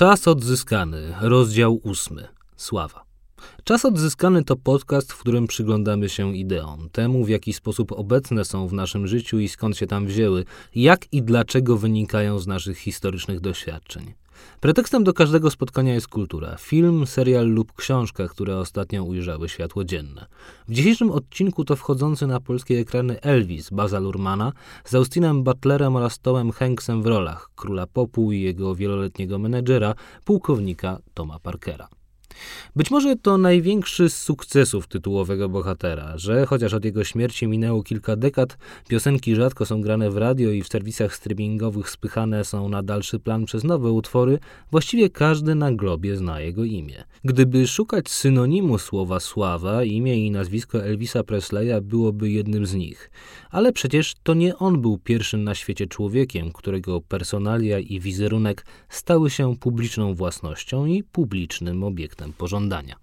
Czas odzyskany, rozdział ósmy. Sława. Czas odzyskany to podcast, w którym przyglądamy się ideom, temu w jaki sposób obecne są w naszym życiu i skąd się tam wzięły, jak i dlaczego wynikają z naszych historycznych doświadczeń. Pretekstem do każdego spotkania jest kultura, film, serial lub książka, które ostatnio ujrzały światło dzienne. W dzisiejszym odcinku to wchodzący na polskie ekrany Elvis Baza Lurmana z Austinem Butlerem oraz Tomem Hanksem w rolach króla popu i jego wieloletniego menedżera, pułkownika Toma Parkera. Być może to największy z sukcesów tytułowego bohatera, że chociaż od jego śmierci minęło kilka dekad, piosenki rzadko są grane w radio i w serwisach streamingowych spychane są na dalszy plan przez nowe utwory, właściwie każdy na globie zna jego imię. Gdyby szukać synonimu słowa sława, imię i nazwisko Elvisa Presleya byłoby jednym z nich. Ale przecież to nie on był pierwszym na świecie człowiekiem, którego personalia i wizerunek stały się publiczną własnością i publicznym obiektem pożądania.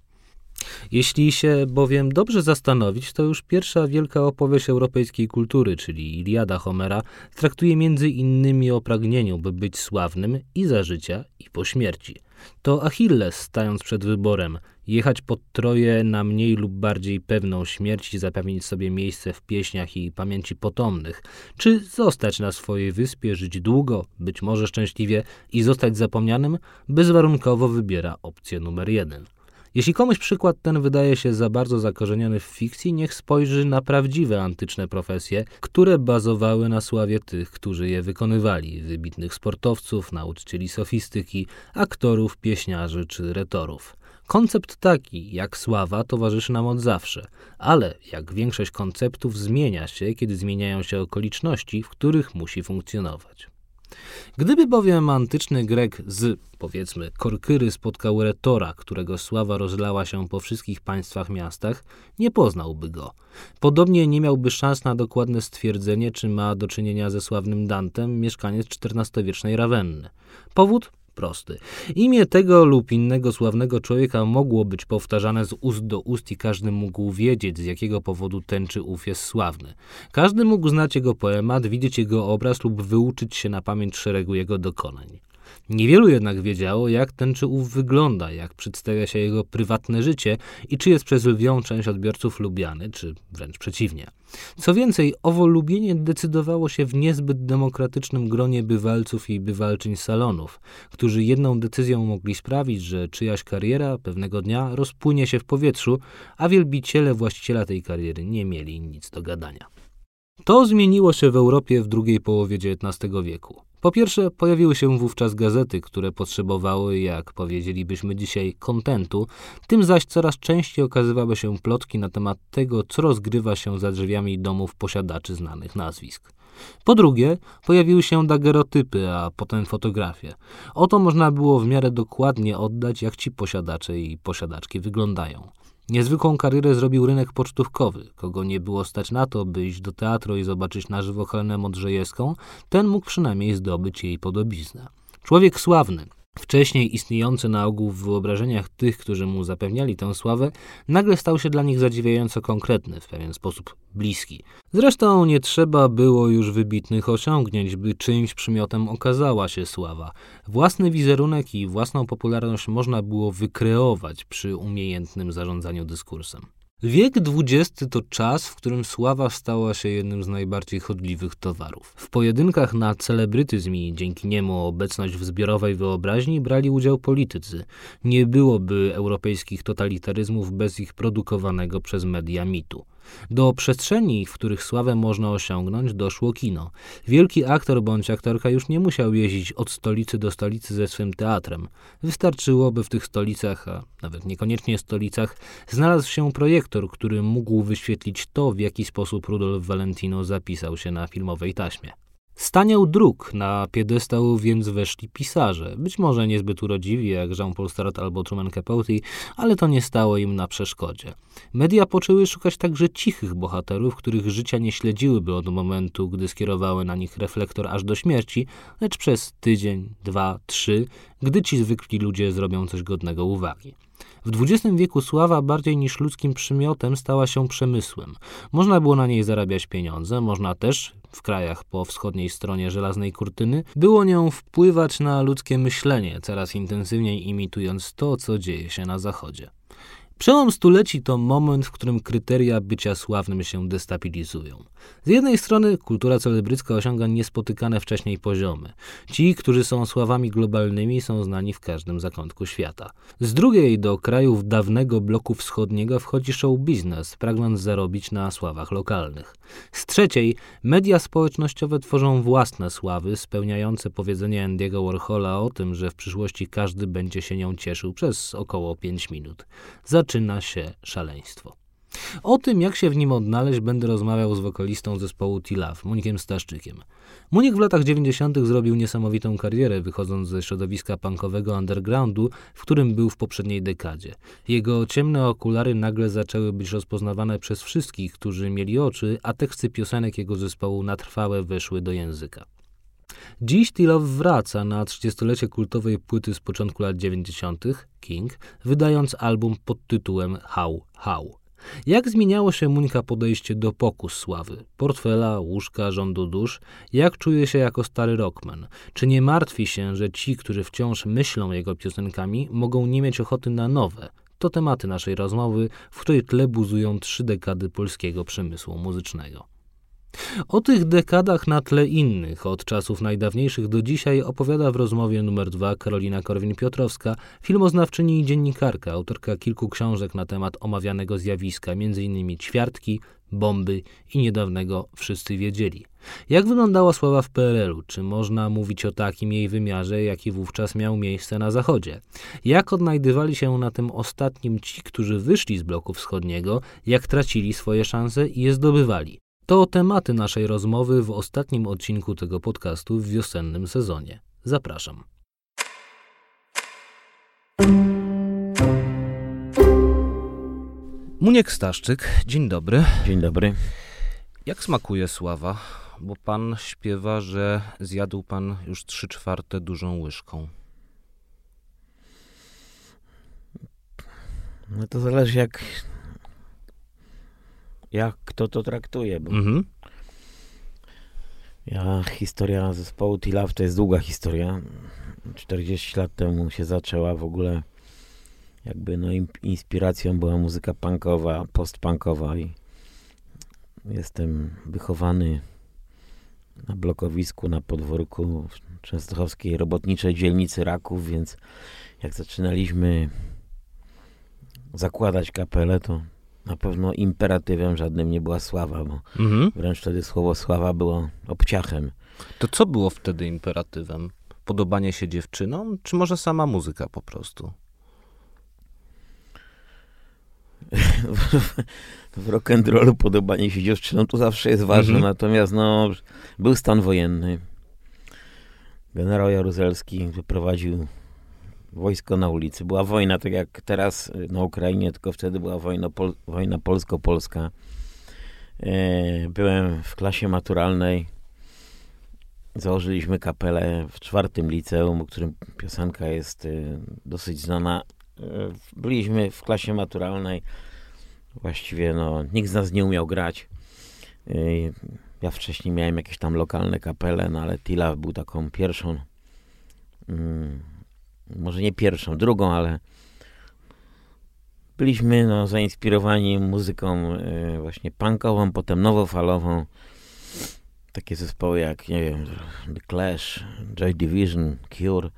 Jeśli się bowiem dobrze zastanowić, to już pierwsza wielka opowieść europejskiej kultury, czyli Iliada Homera, traktuje między innymi o pragnieniu, by być sławnym i za życia, i po śmierci. To Achilles, stając przed wyborem, jechać pod Troję na mniej lub bardziej pewną śmierć i zapewnić sobie miejsce w pieśniach i pamięci potomnych, czy zostać na swojej wyspie, żyć długo, być może szczęśliwie i zostać zapomnianym, bezwarunkowo wybiera opcję numer jeden. Jeśli komuś przykład ten wydaje się za bardzo zakorzeniony w fikcji, niech spojrzy na prawdziwe antyczne profesje, które bazowały na sławie tych, którzy je wykonywali wybitnych sportowców, nauczycieli sofistyki, aktorów, pieśniarzy czy retorów. Koncept taki jak sława towarzyszy nam od zawsze, ale jak większość konceptów zmienia się, kiedy zmieniają się okoliczności, w których musi funkcjonować. Gdyby bowiem antyczny Grek z, powiedzmy, Korkyry spotkał retora, którego sława rozlała się po wszystkich państwach miastach, nie poznałby go. Podobnie nie miałby szans na dokładne stwierdzenie, czy ma do czynienia ze sławnym Dantem, mieszkaniec XIV-wiecznej Rawenny. Powód? Prosty. Imię tego lub innego sławnego człowieka mogło być powtarzane z ust do ust i każdy mógł wiedzieć, z jakiego powodu ten czy ów jest sławny. Każdy mógł znać jego poemat, widzieć jego obraz lub wyuczyć się na pamięć szeregu jego dokonań. Niewielu jednak wiedziało, jak ten czy ów wygląda, jak przedstawia się jego prywatne życie i czy jest przez lwią część odbiorców lubiany, czy wręcz przeciwnie. Co więcej, owo lubienie decydowało się w niezbyt demokratycznym gronie bywalców i bywalczyń salonów, którzy jedną decyzją mogli sprawić, że czyjaś kariera pewnego dnia rozpłynie się w powietrzu, a wielbiciele właściciela tej kariery nie mieli nic do gadania. To zmieniło się w Europie w drugiej połowie XIX wieku. Po pierwsze, pojawiły się wówczas gazety, które potrzebowały, jak powiedzielibyśmy dzisiaj, kontentu, tym zaś coraz częściej okazywały się plotki na temat tego, co rozgrywa się za drzwiami domów posiadaczy znanych nazwisk. Po drugie, pojawiły się dagerotypy, a potem fotografie. Oto można było w miarę dokładnie oddać, jak ci posiadacze i posiadaczki wyglądają. Niezwykłą karierę zrobił rynek pocztówkowy. Kogo nie było stać na to, by iść do teatru i zobaczyć na żywo Helenę Modrzejewską, ten mógł przynajmniej zdobyć jej podobiznę. Człowiek sławny, wcześniej istniejący na ogół w wyobrażeniach tych, którzy mu zapewniali tę sławę, nagle stał się dla nich zadziwiająco konkretny, w pewien sposób bliski. Zresztą nie trzeba było już wybitnych osiągnięć, by czyimś przymiotem okazała się sława. Własny wizerunek i własną popularność można było wykreować przy umiejętnym zarządzaniu dyskursem. Wiek XX to czas, w którym sława stała się jednym z najbardziej chodliwych towarów. W pojedynkach na celebrytyzm i dzięki niemu obecność w zbiorowej wyobraźni brali udział politycy. Nie byłoby europejskich totalitaryzmów bez ich produkowanego przez media mitu. Do przestrzeni, w których sławę można osiągnąć, doszło kino. Wielki aktor bądź aktorka już nie musiał jeździć od stolicy do stolicy ze swym teatrem. Wystarczyłoby w tych stolicach, a nawet niekoniecznie stolicach, znalazł się projektor, który mógł wyświetlić to, w jaki sposób Rudolf Valentino zapisał się na filmowej taśmie. Staniał dróg na piedestał więc weszli pisarze, być może niezbyt urodziwi jak Jean-Paul Sartre albo Truman Capote, ale to nie stało im na przeszkodzie. Media poczęły szukać także cichych bohaterów, których życia nie śledziłyby od momentu, gdy skierowały na nich reflektor aż do śmierci, lecz przez tydzień, dwa, trzy, gdy ci zwykli ludzie zrobią coś godnego uwagi. W XX wieku sława bardziej niż ludzkim przymiotem stała się przemysłem. Można było na niej zarabiać pieniądze, można też, w krajach po wschodniej stronie żelaznej kurtyny, było nią wpływać na ludzkie myślenie, coraz intensywniej imitując to, co dzieje się na zachodzie. Przełom stuleci to moment, w którym kryteria bycia sławnym się destabilizują. Z jednej strony kultura celebrycka osiąga niespotykane wcześniej poziomy. Ci, którzy są sławami globalnymi, są znani w każdym zakątku świata. Z drugiej do krajów dawnego bloku wschodniego wchodzi show biznes, pragnąc zarobić na sławach lokalnych. Z trzeciej, media społecznościowe tworzą własne sławy, spełniające powiedzenie Andy'ego Warhola o tym, że w przyszłości każdy będzie się nią cieszył przez około 5 minut. Zaczyna się szaleństwo. O tym, jak się w nim odnaleźć, będę rozmawiał z wokalistą zespołu T-Love, Munikiem Staszczykiem. Munik w latach 90. zrobił niesamowitą karierę, wychodząc ze środowiska punkowego undergroundu, w którym był w poprzedniej dekadzie. Jego ciemne okulary nagle zaczęły być rozpoznawane przez wszystkich, którzy mieli oczy, a teksty piosenek jego zespołu na trwałe weszły do języka. Dziś T-Love wraca na 30-lecie kultowej płyty z początku lat 90. King, wydając album pod tytułem How How. Jak zmieniało się Muńka podejście do pokus sławy? Portfela, łóżka, rządu dusz? Jak czuje się jako stary rockman? Czy nie martwi się, że ci, którzy wciąż myślą jego piosenkami, mogą nie mieć ochoty na nowe? To tematy naszej rozmowy, w której tle buzują trzy dekady polskiego przemysłu muzycznego. O tych dekadach na tle innych, od czasów najdawniejszych do dzisiaj, opowiada w rozmowie numer dwa Karolina Korwin-Piotrowska, filmoznawczyni i dziennikarka, autorka kilku książek na temat omawianego zjawiska, m.in. Ćwiartki, Bomby i niedawnego Wszyscy Wiedzieli. Jak wyglądała sława w PRL-u? Czy można mówić o takim jej wymiarze, jaki wówczas miał miejsce na Zachodzie? Jak odnajdywali się na tym ostatnim ci, którzy wyszli z bloku wschodniego, jak tracili swoje szanse i je zdobywali? To tematy naszej rozmowy w ostatnim odcinku tego podcastu w wiosennym sezonie. Zapraszam. Muniek Staszczyk, dzień dobry. Dzień dobry. Jak smakuje sława? Bo pan śpiewa, że zjadł pan już trzy czwarte dużą łyżką. No to zależy jak jak kto to traktuje. Bo mhm. Ja, historia zespołu T-Love to jest długa historia. 40 lat temu się zaczęła w ogóle jakby no inspiracją była muzyka punkowa, postpunkowa i jestem wychowany na blokowisku, na podwórku w częstochowskiej robotniczej dzielnicy Raków, więc jak zaczynaliśmy zakładać kapelę, to na pewno imperatywem żadnym nie była sława, bo mhm. wręcz wtedy słowo sława było obciachem. To co było wtedy imperatywem? Podobanie się dziewczynom, czy może sama muzyka po prostu? w rock'n'rollu podobanie się dziewczynom to zawsze jest ważne, mhm. natomiast no, był stan wojenny. Generał Jaruzelski wyprowadził wojsko na ulicy. Była wojna, tak jak teraz y, na Ukrainie, tylko wtedy była wojna, pol, wojna polsko-polska. E, byłem w klasie maturalnej. Założyliśmy kapelę w czwartym liceum, o którym piosenka jest y, dosyć znana. E, byliśmy w klasie maturalnej. Właściwie no, nikt z nas nie umiał grać. E, ja wcześniej miałem jakieś tam lokalne kapele, no ale Tila był taką pierwszą mm, może nie pierwszą, drugą, ale byliśmy no, zainspirowani muzyką y, właśnie punkową, potem nowofalową. Takie zespoły jak, nie wiem, The Clash, Joy Division, Cure,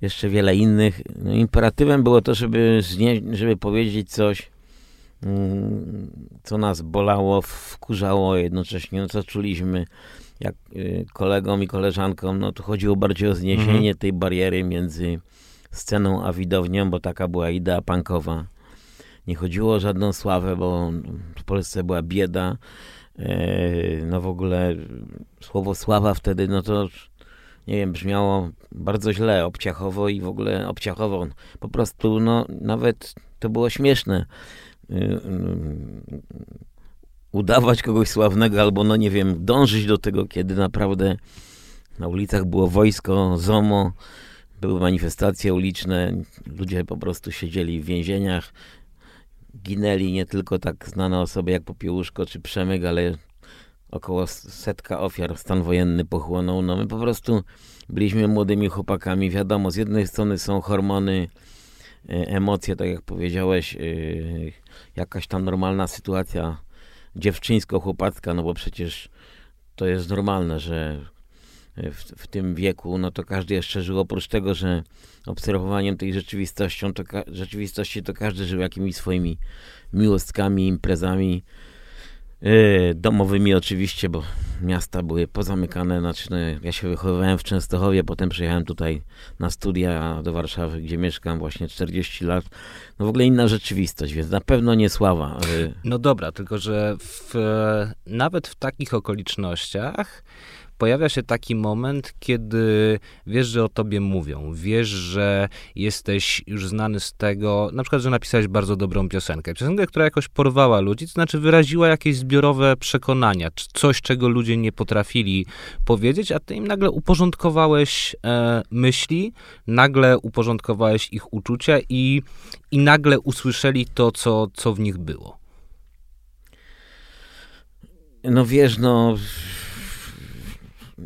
jeszcze wiele innych. No, imperatywem było to, żeby, żeby powiedzieć coś, mm, co nas bolało, wkurzało jednocześnie, no, co czuliśmy jak y, kolegom i koleżankom, no to chodziło bardziej o zniesienie mhm. tej bariery między sceną a widownią, bo taka była idea punkowa. Nie chodziło o żadną sławę, bo w Polsce była bieda. E, no w ogóle słowo sława wtedy, no to nie wiem, brzmiało bardzo źle, obciachowo i w ogóle obciachowo. Po prostu, no nawet to było śmieszne. E, udawać kogoś sławnego albo, no nie wiem, dążyć do tego, kiedy naprawdę na ulicach było wojsko, ZOMO, były manifestacje uliczne, ludzie po prostu siedzieli w więzieniach, ginęli nie tylko tak znane osoby jak Popiełuszko czy Przemyk, ale około setka ofiar stan wojenny pochłonął. No my po prostu byliśmy młodymi chłopakami. Wiadomo, z jednej strony są hormony, e, emocje, tak jak powiedziałeś, e, jakaś tam normalna sytuacja dziewczyńsko-chłopacka, no bo przecież to jest normalne, że w, w, tym wieku, no to każdy jeszcze żył, oprócz tego, że obserwowaniem tej rzeczywistością, to rzeczywistości to każdy żył jakimiś swoimi miłostkami, imprezami, yy, domowymi oczywiście, bo miasta były pozamykane, znaczy no, ja się wychowywałem w Częstochowie, potem przyjechałem tutaj na studia do Warszawy, gdzie mieszkam właśnie 40 lat, no w ogóle inna rzeczywistość, więc na pewno nie sława. No dobra, tylko że w, nawet w takich okolicznościach pojawia się taki moment, kiedy wiesz, że o tobie mówią, wiesz, że jesteś już znany z tego, na przykład, że napisałeś bardzo dobrą piosenkę. Piosenkę, która jakoś porwała ludzi, to znaczy wyraziła jakieś zbiorowe przekonania, coś, czego ludzie nie potrafili powiedzieć, a ty im nagle uporządkowałeś e, myśli, nagle uporządkowałeś ich uczucia i, i nagle usłyszeli to, co, co w nich było. No wiesz, no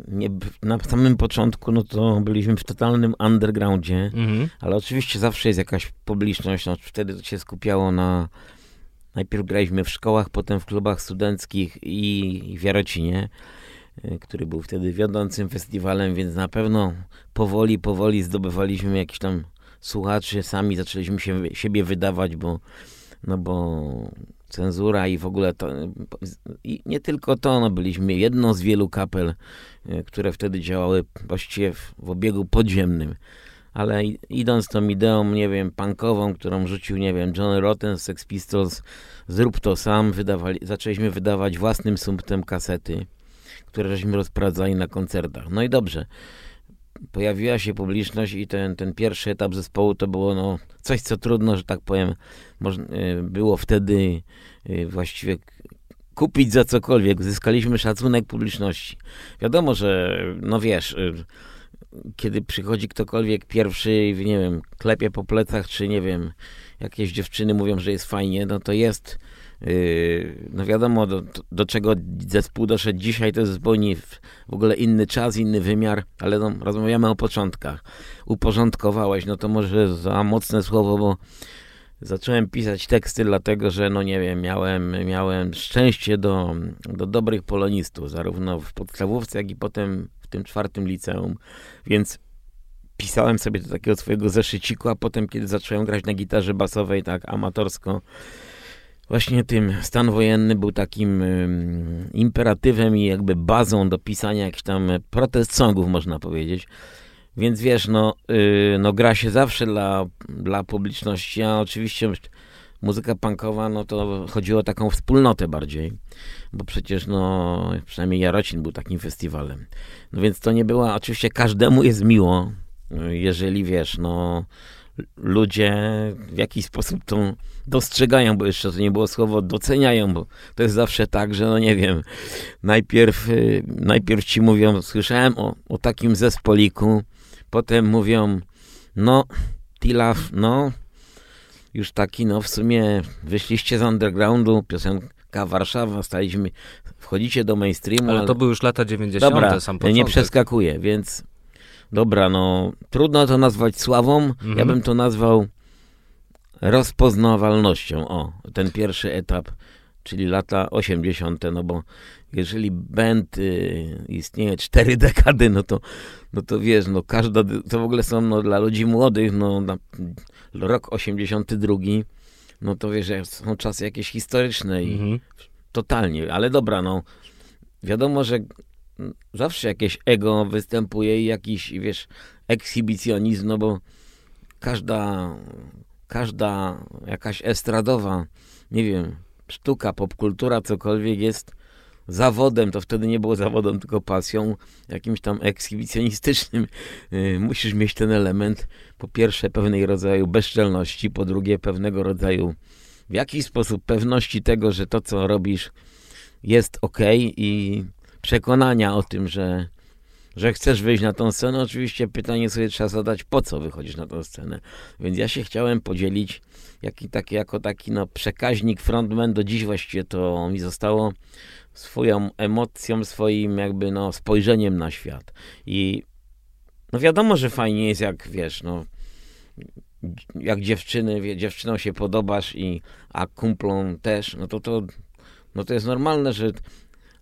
nie, na samym początku no to byliśmy w totalnym undergroundzie, mhm. ale oczywiście zawsze jest jakaś publiczność, no wtedy to się skupiało na najpierw graliśmy w szkołach, potem w klubach studenckich i, w Jarocinie, y, który był wtedy wiodącym festiwalem, więc na pewno powoli, powoli zdobywaliśmy jakiś tam słuchaczy, sami zaczęliśmy się, siebie wydawać, bo no bo cenzura i w ogóle to, i nie tylko to, no byliśmy jedną z wielu kapel, które wtedy działały właściwie w, w obiegu podziemnym. Ale idąc tą ideą, nie wiem, punkową, którą rzucił, nie wiem, John Rotten z Sex Pistols, zrób to sam, wydawali, zaczęliśmy wydawać własnym sumptem kasety, które żeśmy rozprowadzali na koncertach. No i dobrze pojawiła się publiczność i ten, ten pierwszy etap zespołu to było no, coś, co trudno, że tak powiem, e, było wtedy e, właściwie kupić za cokolwiek. Zyskaliśmy szacunek publiczności. Wiadomo, że no wiesz, e, kiedy przychodzi ktokolwiek pierwszy nie wiem, klepie po plecach, czy nie wiem, jakieś dziewczyny mówią, że jest fajnie, no to jest Yy, no wiadomo, do, do czego zespół doszedł dzisiaj, to jest zupełnie w ogóle inny czas, inny wymiar, ale no, rozmawiamy o początkach. Uporządkowałeś, no to może za mocne słowo, bo zacząłem pisać teksty dlatego, że no nie wiem, miałem, miałem szczęście do, do dobrych polonistów, zarówno w podstawówce, jak i potem w tym czwartym liceum, więc pisałem sobie do takiego swojego zeszyciku, a potem kiedy zacząłem grać na gitarze basowej tak amatorsko, właśnie tym stan wojenny był takim imperatywem i jakby bazą do pisania jakichś tam protest songów, można powiedzieć. Więc wiesz, no, yy, no gra się zawsze dla, dla publiczności, a oczywiście muzyka punkowa, no to chodziło o taką wspólnotę bardziej, bo przecież no, przynajmniej Jarocin był takim festiwalem. No więc to nie było, oczywiście każdemu jest miło, jeżeli wiesz, no ludzie w jakiś sposób to dostrzegają, bo jeszcze to nie było słowo doceniają, bo to jest zawsze tak, że no nie wiem, najpierw, y, najpierw ci mówią, słyszałem o, o takim zespoliku, potem mówią, no, Tilaf, no, już taki, no w sumie wyszliście z undergroundu, piosenka Warszawa, staliśmy, wchodzicie do mainstreamu. Ale, to były już lata 90. Dobra, sam początek. nie przeskakuję, więc dobra, no trudno to nazwać sławą, mhm. ja bym to nazwał rozpoznawalnością. O, ten pierwszy etap, czyli lata 80., no bo jeżeli band y, istnieje cztery dekady, no to, no to wiesz, no każda, to w ogóle są no, dla ludzi młodych, no na, rok 82, no to wiesz, są czasy jakieś historyczne i mhm. totalnie, ale dobra, no wiadomo, że zawsze jakieś ego występuje i jakiś, wiesz, ekshibicjonizm, no bo każda, każda jakaś estradowa, nie wiem, sztuka, popkultura, cokolwiek jest zawodem, to wtedy nie było zawodem, tylko pasją, jakimś tam ekshibicjonistycznym. Yy, musisz mieć ten element, po pierwsze, pewnej rodzaju bezczelności, po drugie, pewnego rodzaju w jakiś sposób pewności tego, że to, co robisz, jest ok i przekonania o tym, że, że chcesz wyjść na tą scenę. Oczywiście pytanie sobie trzeba zadać, po co wychodzisz na tą scenę. Więc ja się chciałem podzielić jaki, taki, jako taki no, przekaźnik, frontman. Do dziś właściwie to mi zostało swoją emocją, swoim jakby no spojrzeniem na świat. I no wiadomo, że fajnie jest jak, wiesz, no jak dziewczyny, wie, dziewczynom się podobasz i a kumplom też, no to to, no to jest normalne, że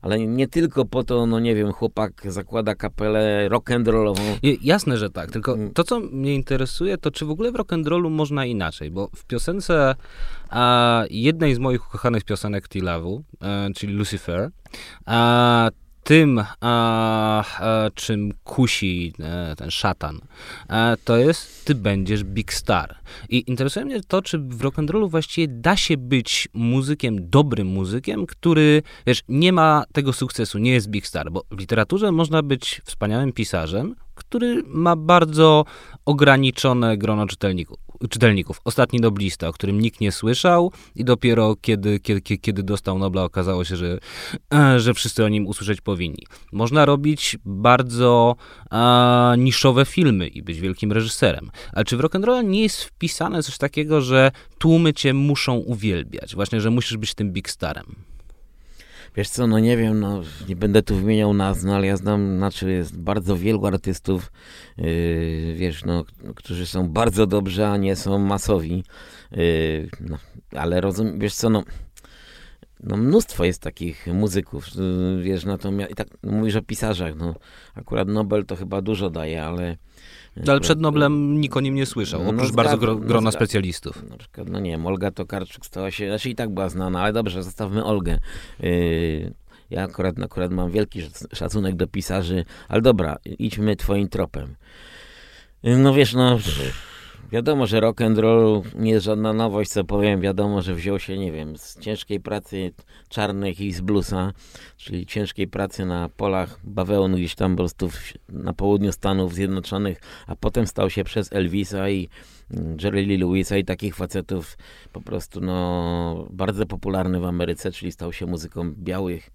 ale nie tylko po to, no nie wiem, chłopak zakłada kapelę rock'n'rollową. Jasne, że tak, tylko mm. to, co mnie interesuje, to czy w ogóle w rock'n'rollu można inaczej, bo w piosence a, jednej z moich ukochanych piosenek Tilawu, e, czyli Lucifer, a, tym, a, a, czym kusi e, ten szatan, to jest ty będziesz big star. I interesuje mnie to, czy w rock'n'rollu właściwie da się być muzykiem, dobrym muzykiem, który, wiesz, nie ma tego sukcesu, nie jest big star, bo w literaturze można być wspaniałym pisarzem, który ma bardzo ograniczone grono czytelników czytelników. Ostatni noblista, o którym nikt nie słyszał i dopiero kiedy, kiedy, kiedy dostał Nobla okazało się, że, że wszyscy o nim usłyszeć powinni. Można robić bardzo a, niszowe filmy i być wielkim reżyserem. Ale czy w rock'n'roll nie jest wpisane coś takiego, że tłumy cię muszą uwielbiać? Właśnie, że musisz być tym big starem. Wiesz co, no nie wiem, no nie będę tu wymieniał nazw, no ale ja znam, znaczy jest bardzo wielu artystów, yy, wiesz, no, którzy są bardzo dobrzy, a nie są masowi, yy, no, ale rozumiem, wiesz co, no, no mnóstwo jest takich muzyków, yy, wiesz, natomiast, i tak mówisz o pisarzach, no, akurat Nobel to chyba dużo daje, ale ale przed Noblem nikt o nim nie słyszał, no, oprócz no, bardzo gro, grona no, specjalistów. Na przykład, no nie wiem, Olga Tokarczuk stała się, znaczy i tak była znana, ale dobrze, zostawmy Olgę. Yy, ja akurat, akurat mam wielki szacunek do pisarzy, ale dobra, idźmy twoim tropem. Yy, no wiesz, no... Wiadomo, że rock and roll nie jest żadna nowość, co powiem. Wiadomo, że wziął się, nie wiem, z ciężkiej pracy czarnych i z bluesa, czyli ciężkiej pracy na polach bawełnu gdzieś tam po prostu na południu Stanów Zjednoczonych, a potem stał się przez Elvisa i mm, Jerry Lee Lewisa i takich facetów po prostu no bardzo popularny w Ameryce, czyli stał się muzyką białych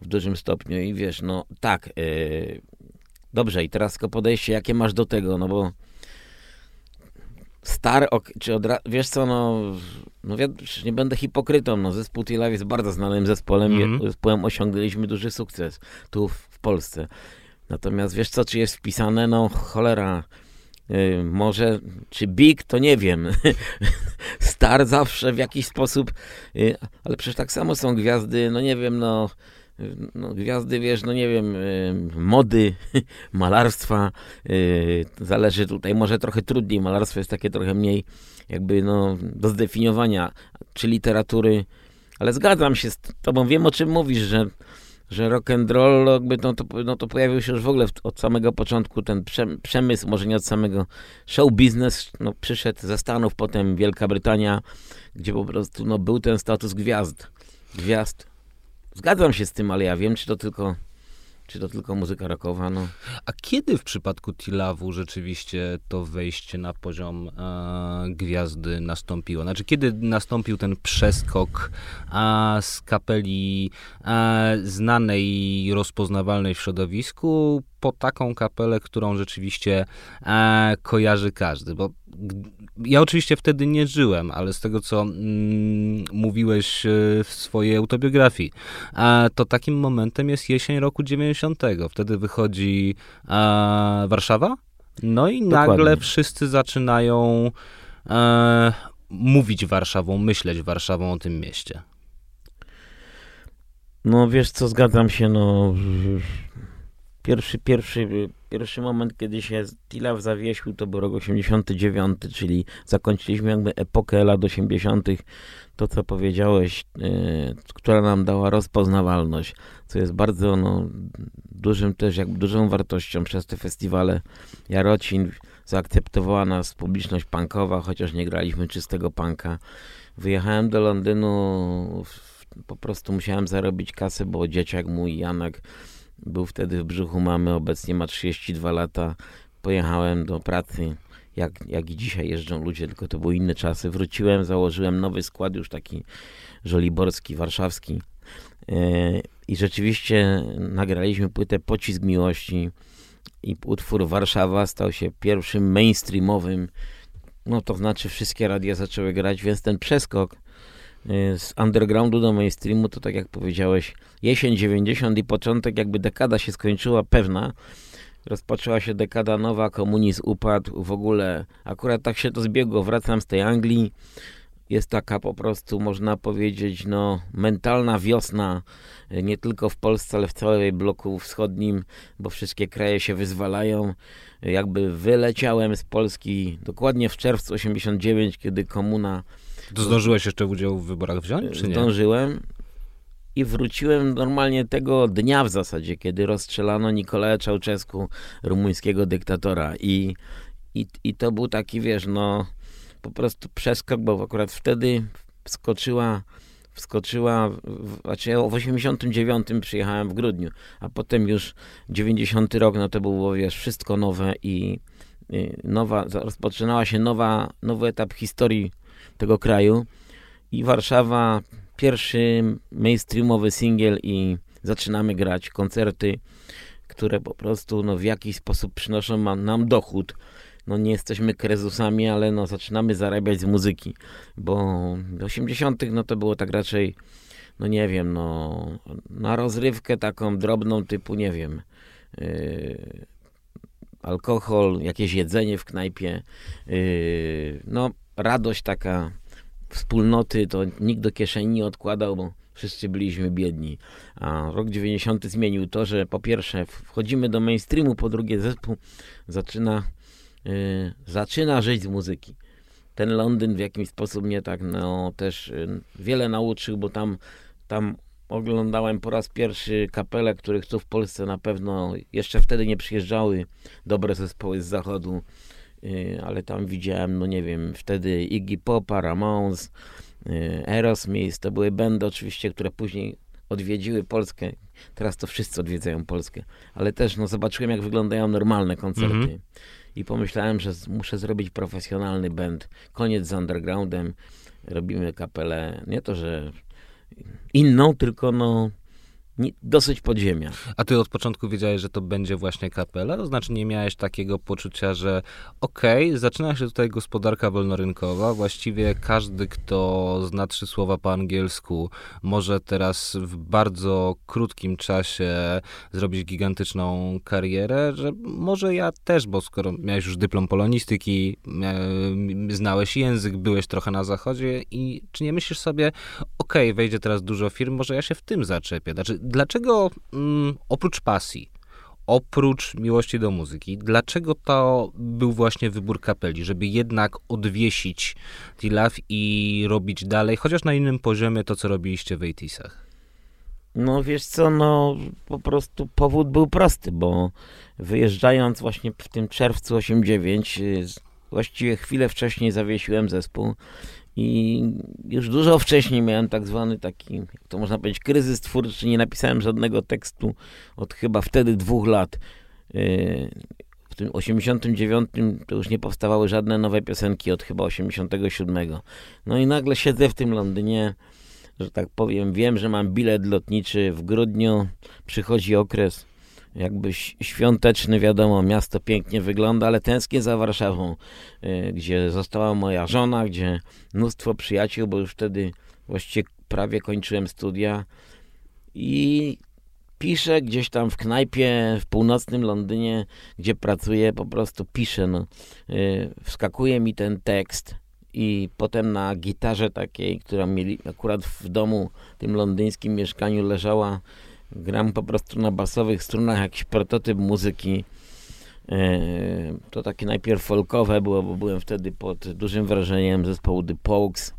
w dużym stopniu i wiesz, no tak, yy, dobrze i teraz tylko podejście, jakie masz do tego, no bo Star, czy od wiesz co, no, no nie będę hipokrytą, no zespół T-Live jest bardzo znanym zespołem, mm -hmm. zespołem osiągnęliśmy duży sukces tu w, w, Polsce. Natomiast wiesz co, czy jest wpisane, no cholera, yy, może, czy Big, to nie wiem. Star zawsze w jakiś sposób, yy, ale przecież tak samo są gwiazdy, no nie wiem, no no, gwiazdy, wiesz, no nie wiem, y, mody, malarstwa, y, zależy tutaj, może trochę trudniej, malarstwo jest takie trochę mniej jakby no do zdefiniowania, czy literatury, ale zgadzam się z tobą, wiem o czym mówisz, że, że rock and roll jakby no to, no to pojawił się już w ogóle od samego początku ten przemysł, może nie od samego show business, no przyszedł ze Stanów, potem Wielka Brytania, gdzie po prostu no był ten status gwiazd, gwiazd Zgadzam się z tym, ale ja wiem, czy to tylko, czy to tylko muzyka rockowa. No. A kiedy w przypadku Tilawu rzeczywiście to wejście na poziom e, gwiazdy nastąpiło? Znaczy, kiedy nastąpił ten przeskok a, z kapeli e, znanej i rozpoznawalnej w środowisku po taką kapelę, którą rzeczywiście e, kojarzy każdy? Bo ja oczywiście wtedy nie żyłem, ale z tego, co mm, mówiłeś e, w swojej autobiografii, e, to takim momentem jest jesień roku 90. Wtedy wychodzi e, Warszawa, no i Dokładnie. nagle wszyscy zaczynają e, mówić Warszawą, myśleć Warszawą o tym mieście. No wiesz co, zgadzam się, no pierwszy, pierwszy, pierwszy moment, kiedy się Tilaw zawiesił, to był rok 89, czyli zakończyliśmy jakby epokę lat 80., to co powiedziałeś, yy, która nam dała rozpoznawalność, co jest bardzo no, dużym też, jak dużą wartością przez te festiwale. Jarocin zaakceptowała nas publiczność punkowa, chociaż nie graliśmy czystego punka. Wyjechałem do Londynu, po prostu musiałem zarobić kasę, bo dzieciak mój Janek był wtedy w brzuchu mamy, obecnie ma 32 lata. Pojechałem do pracy, jak, jak i dzisiaj jeżdżą ludzie, tylko to były inne czasy. Wróciłem, założyłem nowy skład, już taki żoliborski, warszawski. E, I rzeczywiście nagraliśmy płytę Pocisk Miłości i utwór Warszawa stał się pierwszym mainstreamowym, no to znaczy wszystkie radia zaczęły grać, więc ten przeskok z undergroundu do mainstreamu, to tak jak powiedziałeś, jesień 90 i początek, jakby dekada się skończyła pewna, rozpoczęła się dekada nowa, komunizm upadł, w ogóle akurat tak się to zbiegło, wracam z tej Anglii, jest taka po prostu, można powiedzieć, no, mentalna wiosna, e, nie tylko w Polsce, ale w całym bloku wschodnim, bo wszystkie kraje się wyzwalają. Jakby wyleciałem z Polski dokładnie w czerwcu 89, kiedy komuna... To zdążyłeś jeszcze udział w wyborach wziąć, czy nie? Zdążyłem i wróciłem normalnie tego dnia w zasadzie, kiedy rozstrzelano Nikolaja Czałczesku, rumuńskiego dyktatora i, i, i to był taki, wiesz, no po prostu przeskok, bo akurat wtedy wskoczyła wskoczyła, w, znaczy w 89 przyjechałem w grudniu, a potem już 90 rok, no to było, wiesz, wszystko nowe i y, nowa, rozpoczynała się nowa, nowy etap historii tego kraju. I Warszawa, pierwszy mainstreamowy singiel i zaczynamy grać koncerty, które po prostu no, w jakiś sposób przynoszą nam dochód, no nie jesteśmy krezusami, ale no zaczynamy zarabiać z muzyki, bo w 80 no to było tak raczej, no nie wiem, no na rozrywkę taką drobną typu, nie wiem, yy, alkohol, jakieś jedzenie w knajpie, yy, no radość taka wspólnoty, to nikt do kieszeni nie odkładał, bo wszyscy byliśmy biedni. A rok 90 zmienił to, że po pierwsze wchodzimy do mainstreamu, po drugie zespół zaczyna Y, zaczyna żyć z muzyki. Ten Londyn w jakiś sposób mnie tak no, też y, wiele nauczył, bo tam, tam oglądałem po raz pierwszy kapele, których tu w Polsce na pewno jeszcze wtedy nie przyjeżdżały dobre zespoły z zachodu, ale tam widziałem, no nie wiem, wtedy Iggy Popa, Ramones, Aerosmith, to były bandy oczywiście, które później odwiedziły Polskę. Teraz to wszyscy odwiedzają Polskę, ale też no, zobaczyłem, jak wyglądają normalne koncerty. Mm -hmm i pomyślałem, że muszę zrobić profesjonalny band. Koniec z undergroundem, robimy kapelę, nie to, że inną, tylko no dosyć podziemia. A ty od początku wiedziałeś, że to będzie właśnie kapela? To znaczy nie miałeś takiego poczucia, że okej, okay, zaczyna się tutaj gospodarka wolnorynkowa, właściwie każdy, kto zna trzy słowa po angielsku, może teraz w bardzo krótkim czasie zrobić gigantyczną karierę, że może ja też, bo skoro miałeś już dyplom polonistyki, znałeś język, byłeś trochę na zachodzie i czy nie myślisz sobie, okej, okay, wejdzie teraz dużo firm, może ja się w tym zaczepię. Znaczy, dlaczego mm, oprócz pasji, oprócz miłości do muzyki, dlaczego to był właśnie wybór kapeli, żeby jednak odwiesić Tilaf i robić dalej, chociaż na innym poziomie to, co robiliście w 80 No wiesz co, no po prostu powód był prosty, bo wyjeżdżając właśnie w tym czerwcu 89, właściwie chwilę wcześniej zawiesiłem zespół i już dużo wcześniej miałem tak zwany taki, jak to można powiedzieć, kryzys twórczy. Nie napisałem żadnego tekstu od chyba wtedy dwóch lat. Yy, w tym 89 to już nie powstawały żadne nowe piosenki od chyba 87. No i nagle siedzę w tym Londynie, że tak powiem, wiem, że mam bilet lotniczy w grudniu, przychodzi okres jakby świąteczny, wiadomo, miasto pięknie wygląda, ale tęsknię za Warszawą, y, gdzie została moja żona, gdzie mnóstwo przyjaciół, bo już wtedy właściwie prawie kończyłem studia i piszę gdzieś tam w knajpie w północnym Londynie, gdzie pracuję, po prostu piszę, no. Y, wskakuje mi ten tekst i potem na gitarze takiej, która mieli akurat w domu, tym londyńskim mieszkaniu leżała gram po prostu na basowych strunach jakiś prototyp muzyki. E, to takie najpierw folkowe było, bo byłem wtedy pod dużym wrażeniem zespołu The Pokes,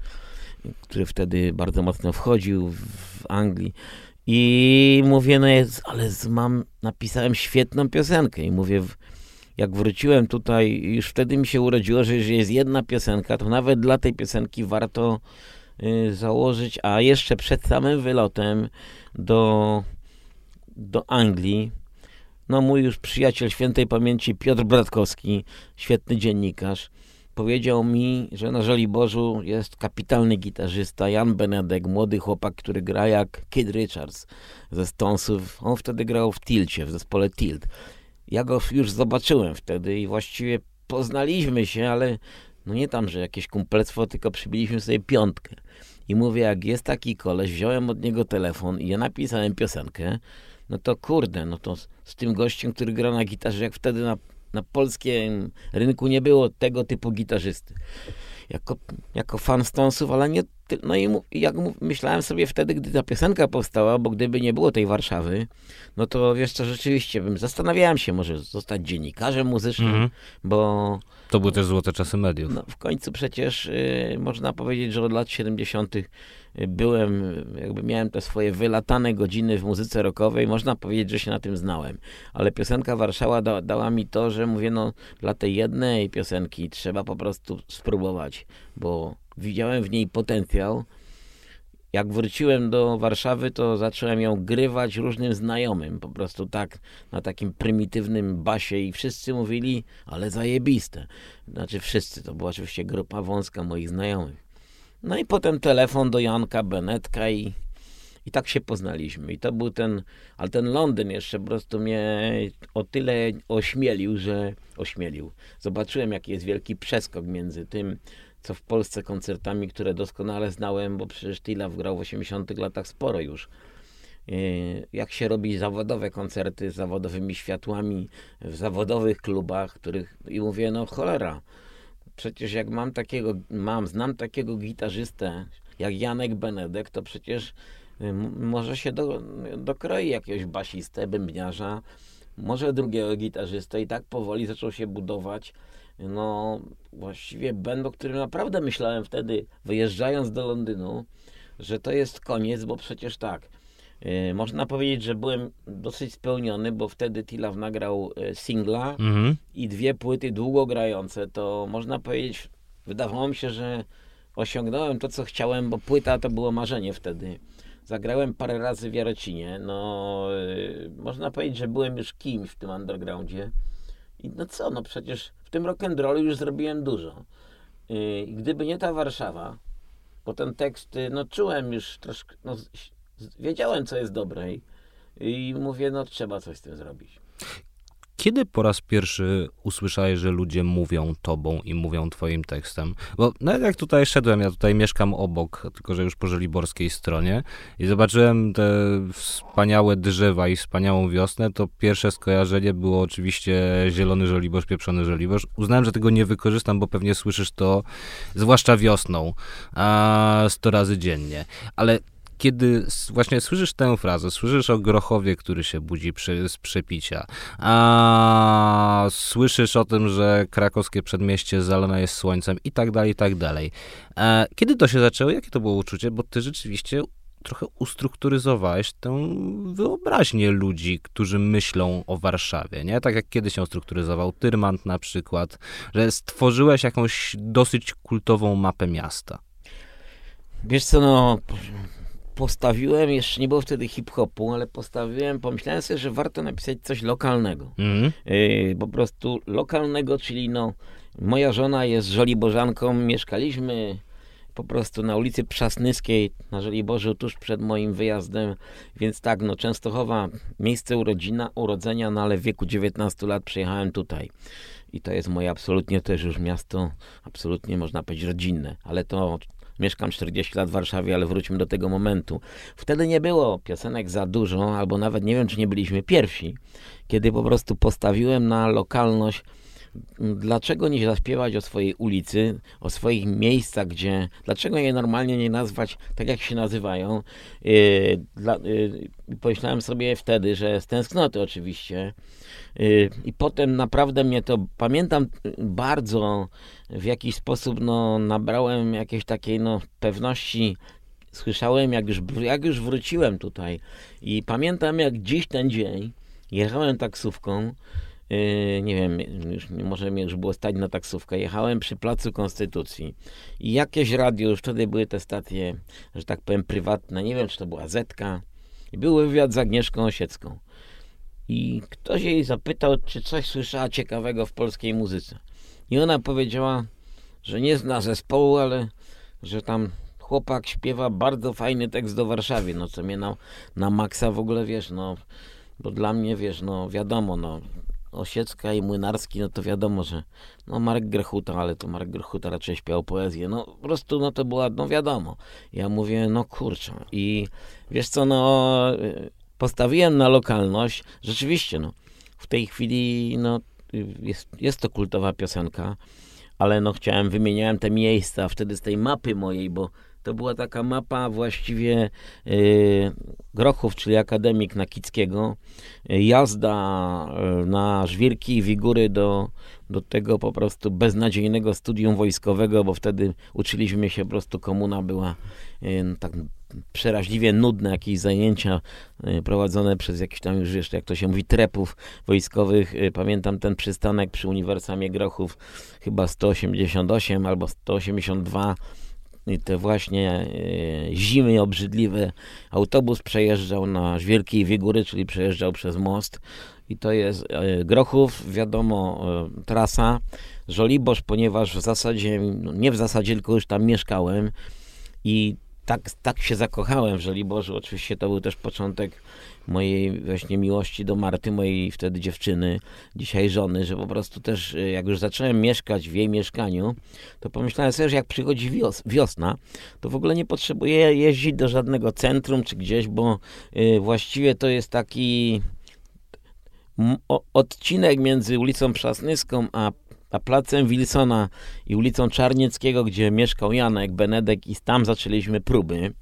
który wtedy bardzo mocno wchodził w Anglii. I mówię, no jest, ale mam, napisałem świetną piosenkę i mówię, jak wróciłem tutaj, już wtedy mi się urodziło, że jeżeli jest jedna piosenka, to nawet dla tej piosenki warto y, założyć, a jeszcze przed samym wylotem do do Anglii. No mój już przyjaciel świętej pamięci Piotr Bratkowski, świetny dziennikarz, powiedział mi, że na Żoliborzu jest kapitalny gitarzysta Jan Benedek, młody chłopak, który gra jak Kid Richards ze Stonesów. On wtedy grał w Tilcie, w zespole Tilt. Ja go już zobaczyłem wtedy i właściwie poznaliśmy się, ale no nie tam, że jakieś kumplectwo, tylko przybiliśmy sobie piątkę. I mówię, jak jest taki koleś, wziąłem od niego telefon i ja napisałem piosenkę, no to kurde, no to z, z tym gościem, który gra na gitarze, jak wtedy na, na polskim rynku nie było tego typu gitarzysty. Jako, jako fan Stonesów, ale nie, no i jak myślałem sobie wtedy, gdy ta piosenka powstała, bo gdyby nie było tej Warszawy, no to wiesz co, rzeczywiście bym zastanawiałem się, może zostać dziennikarzem muzycznym, mm -hmm. bo... To były też złote czasy mediów. No, w końcu przecież y, można powiedzieć, że od lat 70 byłem, jakby miałem te swoje wylatane godziny w muzyce rockowej, można powiedzieć, że się na tym znałem. Ale piosenka Warszawa da, dała mi to, że mówię, no dla tej jednej piosenki trzeba po prostu spróbować, bo widziałem w niej potencjał. Jak wróciłem do Warszawy, to zacząłem ją grywać różnym znajomym, po prostu tak na takim prymitywnym basie i wszyscy mówili, ale zajebiste. Znaczy wszyscy, to była oczywiście grupa wąska moich znajomych. No i potem telefon do Janka Benetka i, i tak się poznaliśmy. I to był ten, ale ten Londyn jeszcze po prostu mnie o tyle ośmielił, że ośmielił. Zobaczyłem, jaki jest wielki przeskok między tym, co w Polsce koncertami, które doskonale znałem, bo przecież Tila grał w 80 latach sporo już. Y, jak się robi zawodowe koncerty z zawodowymi światłami w zawodowych klubach, których i mówię, no cholera, przecież jak mam takiego, mam, znam takiego gitarzystę jak Janek Benedek, to przecież y, może się do, dokroi jakiegoś basistę, bębniarza, może drugiego gitarzystę i tak powoli zaczął się budować. No właściwie o którym naprawdę myślałem wtedy, wyjeżdżając do Londynu, że to jest koniec, bo przecież tak, można powiedzieć, że byłem dosyć spełniony, bo wtedy Tilaw nagrał yy, singla mhm. i dwie płyty długo grające, to można powiedzieć, wydawało mi się, że osiągnąłem to, co chciałem, bo płyta to było marzenie wtedy. Zagrałem parę razy w Jarocinie, no yy, można powiedzieć, że byłem już kimś w tym undergroundzie. I no co, no przecież w tym rock'n'rollu już zrobiłem dużo. Gdyby nie ta Warszawa, bo ten tekst, no czułem już troszkę, no, wiedziałem co jest dobre i, mówię, no trzeba coś z tym zrobić. Kiedy po raz pierwszy usłyszałeś, że ludzie mówią tobą i mówią twoim tekstem? Bo nawet jak tutaj szedłem, ja tutaj mieszkam obok, tylko że już po żeliborskiej stronie i zobaczyłem te wspaniałe drzewa i wspaniałą wiosnę, to pierwsze skojarzenie było oczywiście zielony żoliborz, pieprzony żoliborz. Uznałem, że tego nie wykorzystam, bo pewnie słyszysz to zwłaszcza wiosną, a 100 razy dziennie. Ale kiedy właśnie słyszysz tę frazę, słyszysz o Grochowie, który się budzi przy, z przepicia, a słyszysz o tym, że krakowskie przedmieście zalane jest słońcem i tak dalej, i tak dalej. E, kiedy to się zaczęło? Jakie to było uczucie? Bo ty rzeczywiście trochę ustrukturyzowałeś tę wyobraźnię ludzi, którzy myślą o Warszawie, nie? Tak jak kiedyś się ustrukturyzował Tyrmand na przykład, że stworzyłeś jakąś dosyć kultową mapę miasta. Wiesz co, no postawiłem, jeszcze nie było wtedy hip-hopu, ale postawiłem, pomyślałem sobie, że warto napisać coś lokalnego. Mm. Yy, po prostu lokalnego, czyli no, moja żona jest Żoliborzanką, mieszkaliśmy po prostu na ulicy Przasnyskiej na Żoliborzu tuż przed moim wyjazdem, więc tak, no Częstochowa, miejsce urodzina, urodzenia, no ale w wieku 19 lat przyjechałem tutaj. I to jest moje absolutnie też już miasto, absolutnie można powiedzieć rodzinne, ale to mieszkam 40 lat w Warszawie, ale wróćmy do tego momentu. Wtedy nie było piosenek za dużo, albo nawet nie wiem, czy nie byliśmy pierwsi, kiedy po prostu postawiłem na lokalność dlaczego nie zaśpiewać o swojej ulicy, o swoich miejscach, gdzie, dlaczego je normalnie nie nazwać tak, jak się nazywają. Yy, dla, yy, pomyślałem sobie wtedy, że z tęsknoty oczywiście. Yy, I potem naprawdę mnie to, pamiętam bardzo, w jakiś sposób no, nabrałem jakiejś takiej no, pewności słyszałem, jak już, jak już wróciłem tutaj i pamiętam jak dziś ten dzień jechałem taksówką nie wiem, już, może mi już było stać na taksówkę. Jechałem przy Placu Konstytucji i jakieś radio, już wtedy były te stacje, że tak powiem, prywatne, nie wiem, czy to była Zetka. I był wywiad z Agnieszką Osiecką. I ktoś jej zapytał, czy coś słyszała ciekawego w polskiej muzyce. I ona powiedziała, że nie zna zespołu, ale że tam chłopak śpiewa bardzo fajny tekst do Warszawy, no co mnie na, na maksa w ogóle, wiesz, no, bo dla mnie, wiesz, no wiadomo, no, Osiecka i Młynarski, no to wiadomo, że no Marek Grechuta, ale to Marek Grechuta raczej śpiał poezję. No po prostu, no to była, no wiadomo. Ja mówię, no kurczę. I wiesz co, no postawiłem na lokalność. Rzeczywiście, no w tej chwili, no jest, jest to kultowa piosenka, ale no chciałem, wymieniałem te miejsca wtedy z tej mapy mojej, bo to była taka mapa właściwie yy, Grochów, czyli Akademik Nakickiego, jazda yy, na żwirki i wigury do, do tego po prostu beznadziejnego studium wojskowego, bo wtedy uczyliśmy się po prostu, komuna była yy, tak przeraźliwie nudne jakieś zajęcia y, prowadzone przez jakiś tam już jeszcze, jak to się mówi, trepów wojskowych. Y, pamiętam ten przystanek przy Uniwersamie Grochów, chyba 188 albo 182 i te właśnie e, zimy obrzydliwe. Autobus przejeżdżał na Żwirki Wigury, czyli przejeżdżał przez most. I to jest e, Grochów, wiadomo, e, trasa. Żoliborz, ponieważ w zasadzie, no nie w zasadzie, tylko już tam mieszkałem i tak, tak się zakochałem w Żoliborzu. Oczywiście to był też początek mojej właśnie miłości do Marty, mojej wtedy dziewczyny, dzisiaj żony, że po prostu też y, jak już zacząłem mieszkać w jej mieszkaniu, to pomyślałem sobie, że jak przychodzi wios wiosna, to w ogóle nie potrzebuję jeździć do żadnego centrum czy gdzieś, bo y, właściwie to jest taki odcinek między ulicą Przasnyską a a placem Wilsona i ulicą Czarnieckiego, gdzie mieszkał Janek, Benedek i tam zaczęliśmy próby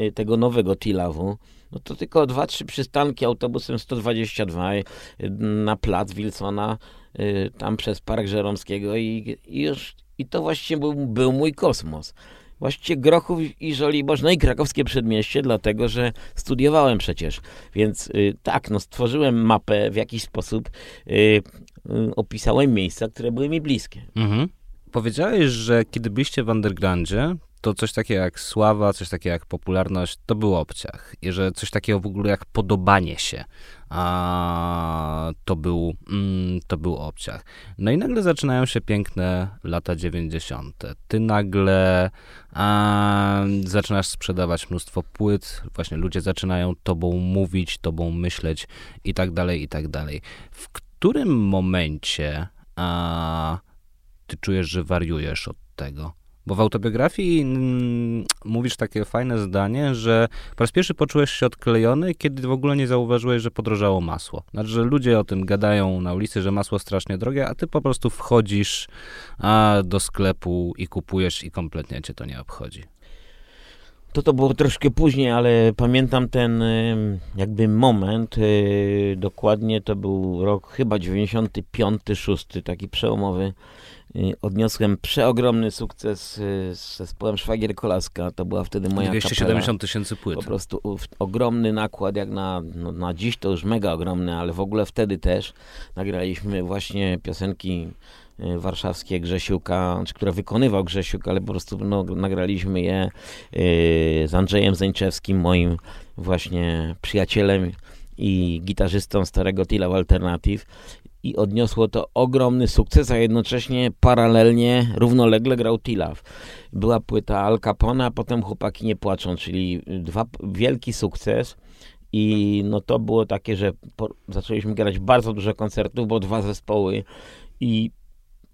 y, tego nowego Tilawu no to tylko dwa, trzy przystanki autobusem 122 y, na plac Wilsona, y, tam przez Park Żeromskiego i, i już, i to właściwie był, był mój kosmos. Właściwie Grochów i Żoliborz, no i krakowskie przedmieście, dlatego, że studiowałem przecież. Więc y, tak, no stworzyłem mapę w jakiś sposób, y, opisałem miejsca, które były mi bliskie. Mhm. Powiedziałeś, że kiedy byliście w undergroundzie, to coś takiego jak sława, coś takiego jak popularność, to był obciach. I że coś takiego w ogóle jak podobanie się, a, to, był, mm, to był obciach. No i nagle zaczynają się piękne lata 90. Ty nagle a, zaczynasz sprzedawać mnóstwo płyt, właśnie ludzie zaczynają tobą mówić, tobą myśleć i tak dalej, i tak dalej. W którym momencie a, ty czujesz, że wariujesz od tego? Bo w autobiografii mm, mówisz takie fajne zdanie, że po raz pierwszy poczułeś się odklejony, kiedy w ogóle nie zauważyłeś, że podrożało masło. Znaczy, że ludzie o tym gadają na ulicy, że masło strasznie drogie, a ty po prostu wchodzisz a, do sklepu i kupujesz i kompletnie cię to nie obchodzi. To to było troszkę później, ale pamiętam ten jakby moment, y, dokładnie to był rok chyba 95-6, taki przełomowy Y, odniosłem przeogromny sukces y, z zespołem Szwagier Kolaska. To była wtedy moja 270 tysięcy płyt. Po prostu ogromny nakład, jak na, no, na dziś to już mega ogromny, ale w ogóle wtedy też nagraliśmy właśnie piosenki y, warszawskie Grzesiuka, które wykonywał Grzesiuk, ale po prostu no, nagraliśmy je z Andrzejem Zańczewskim, moim właśnie przyjacielem i gitarzystą starego Tila Alternative. I odniosło to ogromny sukces, a jednocześnie paralelnie, równolegle grał Tilaw. Była płyta Al Capone, a potem Chłopaki nie płaczą, czyli dwa, wielki sukces. I no to było takie, że po, zaczęliśmy grać bardzo dużo koncertów, bo dwa zespoły. I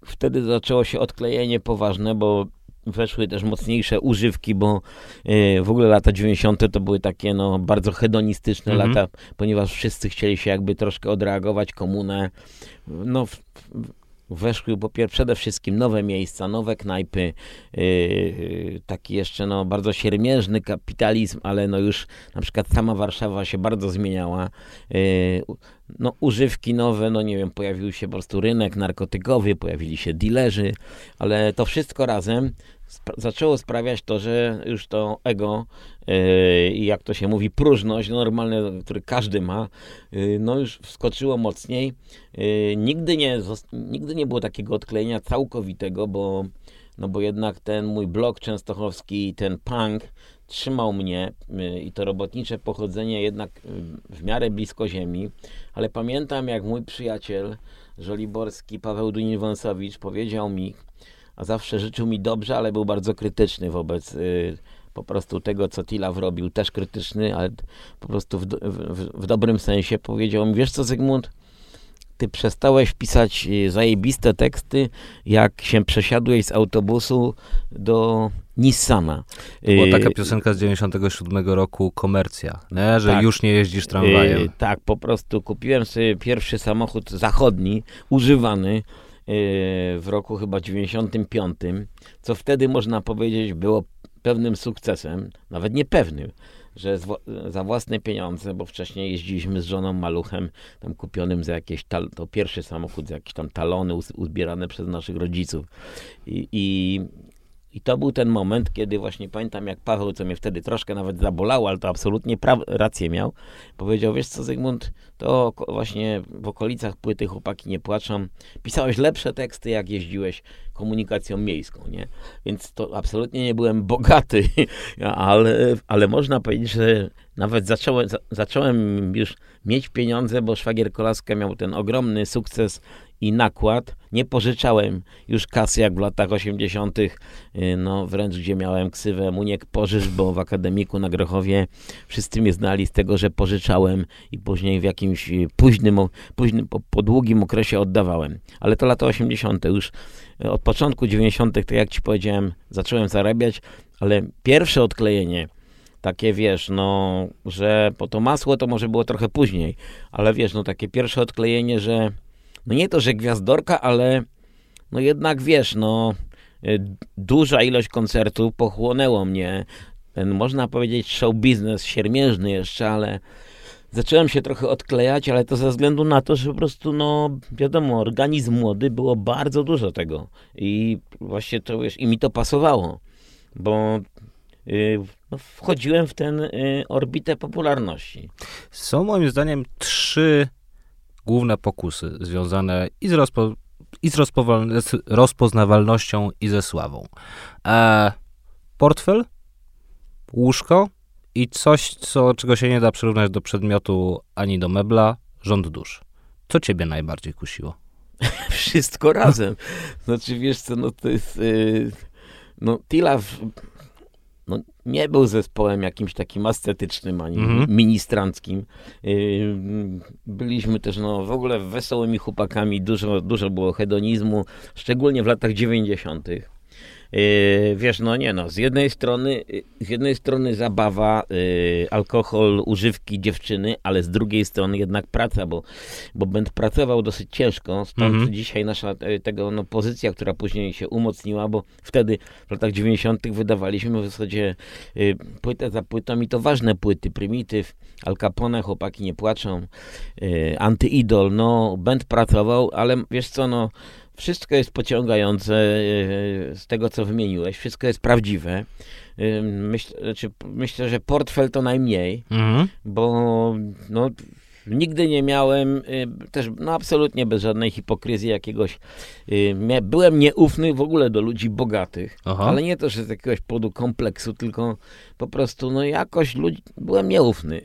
wtedy zaczęło się odklejenie poważne, bo weszły też mocniejsze używki, bo y, w ogóle lata 90. to były takie no, bardzo hedonistyczne mhm. lata, ponieważ wszyscy chcieli się jakby troszkę odreagować, komunę. No, w, weszły po pierwsze przede wszystkim nowe miejsca, nowe knajpy, yy, taki jeszcze no, bardzo siermierzny kapitalizm, ale no już na przykład sama Warszawa się bardzo zmieniała. Yy, no, używki nowe, no nie wiem, pojawił się po prostu rynek narkotykowy, pojawili się dilerzy, ale to wszystko razem zaczęło sprawiać to, że już to ego yy, i yy, jak to się mówi, próżność normalne, który każdy ma, yy, no już wskoczyło mocniej. Yy, nigdy, nie, nigdy nie było takiego odklejenia całkowitego, bo, no bo jednak ten mój blog częstochowski, ten punk trzymał mnie yy, i to robotnicze pochodzenie jednak yy, w miarę blisko ziemi, ale pamiętam jak mój przyjaciel żoliborski Paweł Dunin-Wąsowicz powiedział mi, a zawsze życzył mi dobrze, ale był bardzo krytyczny wobec y, po prostu tego, co Tilaw robił. Też krytyczny, ale po prostu w, w, w dobrym sensie powiedział mi, wiesz co Zygmunt, ty przestałeś pisać y, zajebiste teksty, jak się przesiadłeś z autobusu do Nissana. Była taka piosenka z 97 roku, Komercja, nie? że tak, już nie jeździsz tramwajem. Yy, tak, po prostu kupiłem sobie pierwszy samochód zachodni, używany, w roku chyba 95, co wtedy można powiedzieć było pewnym sukcesem, nawet niepewnym, że za własne pieniądze, bo wcześniej jeździliśmy z żoną maluchem, tam kupionym za jakieś, to pierwszy samochód, za jakieś tam talony uzbierane przez naszych rodziców. I, i i to był ten moment, kiedy właśnie pamiętam, jak Paweł, co mnie wtedy troszkę nawet zabolało, ale to absolutnie rację miał, powiedział, wiesz co Zygmunt, to właśnie w okolicach płyty Chłopaki nie płaczą, pisałeś lepsze teksty, jak jeździłeś komunikacją miejską, nie? Więc to absolutnie nie byłem bogaty, ale, ale można powiedzieć, że nawet zacząłem, zacząłem już mieć pieniądze, bo szwagier Kolaska miał ten ogromny sukces i nakład. Nie pożyczałem już kasy jak w latach 80., y, no wręcz gdzie miałem ksywę Muniek Pożycz, bo w akademiku na Grochowie wszyscy mnie znali z tego, że pożyczałem i później w jakimś y, późnym, późnym po, po długim okresie oddawałem. Ale to lata 80. już y, od początku 90., tak jak ci powiedziałem, zacząłem zarabiać, ale pierwsze odklejenie takie wiesz, no, że po to masło to może było trochę później, ale wiesz, no takie pierwsze odklejenie, że no nie to, że gwiazdorka, ale no jednak wiesz, no y, duża ilość koncertów pochłonęło mnie. Ten, można powiedzieć, show biznes siermiężny jeszcze, ale zacząłem się trochę odklejać, ale to ze względu na to, że po prostu, no wiadomo, organizm młody, było bardzo dużo tego. I właśnie to, wiesz, i mi to pasowało, bo yy, no, wchodziłem w ten yy, orbitę popularności. Są moim zdaniem trzy główne pokusy związane i z, rozpo, i z, z rozpoznawalnością, i ze sławą. E, portfel, łóżko i coś, co, czego się nie da przyrównać do przedmiotu ani do mebla, rząd dusz. Co ciebie najbardziej kusiło? Wszystko razem. Znaczy, wiesz co, no to jest... Yy, no, Tila no, nie był zespołem jakimś takim ascetycznym ani mm -hmm. ministranckim. Y, byliśmy też no, w ogóle wesołymi chłopakami, dużo, dużo było hedonizmu, szczególnie w latach 90. Yy, wiesz, no nie no, z jednej strony, z jednej strony zabawa, yy, alkohol, używki, dziewczyny, ale z drugiej strony jednak praca, bo, bo będę pracował dosyć ciężko, stąd mhm. dzisiaj nasza tego no, pozycja, która później się umocniła, bo wtedy w latach 90. wydawaliśmy w zasadzie płytę za płytą i to ważne płyty, Prymityw, Al Capone, Chłopaki nie płaczą, Antyidol, no, będę pracował, ale wiesz co, no, wszystko jest pociągające e, z tego, co wymieniłeś. Wszystko jest prawdziwe. E, myśl, znaczy, myślę, że portfel to najmniej, mhm. bo no, nigdy nie miałem, e, też no, absolutnie bez żadnej hipokryzji jakiegoś, byłem nieufny w ogóle do ludzi bogatych, Aha. ale nie to, że z jakiegoś powodu kompleksu, tylko po prostu no jakoś ludzi, byłem nieufny.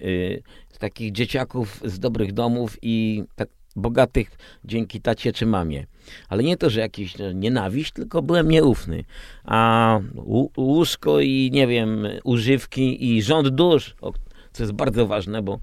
Z takich dzieciaków z dobrych domów i tak bogatych dzięki tacie czy mamie. Ale nie to, że jakiś nienawiść, tylko byłem nieufny. A łóżko i nie wiem, używki i rząd dusz, co jest bardzo ważne, bo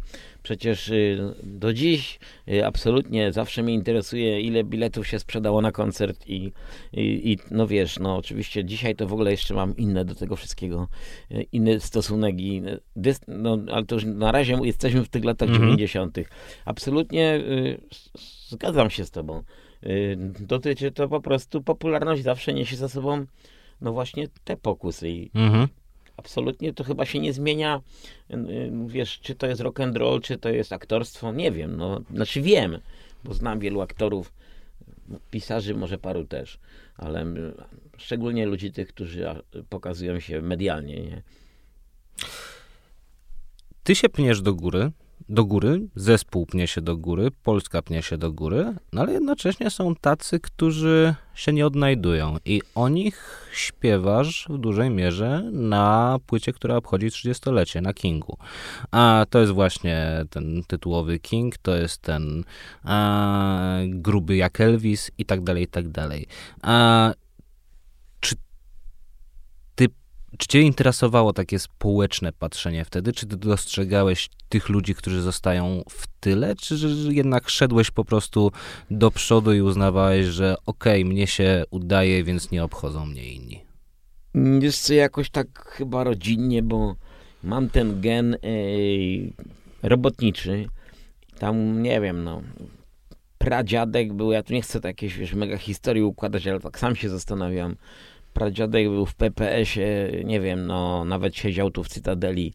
Przecież y, do dziś y, absolutnie zawsze mnie interesuje, ile biletów się sprzedało na koncert i, i, i, no wiesz, no oczywiście dzisiaj to w ogóle jeszcze mam inne do tego wszystkiego, y, inny stosunek i dys, no, ale to już na razie jesteśmy w tych latach mhm. 90. Absolutnie zgadzam się z tobą. Dotyczy to po prostu, popularność zawsze niesie za sobą no właśnie te pokusy i mhm absolutnie to chyba się nie zmienia, wiesz, czy to jest rock and roll, czy to jest aktorstwo, nie wiem, no, znaczy wiem, bo znam wielu aktorów, pisarzy, może paru też, ale szczególnie ludzi tych, którzy pokazują się medialnie, nie? Ty się pniesz do góry, do góry, zespół pnie się do góry, Polska pnie się do góry, no ale jednocześnie są tacy, którzy się nie odnajdują i o nich śpiewasz w dużej mierze na płycie, która obchodzi 30-lecie, na Kingu. A to jest właśnie ten tytułowy King, to jest ten a, gruby jak Elvis i tak dalej, i tak dalej. A, czy cię interesowało takie społeczne patrzenie wtedy? Czy ty dostrzegałeś tych ludzi, którzy zostają w tyle? Czy jednak szedłeś po prostu do przodu i uznawałeś, że okej, okay, mnie się udaje, więc nie obchodzą mnie inni? Jest jakoś tak chyba rodzinnie, bo mam ten gen ej, robotniczy. Tam, nie wiem, no, pradziadek był, ja tu nie chcę jakieś, wiesz, mega historii układać, ale tak sam się zastanawiam. Pradziadek był w PPS-ie, nie wiem, no, nawet siedział tu w Cytadeli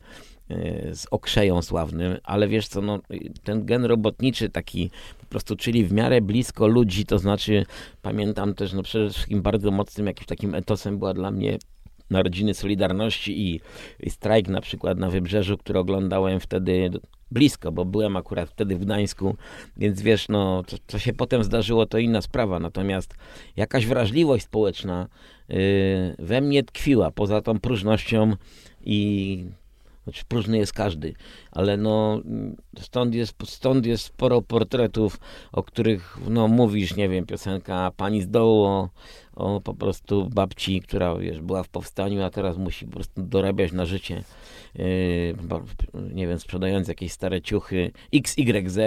e, z okrzeją sławnym, ale wiesz co, no, ten gen robotniczy taki po prostu, czyli w miarę blisko ludzi, to znaczy pamiętam też, no przede wszystkim bardzo mocnym jakimś takim etosem była dla mnie Narodziny Solidarności i, i strajk na przykład na Wybrzeżu, który oglądałem wtedy blisko, bo byłem akurat wtedy w Gdańsku, więc wiesz, no, co, co się potem zdarzyło, to inna sprawa. Natomiast jakaś wrażliwość społeczna we mnie tkwiła, poza tą próżnością i Choć próżny jest każdy, ale no stąd jest, stąd jest sporo portretów, o których no mówisz, nie wiem, piosenka Pani z dołu o, o po prostu babci, która wiesz, była w powstaniu, a teraz musi po prostu dorabiać na życie. Yy, nie wiem, sprzedając jakieś stare ciuchy XYZ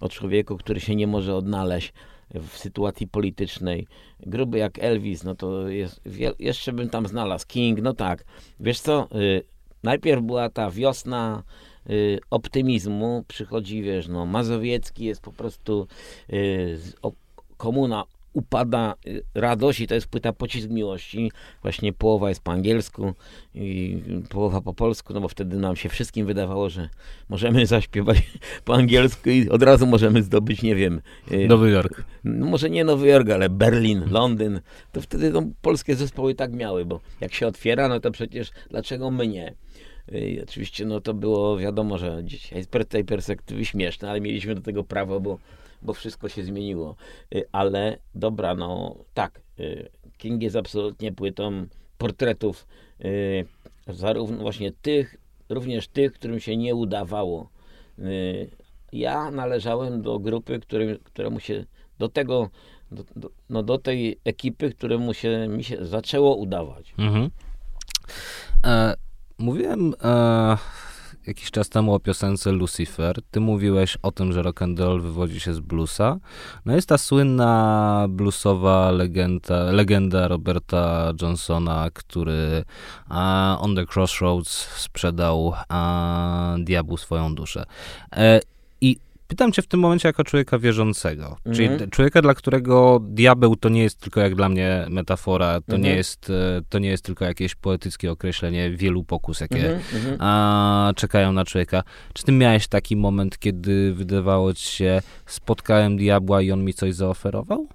o człowieku, który się nie może odnaleźć w sytuacji politycznej. Gruby jak Elvis, no to jest, jeszcze bym tam znalazł. King, no tak. Wiesz co, yy, najpierw była ta wiosna y, optymizmu, przychodzi, wiesz, no, Mazowiecki jest po prostu y, komuna upada y, radość i to jest płyta Pocisk Miłości. Właśnie połowa jest po angielsku i połowa po polsku, no bo wtedy nam się wszystkim wydawało, że możemy zaśpiewać po angielsku i od razu możemy zdobyć, nie wiem... Y, Nowy Jork. No może nie Nowy Jork, ale Berlin, Londyn. To wtedy no, polskie zespoły tak miały, bo jak się otwiera, no to przecież dlaczego my nie? I oczywiście no to było wiadomo, że dzisiaj z tej perspektywy śmieszne, ale mieliśmy do tego prawo, bo, bo wszystko się zmieniło. Y, ale dobra, no tak, y, King jest absolutnie płytą portretów y, zarówno właśnie tych, również tych, którym się nie udawało. Ja należałem do grupy, którym, któremu się do tego, do, do, no do tej ekipy, któremu się mi się zaczęło udawać. Mhm. E Mówiłem e, jakiś czas temu o piosence Lucifer. Ty mówiłeś o tym, że rock and roll wywodzi się z bluesa. No jest ta słynna bluesowa legenda, legenda Roberta Johnsona, który a, on the Crossroads sprzedał a, diabłu swoją duszę. E, I Pytam cię w tym momencie jako człowieka wierzącego, mhm. czyli człowieka, dla którego diabeł to nie jest tylko jak dla mnie metafora, to, mhm. nie, jest, e, to nie jest tylko jakieś poetyckie określenie wielu pokus, jakie mhm, mhm. a, czekają na człowieka. Czy ty miałeś taki moment, kiedy wydawało ci się, spotkałem diabła i on mi coś zaoferował?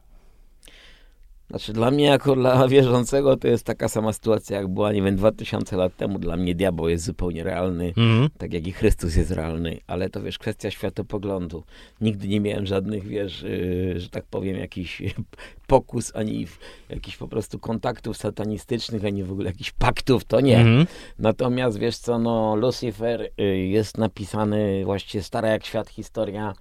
Znaczy dla mnie jako dla wierzącego to jest taka sama sytuacja jak była, nie wiem, 2000 lat temu. Dla mnie diabeł jest zupełnie realny, mm. tak jak i Chrystus jest realny, ale to wiesz, kwestia światopoglądu. Nigdy nie miałem żadnych, wiesz, yy, że tak powiem, jakichś pokus, ani jakichś po prostu kontaktów satanistycznych, ani w ogóle jakichś paktów, to nie. Mm. Natomiast wiesz co, no Lucifer yy, jest napisany właściwie stara jak świat historia,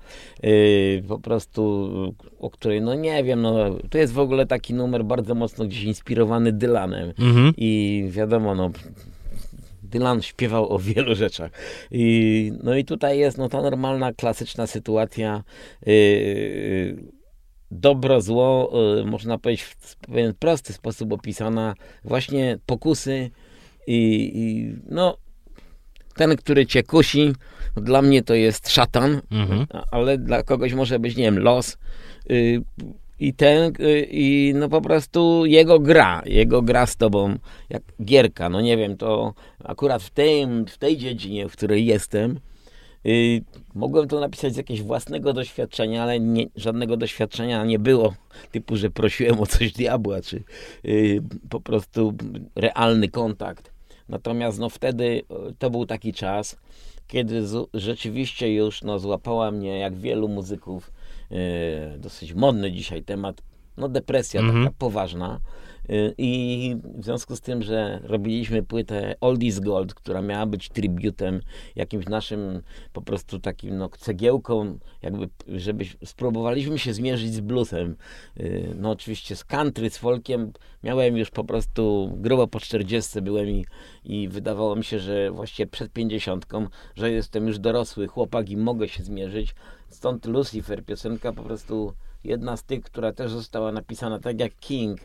yy, po prostu, o której, no nie wiem, no to jest w ogóle taki numer bardzo mocno gdzieś inspirowany Dylanem. Mhm. I wiadomo, no Dylan śpiewał o wielu rzeczach. I, no i tutaj jest no, ta normalna, klasyczna sytuacja. Yy, dobro, zło, yy, można powiedzieć w pewien prosty sposób opisana. Właśnie pokusy i, i no ten, który cię kusi, dla mnie to jest szatan, mhm. ale dla kogoś może być, nie wiem, los. Yy, i ten, y, i no po prostu jego gra, jego gra z tobą, jak gierka, no nie wiem, to akurat w, tym, w tej dziedzinie, w której jestem, yy, mogłem to napisać z jakiegoś własnego doświadczenia, ale nie, żadnego doświadczenia nie było, typu, że prosiłem o coś diabła, czy yy, po prostu realny kontakt. Natomiast no wtedy y, to był taki czas, kiedy rzeczywiście już no, złapała mnie, jak wielu muzyków, dosyć modny dzisiaj temat no depresja Mhm. taka poważna. Y, I w związku z tym, że robiliśmy płytę Oldies Gold, która miała być tributem jakimś naszym po prostu takim no, cegiełką, jakby, żeby spróbowaliśmy się zmierzyć z bluesem. Y, No oczywiście z country, z folkiem miałem już po prostu grubo po 40 byłem i, i wydawało mi się, że właściwie przed 50, że jestem już dorosły chłopak i mogę się zmierzyć. Stąd Lucifer, piosenka po prostu jedna z tych, która też została napisana tak jak King,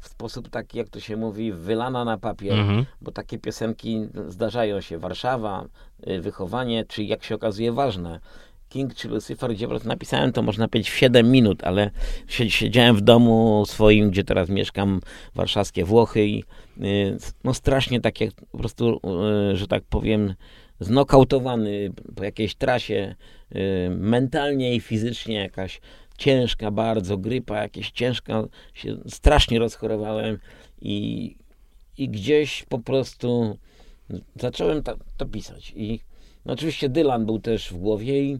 w sposób taki, jak to się mówi, wylana na papier, Mhm. bo takie piosenki zdarzają się. Warszawa, y, wychowanie, czy jak się okazuje ważne. King czy Lucifer, gdzie napisałem to można powiedzieć w 7 minut, ale sie- siedziałem w domu swoim, gdzie teraz mieszkam, warszawskie Włochy i y, no strasznie tak jak po prostu, y, że tak powiem, znokautowany po jakiejś trasie, mentalnie i fizycznie jakaś ciężka bardzo, grypa jakieś ciężka, się strasznie rozchorowałem i, i gdzieś po prostu zacząłem ta, to pisać. I no, oczywiście Dylan był też w głowie i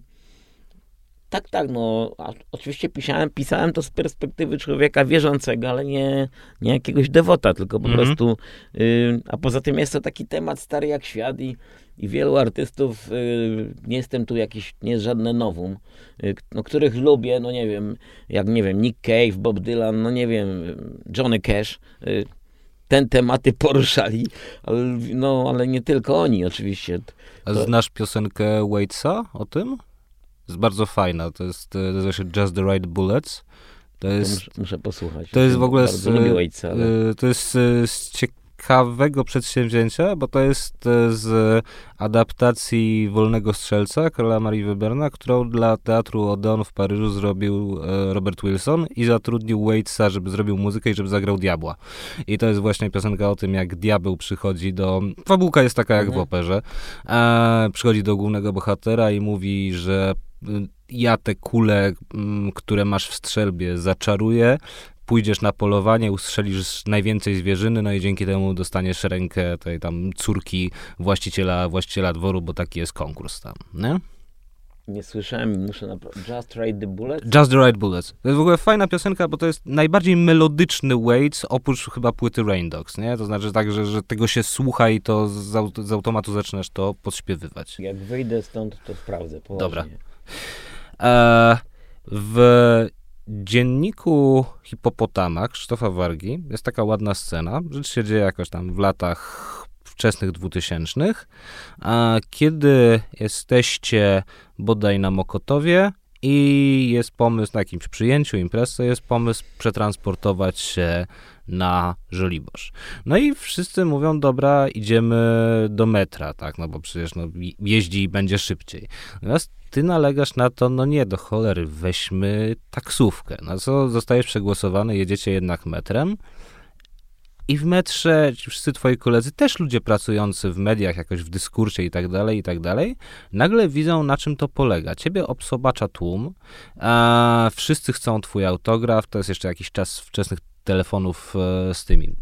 tak, tak, no a, oczywiście pisałem, pisałem to z perspektywy człowieka wierzącego, ale nie, nie jakiegoś dewota, tylko po Mhm. prostu, y, a poza tym jest to taki temat stary jak świat i, i wielu artystów, y, nie jestem tu jakiś, nie jest żadne nowum, y, no, których lubię, no nie wiem, jak nie wiem, Nick Cave, Bob Dylan, no nie wiem, Johnny Cash, y, ten tematy poruszali, ale, no ale nie tylko oni oczywiście. A To- znasz piosenkę Waitsa o tym? Jest bardzo fajna. To jest, e, nazywa się Just the Right Bullets. To To jest, muszę, muszę posłuchać. to jest w ogóle z, Waitsa, ale... e, to jest e, z ciekawego przedsięwzięcia, bo to jest z adaptacji Wolnego Strzelca Karola Marii Weberna, którą dla Teatru Odeon w Paryżu zrobił Robert Wilson i zatrudnił Waitsa, żeby zrobił muzykę i żeby zagrał diabła. I to jest właśnie piosenka o tym, jak diabeł przychodzi do... Fabułka jest taka jak w Mhm. operze. E, przychodzi do głównego bohatera i mówi, że ja te kule, mm, które masz w strzelbie, zaczaruję, pójdziesz na polowanie, ustrzelisz najwięcej zwierzyny, no i dzięki temu dostaniesz rękę tej tam córki właściciela, właściciela dworu, bo taki jest konkurs tam, nie? Nie słyszałem, muszę naprawdę... Just Ride the Bullet? Just the Right Bullets. To jest w ogóle fajna piosenka, bo to jest najbardziej melodyczny Waits, oprócz chyba płyty Rain Dogs, nie? To znaczy tak, że, że tego się słucha i to z, aut- z automatu zaczynasz to podśpiewywać. Jak wyjdę stąd, to sprawdzę. Poważnie. Dobra. E, w dzienniku Hipopotama Krzysztofa Wargi jest taka ładna scena. Rzecz się dzieje jakoś tam w latach wczesnych dwutysięcznych, a kiedy jesteście bodaj na Mokotowie i jest pomysł na jakimś przyjęciu, imprezie, jest pomysł przetransportować się na Żoliborz. No i wszyscy mówią, dobra, idziemy do metra, tak, no bo przecież no, jeździ i będzie szybciej. Natomiast ty nalegasz na to, no nie, do cholery, weźmy taksówkę. Na co zostajesz przegłosowany, jedziecie jednak metrem i w metrze wszyscy twoi koledzy, też ludzie pracujący w mediach, jakoś w dyskursie i tak dalej, i tak dalej, nagle widzą, na czym to polega. Ciebie obsobacza tłum, a wszyscy chcą twój autograf, to jest jeszcze jakiś czas wczesnych telefonów e, z tymi, e,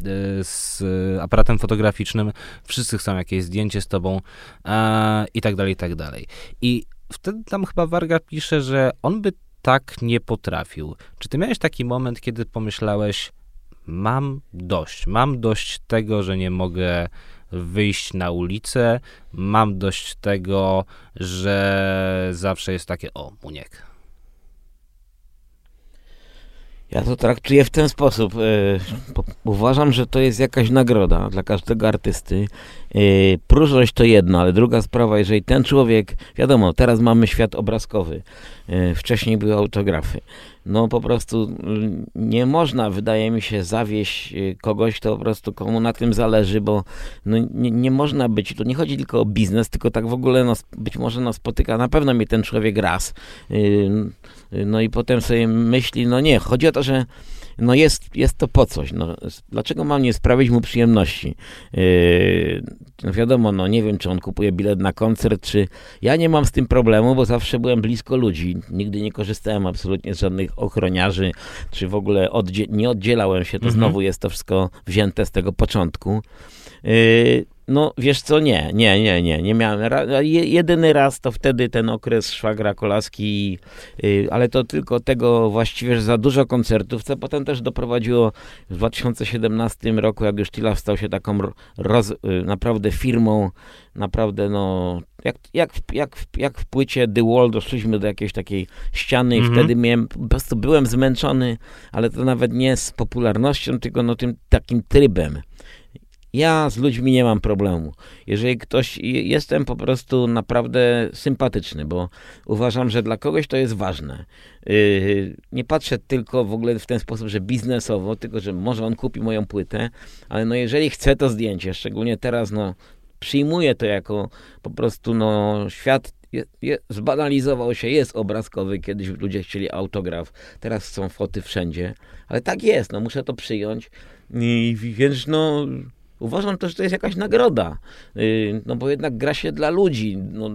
z aparatem fotograficznym, wszyscy chcą jakieś zdjęcie z tobą e, i tak dalej, i tak dalej. I wtedy tam chyba Warga pisze, że on by tak nie potrafił. Czy ty miałeś taki moment, kiedy pomyślałeś, mam dość, mam dość tego, że nie mogę wyjść na ulicę, mam dość tego, że zawsze jest takie, o, muniek. Ja to traktuję w ten sposób. e, Uważam, że to jest jakaś nagroda dla każdego artysty. E, Próżność to jedno, ale druga sprawa, jeżeli ten człowiek, wiadomo, teraz mamy świat obrazkowy, e, wcześniej były autografy. No po prostu nie można, wydaje mi się, zawieść kogoś, kto po prostu komu na tym zależy, bo no, nie, nie można być, tu nie chodzi tylko o biznes, tylko tak w ogóle no, być może no, spotyka na pewno mnie ten człowiek raz. No i potem sobie myśli, no nie, chodzi o to, że no jest, jest to po coś. No, dlaczego mam nie sprawić mu przyjemności? Yy, no wiadomo, no nie wiem, czy on kupuje bilet na koncert, czy... Ja nie mam z tym problemu, bo zawsze byłem blisko ludzi. Nigdy nie korzystałem absolutnie z żadnych ochroniarzy, czy w ogóle oddzie- nie oddzielałem się. To Mhm. znowu jest to wszystko wzięte z tego początku. Yy, No, wiesz co, nie, nie, nie, nie, nie miałem. Jedyny raz to wtedy ten okres szwagra Kolaski, yy, ale to tylko tego właściwie, że za dużo koncertów, co potem też doprowadziło w 2017 roku, jak już Tila stał się taką roz, yy, naprawdę firmą, naprawdę no, jak, jak, jak, jak w płycie The Wall doszliśmy do jakiejś takiej ściany i mm -hmm. wtedy miałem, po prostu byłem zmęczony, ale to nawet nie z popularnością, tylko no tym takim trybem. Ja z ludźmi nie mam problemu. Jeżeli ktoś, jestem po prostu naprawdę sympatyczny, bo uważam, że dla kogoś to jest ważne. Yy, nie patrzę tylko w ogóle w ten sposób, że biznesowo, tylko że może on kupi moją płytę, ale no jeżeli chce to zdjęcie, szczególnie teraz, no przyjmuję to jako po prostu, no świat je, je, zbanalizował się, jest obrazkowy, kiedyś ludzie chcieli autograf, teraz są foty wszędzie, ale tak jest, no muszę to przyjąć. I, więc no Uważam też, że to jest jakaś nagroda, y, no bo jednak gra się dla ludzi. No,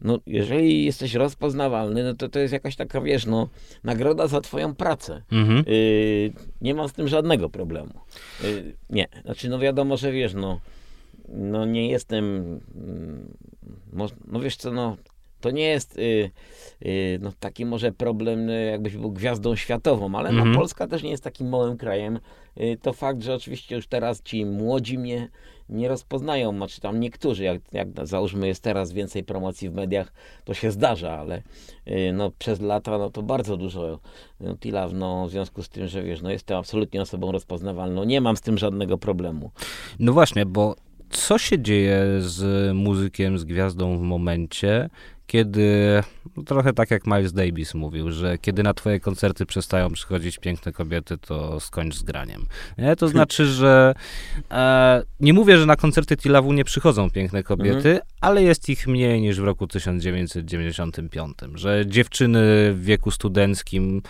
no, jeżeli jesteś rozpoznawalny, no to to jest jakaś taka, wiesz, no, nagroda za twoją pracę. Mhm. Y, nie mam z tym żadnego problemu. Y, nie, znaczy, no wiadomo, że wiesz, no, no nie jestem, mm, no wiesz co, no, to nie jest y, y, no, taki może problem, y, jakbyś był gwiazdą światową, ale no, mhm. Polska też nie jest takim małym krajem. Y, to fakt, że oczywiście już teraz ci młodzi mnie nie rozpoznają, znaczy tam niektórzy, jak, jak załóżmy jest teraz więcej promocji w mediach, to się zdarza, ale y, no, przez lata no, to bardzo dużo no, Tilaw, no, w związku z tym, że wiesz, no, jestem absolutnie osobą rozpoznawalną, nie mam z tym żadnego problemu. No właśnie, bo co się dzieje z muzykiem, z gwiazdą w momencie, kiedy, no trochę tak jak Miles Davis mówił, że kiedy na twoje koncerty przestają przychodzić piękne kobiety, to skończ z graniem. Nie? To znaczy, że e, nie mówię, że na koncerty Tilawu nie przychodzą piękne kobiety, mhm. ale jest ich mniej niż w roku 1995, że dziewczyny w wieku studenckim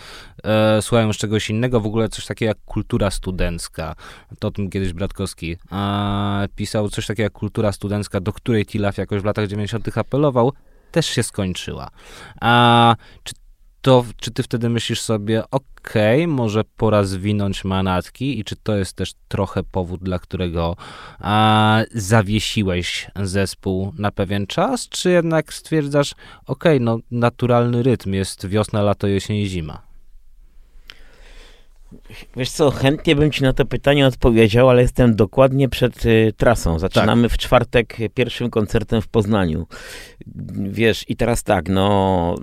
e, słuchają z czegoś innego, w ogóle coś takiego jak kultura studencka. To o tym kiedyś Bratkowski e, pisał, coś takiego jak kultura studencka, do której Tilaw jakoś w latach 90. apelował, też się skończyła. A czy to, czy ty wtedy myślisz sobie, okej, okay, może pora zwinąć manatki i czy to jest też trochę powód, dla którego a, zawiesiłeś zespół na pewien czas, czy jednak stwierdzasz, okej, okay, no naturalny rytm jest wiosna, lato, jesień, zima? Wiesz co, chętnie bym ci na to pytanie odpowiedział, ale jestem dokładnie przed y, trasą. Zaczynamy tak. w czwartek pierwszym koncertem w Poznaniu. Wiesz, i teraz tak, no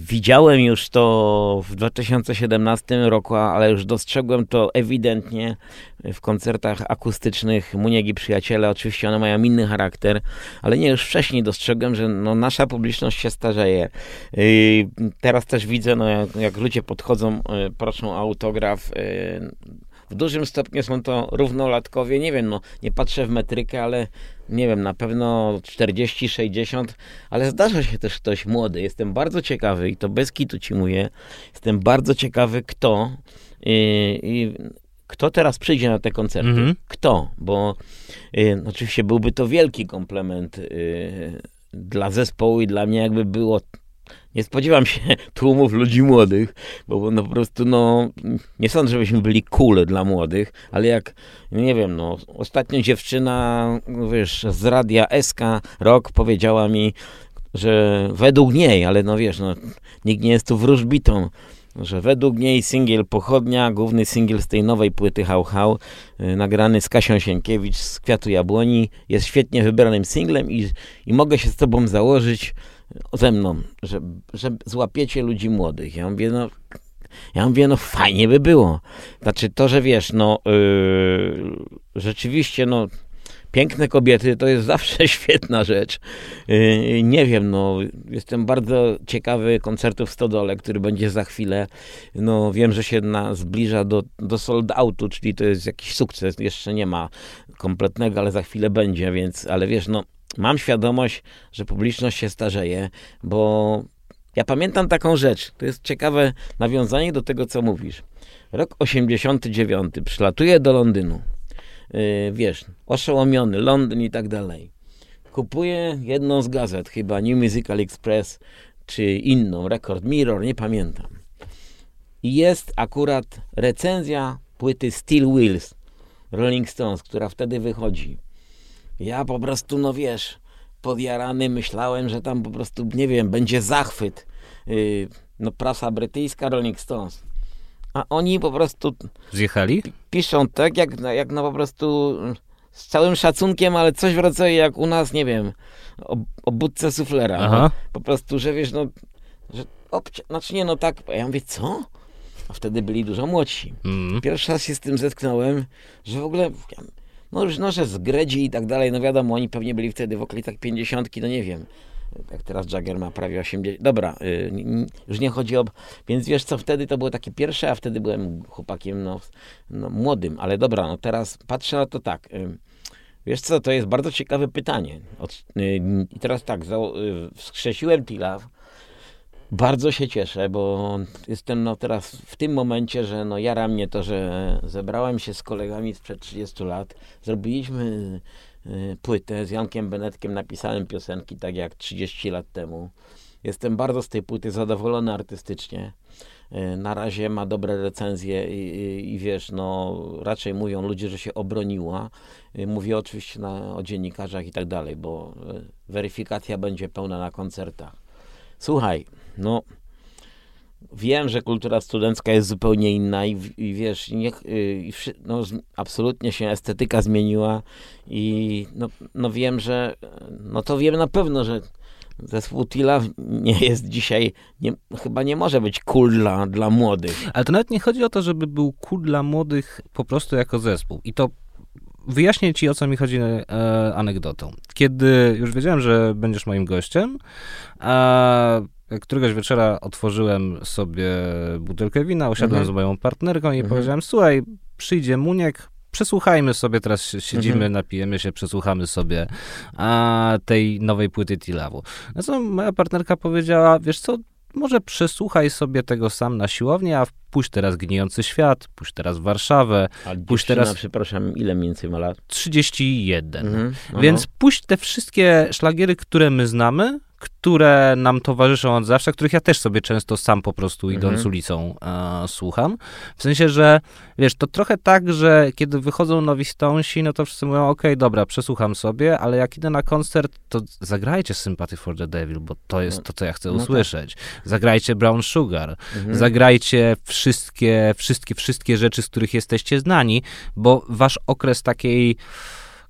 widziałem już to w 2017 roku, ale już dostrzegłem to ewidentnie w koncertach akustycznych Muniegi Przyjaciele. Oczywiście one mają inny charakter, ale nie już wcześniej dostrzegłem, że no, nasza publiczność się starzeje. Teraz też widzę, no, jak, jak ludzie podchodzą, yy, proszą autograf. Yy, w dużym stopniu są to równolatkowie, nie wiem, no nie patrzę w metrykę, ale nie wiem, na pewno 40, 60, ale zdarza się też ktoś młody. Jestem bardzo ciekawy i to bez kitu ci mówię, jestem bardzo ciekawy kto i kto teraz przyjdzie na te koncerty? Mm -hmm. Kto? Bo y, oczywiście byłby to wielki komplement y, dla zespołu i dla mnie jakby było nie spodziewam się tłumów ludzi młodych, bo no po prostu, no, nie sądzę, żebyśmy byli cool dla młodych, ale jak, nie wiem, no, ostatnio dziewczyna, wiesz, z radia SK Rock powiedziała mi, że według niej, ale no wiesz, no, nikt nie jest tu wróżbitą, że według niej singiel Pochodnia, główny singiel z tej nowej płyty Hał Hał, yy, nagrany z Kasią Sienkiewicz z Kwiatu Jabłoni, jest świetnie wybranym singlem i, i mogę się z tobą założyć, ze mną, że, że złapiecie ludzi młodych. Ja mówię, no, ja mówię, no fajnie by było. Znaczy to, że wiesz, no yy, rzeczywiście, no piękne kobiety to jest zawsze świetna rzecz. Yy, nie wiem, no jestem bardzo ciekawy koncertu w Stodole, który będzie za chwilę. No wiem, że się na, zbliża do, do sold outu, czyli to jest jakiś sukces. Jeszcze nie ma kompletnego, ale za chwilę będzie, więc, ale wiesz, no mam świadomość, że publiczność się starzeje, bo ja pamiętam taką rzecz. To jest ciekawe nawiązanie do tego, co mówisz. Rok 89. Przylatuję do Londynu. Yy, wiesz, oszołomiony, Londyn i tak dalej. Kupuję jedną z gazet, chyba New Musical Express, czy inną, Record Mirror, nie pamiętam. I jest akurat recenzja płyty Steel Wheels Rolling Stones, która wtedy wychodzi. Ja po prostu, no wiesz, podjarany myślałem, że tam po prostu, nie wiem, będzie zachwyt. Yy, no prasa brytyjska, Rolling Stones. A oni po prostu Zjechali? piszą tak, jak, jak no po prostu z całym szacunkiem, ale coś w rodzaju jak u nas, nie wiem, o, o budce suflera. Aha. No, po prostu, że wiesz, no, że obcia- znaczy nie, no tak, a ja mówię, co? A wtedy byli dużo młodsi. Mm. Pierwszy raz się z tym zetknąłem, że w ogóle, no już no, że z Gredzi i tak dalej, no wiadomo, oni pewnie byli wtedy w okolicach 50, no nie wiem. Jak teraz Jagger ma prawie 80. Dobra, y, n- już nie chodzi o. Więc wiesz co, wtedy to było takie pierwsze, a wtedy byłem chłopakiem no, no, młodym, ale dobra, no teraz patrzę na to tak. y, Wiesz co, to jest bardzo ciekawe pytanie. Od, y, I teraz tak, za, y, wskrzesiłem Tilaw. Bardzo się cieszę, bo jestem no teraz w tym momencie, że no jara mnie to, że zebrałem się z kolegami sprzed 30 lat. Zrobiliśmy y, płytę z Jankiem Benetkiem, napisałem piosenki tak jak 30 lat temu. Jestem bardzo z tej płyty zadowolony artystycznie. Y, Na razie ma dobre recenzje i, i, i wiesz, no raczej mówią ludzie, że się obroniła. Y, Mówię oczywiście na, o dziennikarzach i tak dalej, bo weryfikacja będzie pełna na koncertach. Słuchaj, no wiem, że kultura studencka jest zupełnie inna i, i wiesz, niech, y, i wszy- no, absolutnie się estetyka zmieniła i no, no wiem, że no to wiem na pewno, że zespół Tila nie jest dzisiaj, nie, chyba nie może być cool dla, dla młodych. Ale to nawet nie chodzi o to, żeby był cool dla młodych po prostu jako zespół. I to wyjaśnię ci, o co mi chodzi e, anegdotą. Kiedy już wiedziałem, że będziesz moim gościem, a któregoś wieczora otworzyłem sobie butelkę wina, usiadłem Mhm. z moją partnerką i Mhm. powiedziałem, słuchaj, przyjdzie Muniek, przesłuchajmy sobie, teraz si- siedzimy, Mhm. napijemy się, przesłuchamy sobie a, tej nowej płyty Tilawu. No co moja partnerka powiedziała, wiesz co, może przesłuchaj sobie tego sam na siłowni, a pójść teraz Gnijący Świat, pójść teraz Warszawę, A teraz- przepraszam, ile mniej więcej ma lat? 31. Mhm. Więc puść te wszystkie szlagiery, które my znamy, które nam towarzyszą od zawsze, których ja też sobie często sam po prostu idąc Mhm. ulicą e, słucham. W sensie, że wiesz, to trochę tak, że kiedy wychodzą nowi Stonesi, no to wszyscy mówią, okej, dobra, przesłucham sobie, ale jak idę na koncert, to zagrajcie Sympathy for the Devil, bo to jest No, to, co ja chcę no tak. usłyszeć. Zagrajcie Brown Sugar. Mhm. Zagrajcie wszystkie, wszystkie, wszystkie rzeczy, z których jesteście znani, bo wasz okres takiej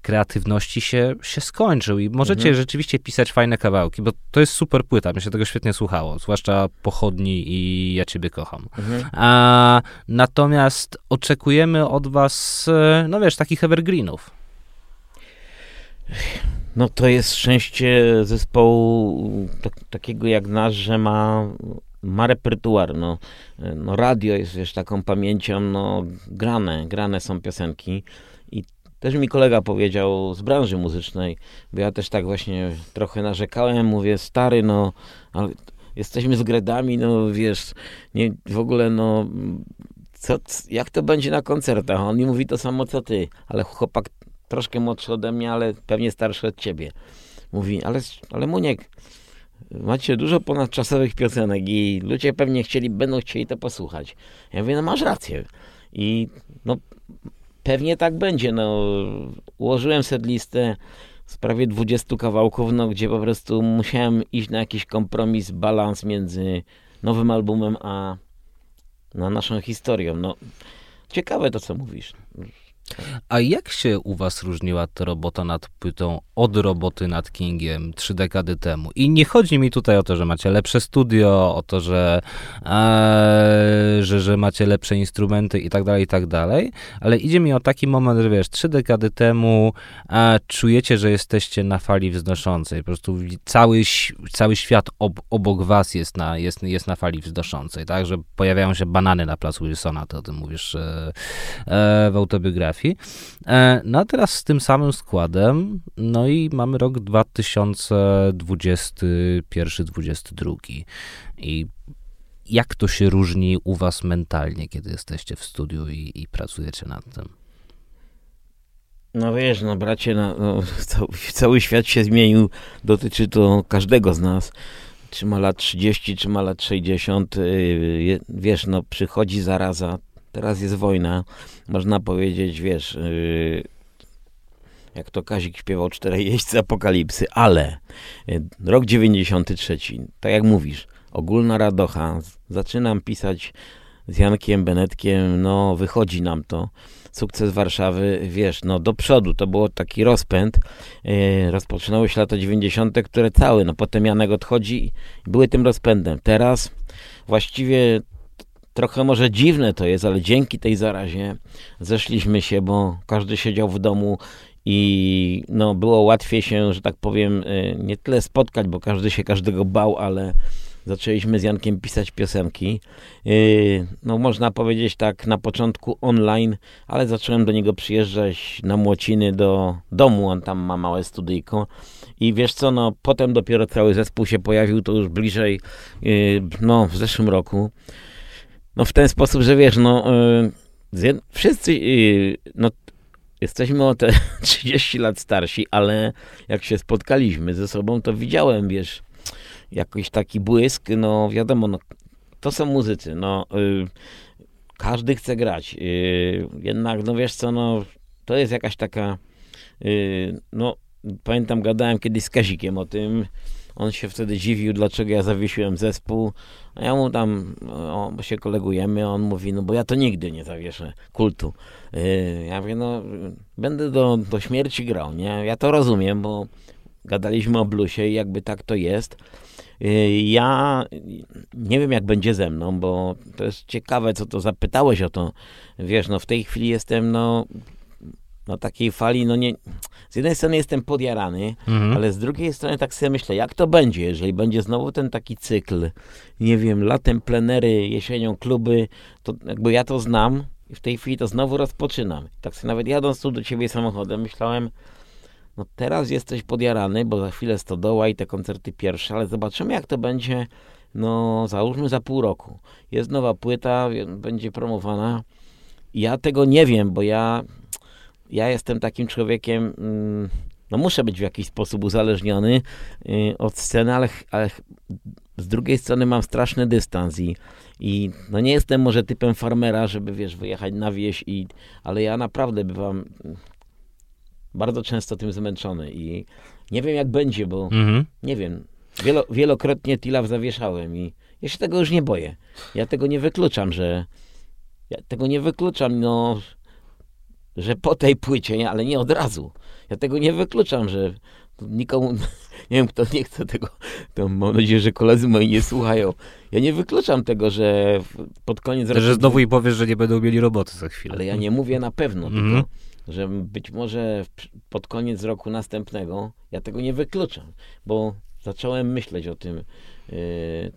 kreatywności się, się skończył i możecie Mhm. rzeczywiście pisać fajne kawałki, bo to jest super płyta, mi się tego świetnie słuchało, zwłaszcza Pochodni i Ja Ciebie kocham. Mhm. A, natomiast oczekujemy od was, e, no wiesz, takich evergreenów. No to jest szczęście zespołu tak, takiego jak nasz, że ma, ma repertuar. No, no radio jest wiesz, taką pamięcią, no grane, grane są piosenki. Też mi kolega powiedział z branży muzycznej, bo ja też tak właśnie trochę narzekałem, mówię stary, no ale jesteśmy z Gredami, no wiesz, nie, w ogóle no co, jak to będzie na koncertach? On mi mówi to samo co ty, ale chłopak troszkę młodszy ode mnie, ale pewnie starszy od ciebie. Mówi, ale, ale Muniek, macie dużo ponadczasowych piosenek i ludzie pewnie chcieli, będą chcieli to posłuchać. Ja mówię, no masz rację. I no pewnie tak będzie. No, ułożyłem set listę z prawie 20 kawałków, no, gdzie po prostu musiałem iść na jakiś kompromis, balans między nowym albumem a na naszą historią. No, ciekawe to, co mówisz. A jak się u was różniła ta robota nad płytą od roboty nad Kingiem trzy dekady temu? I nie chodzi mi tutaj o to, że macie lepsze studio, o to, że, e, że, że macie lepsze instrumenty i tak dalej, i tak dalej, ale idzie mi o taki moment, że wiesz, trzy dekady temu e, czujecie, że jesteście na fali wznoszącej, po prostu cały, cały świat ob, obok was jest na, jest, jest na fali wznoszącej, tak, że pojawiają się banany na placu Wilsona, ty o tym mówisz e, e, w autobiografii. E, No a teraz z tym samym składem, no i mamy rok 2021-2022 i jak to się różni u was mentalnie, kiedy jesteście w studiu i, i pracujecie nad tym? No wiesz, no bracie, no, no, cały, cały świat się zmienił, dotyczy to każdego z nas. Czy ma lat 30, czy ma lat 60, yy, wiesz, no przychodzi zaraza, teraz jest wojna, można powiedzieć, wiesz, yy, jak to Kazik śpiewał Czterej Jeźdźcy Apokalipsy, ale y, rok 93, tak jak mówisz, ogólna radocha, zaczynam pisać z Jankiem Benetkiem, no wychodzi nam to. Sukces Warszawy, wiesz, no do przodu, to było taki rozpęd. Yy, rozpoczynały się lata 90., które cały, no potem Janek odchodzi i były tym rozpędem. Teraz właściwie trochę może dziwne to jest, ale dzięki tej zarazie zeszliśmy się, bo każdy siedział w domu i no, było łatwiej się, że tak powiem, yy, nie tyle spotkać, bo każdy się każdego bał, ale zaczęliśmy z Jankiem pisać piosenki. Yy, no można powiedzieć tak na początku online, ale zacząłem do niego przyjeżdżać na Młociny do domu, on tam ma małe studyjko. I wiesz co, no potem dopiero cały zespół się pojawił, to już bliżej, yy, no w zeszłym roku. No w ten sposób, że wiesz, no yy, wszyscy, no jesteśmy o te 30 lat starsi, ale jak się spotkaliśmy ze sobą, to widziałem, wiesz, jakiś taki błysk, no wiadomo, no, to są muzycy, no y, każdy chce grać, jednak no wiesz co, no to jest jakaś taka, no pamiętam gadałem kiedyś z Kazikiem o tym, on się wtedy dziwił, dlaczego ja zawiesiłem zespół. A ja mu tam, o, bo się kolegujemy, on mówi, no bo ja to nigdy nie zawieszę kultu. Yy, ja mówię, no będę do, do śmierci grał, nie? Ja to rozumiem, bo gadaliśmy o bluesie i jakby tak to jest. Y, ja nie wiem, jak będzie ze mną, bo to jest ciekawe, co to zapytałeś o to. Wiesz, no w tej chwili jestem, no, na takiej fali, no nie. Z jednej strony jestem podjarany, mhm. ale z drugiej strony tak sobie myślę, jak to będzie, jeżeli będzie znowu ten taki cykl, nie wiem, latem plenery, jesienią kluby, to jakby ja to znam i w tej chwili to znowu rozpoczynam. Tak sobie nawet jadąc tu do ciebie samochodem, myślałem, no teraz jesteś podjarany, bo za chwilę stodoła i te koncerty pierwsze, ale zobaczymy jak to będzie, no załóżmy za pół roku. Jest nowa płyta, będzie promowana. Ja tego nie wiem, bo ja, ja jestem takim człowiekiem, mm, no muszę być w jakiś sposób uzależniony y, od sceny, ale, ale z drugiej strony mam straszny dystans i, i no nie jestem może typem farmera, żeby wiesz, wyjechać na wieś i, ale ja naprawdę bywam bardzo często tym zmęczony i nie wiem jak będzie, bo mhm. nie wiem. Wielo, wielokrotnie Tilaw zawieszałem i ja się tego już nie boję. Ja tego nie wykluczam, że ja tego nie wykluczam, no, że po tej płycie, nie, ale nie od razu. Ja tego nie wykluczam, że nikomu, nie wiem kto nie chce tego, to mam nadzieję, że koledzy moi nie słuchają. Ja nie wykluczam tego, że pod koniec roku... Że znowu i powiesz, że nie będą mieli roboty za chwilę. Ale ja nie mówię na pewno, mm -hmm. tylko że być może pod koniec roku następnego, ja tego nie wykluczam, bo zacząłem myśleć o tym, yy,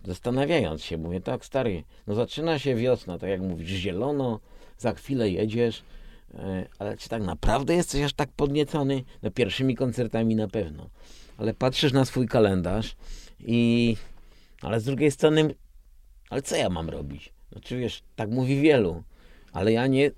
zastanawiając się, mówię, tak stary, no zaczyna się wiosna, tak jak mówisz, zielono, za chwilę jedziesz, ale czy tak naprawdę jesteś aż tak podniecony? No pierwszymi koncertami na pewno, ale patrzysz na swój kalendarz i, ale z drugiej strony, ale co ja mam robić? Znaczy wiesz, tak mówi wielu, ale ja nie,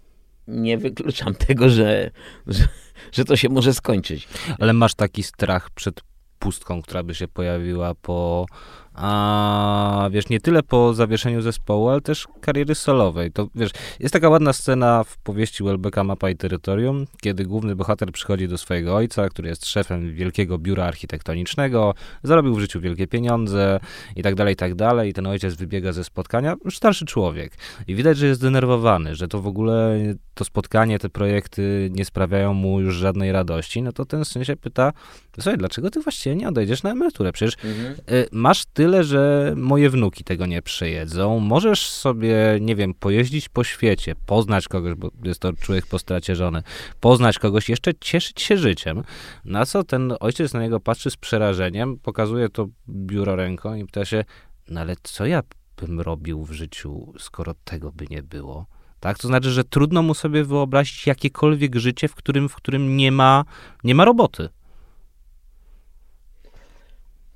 nie wykluczam tego, że, że, że to się może skończyć. Ale masz taki strach przed pustką, która by się pojawiła po a wiesz, nie tyle po zawieszeniu zespołu, ale też kariery solowej. To wiesz, jest taka ładna scena w powieści Welbecka Mapa i Terytorium, kiedy główny bohater przychodzi do swojego ojca, który jest szefem wielkiego biura architektonicznego, zarobił w życiu wielkie pieniądze i tak dalej, i tak dalej. I ten ojciec wybiega ze spotkania, już starszy człowiek. I widać, że jest zdenerwowany, że to w ogóle to spotkanie, te projekty nie sprawiają mu już żadnej radości. No to ten syn się pyta, słuchaj, dlaczego ty właściwie nie odejdziesz na emeryturę? Przecież mhm. y, masz ty tyle, że moje wnuki tego nie przejedzą. Możesz sobie, nie wiem, pojeździć po świecie, poznać kogoś, bo jest to człowiek po stracie żony, poznać kogoś, jeszcze cieszyć się życiem. Na co ten ojciec na niego patrzy z przerażeniem, pokazuje to biuro ręką i pyta się, no ale co ja bym robił w życiu, skoro tego by nie było? Tak? To znaczy, że trudno mu sobie wyobrazić jakiekolwiek życie, w którym, w którym nie ma, nie ma roboty.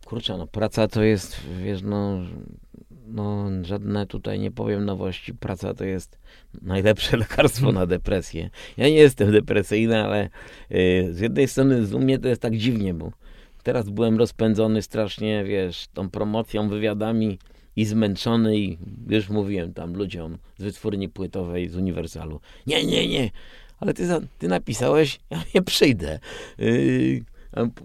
Kurczę, no praca to jest, wiesz, no, no żadne tutaj nie powiem nowości. Praca to jest najlepsze lekarstwo na depresję. Ja nie jestem depresyjny, ale y, z jednej strony z mnie to jest tak dziwnie, bo teraz byłem rozpędzony strasznie, wiesz, tą promocją, wywiadami i zmęczony i już mówiłem tam ludziom z wytwórni płytowej, z Uniwersalu. Nie, nie, nie, ale ty, ty napisałeś, ja nie przyjdę. Yy,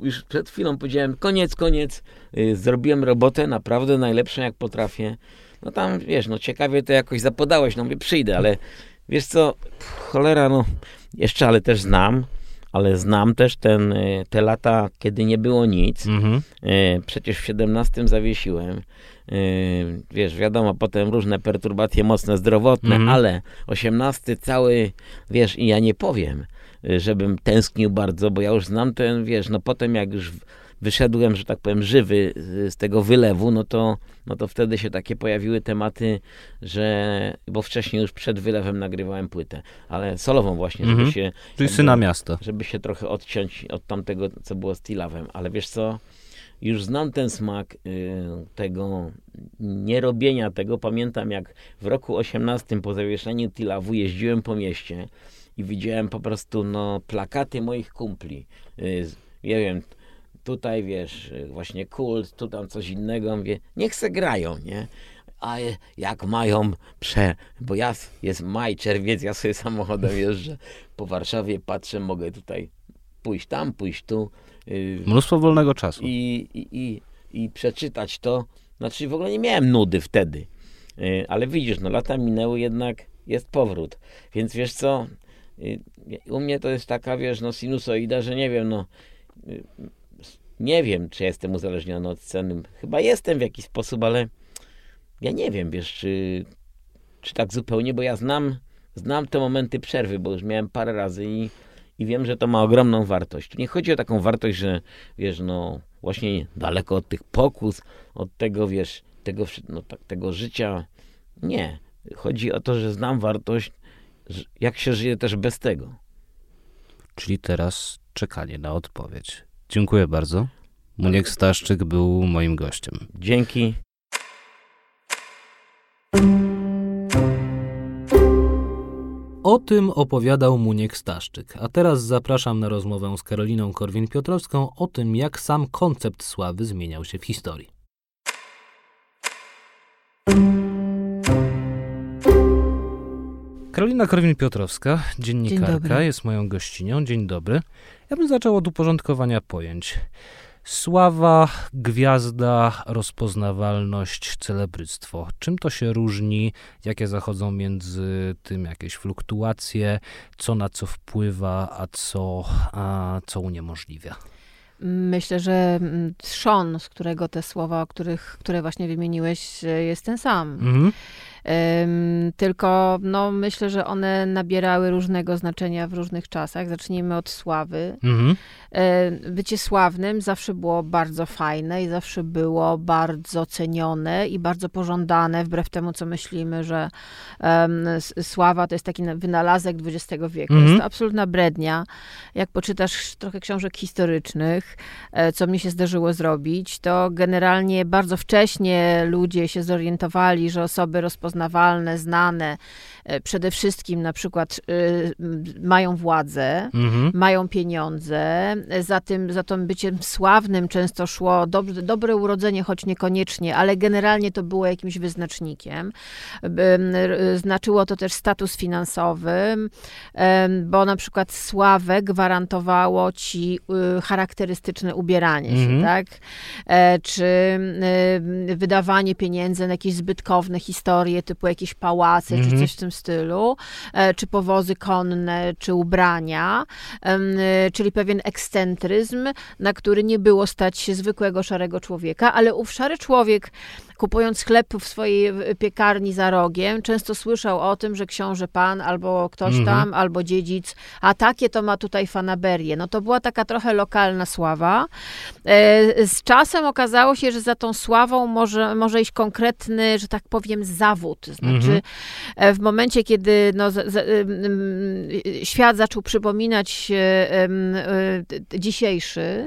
już przed chwilą powiedziałem, koniec, koniec, yy, zrobiłem robotę naprawdę najlepszą jak potrafię. No tam, wiesz, no ciekawie to jakoś zapodałeś, no mówię, przyjdę, ale wiesz co, cholera, no, jeszcze, ale też znam, ale znam też ten, y, te lata, kiedy nie było nic. Mhm. Y, przecież w 17 zawiesiłem. Y, wiesz, wiadomo, potem różne perturbacje mocne zdrowotne, mhm. ale 18 cały, wiesz, i ja nie powiem, żebym tęsknił bardzo, bo ja już znam ten, wiesz, no potem jak już wyszedłem, że tak powiem, żywy z tego wylewu, no to, no to wtedy się takie pojawiły tematy, że, bo wcześniej już przed wylewem nagrywałem płytę, ale solową właśnie, żeby mhm. się... Czyli syna miasta. Żeby się trochę odciąć od tamtego, co było z Tilawem, ale wiesz co, już znam ten smak y, tego nierobienia tego. Pamiętam jak w roku 18 po zawieszeniu Tilawu jeździłem po mieście i widziałem po prostu no, plakaty moich kumpli. Y, nie wiem, tutaj wiesz, właśnie kult, tu tam coś innego, mówię, niech se grają, nie? A jak mają prze, bo ja, jest maj, czerwiec, ja sobie samochodem jeżdżę po Warszawie, patrzę, mogę tutaj pójść tam, pójść tu. Y, Mnóstwo wolnego czasu. I, i, i, i przeczytać to. Znaczy w ogóle nie miałem nudy wtedy. Y, ale widzisz, no lata minęły, jednak jest powrót. Więc wiesz co, y, u mnie to jest taka, wiesz, no sinusoida, że nie wiem, no nie wiem, czy jestem uzależniony od sceny. Chyba jestem w jakiś sposób, ale ja nie wiem, wiesz, czy, czy tak zupełnie, bo ja znam, znam te momenty przerwy, bo już miałem parę razy i, i wiem, że to ma ogromną wartość. Tu nie chodzi o taką wartość, że wiesz, no właśnie daleko od tych pokus, od tego, wiesz, tego, no, tak, tego życia. Nie. Chodzi o to, że znam wartość, jak się żyje też bez tego. Czyli teraz czekanie na odpowiedź. Dziękuję bardzo. Muniek Staszczyk był moim gościem. Dzięki. O tym opowiadał Muniek Staszczyk, a teraz zapraszam na rozmowę z Karoliną Korwin-Piotrowską o tym, jak sam koncept sławy zmieniał się w historii. Karolina Korwin-Piotrowska, dziennikarka, jest moją gościnią. Dzień dobry. Ja bym zaczął od uporządkowania pojęć. Sława, gwiazda, rozpoznawalność, celebryctwo. Czym to się różni? Jakie zachodzą między tym jakieś fluktuacje? Co na co wpływa, a co, a co uniemożliwia? Myślę, że trzon, z którego te słowa, których, które właśnie wymieniłeś, jest ten sam. Mhm. Tylko no, myślę, że one nabierały różnego znaczenia w różnych czasach. Zacznijmy od sławy. Mhm. Bycie sławnym zawsze było bardzo fajne i zawsze było bardzo cenione i bardzo pożądane, wbrew temu, co myślimy, że um, sława to jest taki wynalazek XX wieku. Mhm. Jest to absolutna brednia. Jak poczytasz trochę książek historycznych, e, co mi się zdarzyło zrobić, to generalnie bardzo wcześnie ludzie się zorientowali, że osoby rozpoznają rozpoznawalne, znane, e, przede wszystkim na przykład y, mają władzę, mhm. mają pieniądze, za tym, za tym byciem sławnym często szło dobre, dobre urodzenie, choć niekoniecznie, ale generalnie to było jakimś wyznacznikiem. Znaczyło to też status finansowy, bo na przykład sławę gwarantowało ci charakterystyczne ubieranie się, mhm. tak? E, czy wydawanie pieniędzy na jakieś zbytkowne historie, typu jakieś pałace, czy mhm. coś w tym stylu, e, czy powozy konne, czy ubrania, e, czyli pewien ekscentryzm, na który nie było stać się zwykłego szarego człowieka, ale ów szary człowiek kupując chleb w swojej piekarni za rogiem, często słyszał o tym, że książę pan albo ktoś mhm. tam, albo dziedzic, a takie to ma tutaj fanaberię. No to była taka trochę lokalna sława. E, z czasem okazało się, że za tą sławą może, może iść konkretny, że tak powiem, zawód. Znaczy, mhm. E, w momencie, kiedy no, z, z, świat zaczął przypominać e, dzisiejszy,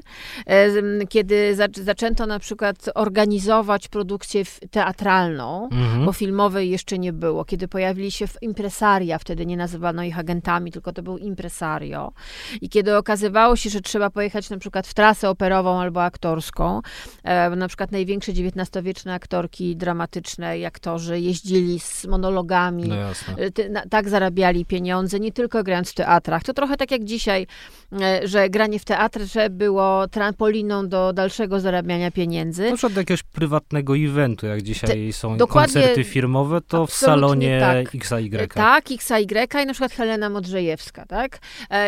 kiedy zaczęto na przykład organizować produkcję teatralną, mhm. bo filmowej jeszcze nie było. Kiedy pojawili się w impresaria, wtedy nie nazywano ich agentami, tylko to był impresario. I kiedy okazywało się, że trzeba pojechać na przykład w trasę operową albo aktorską, e, na przykład największe XIX-wieczne aktorki dramatyczne i aktorzy jeździli z monologami, no e, na, tak zarabiali pieniądze, nie tylko grając w teatrach. To trochę tak jak dzisiaj, e, że granie w teatrze było trampoliną do dalszego zarabiania pieniędzy. Na przykład do jakiegoś prywatnego eventu, jak dzisiaj są koncerty firmowe, to w salonie tak. XY. Tak, XY i na przykład Helena Modrzejewska, tak?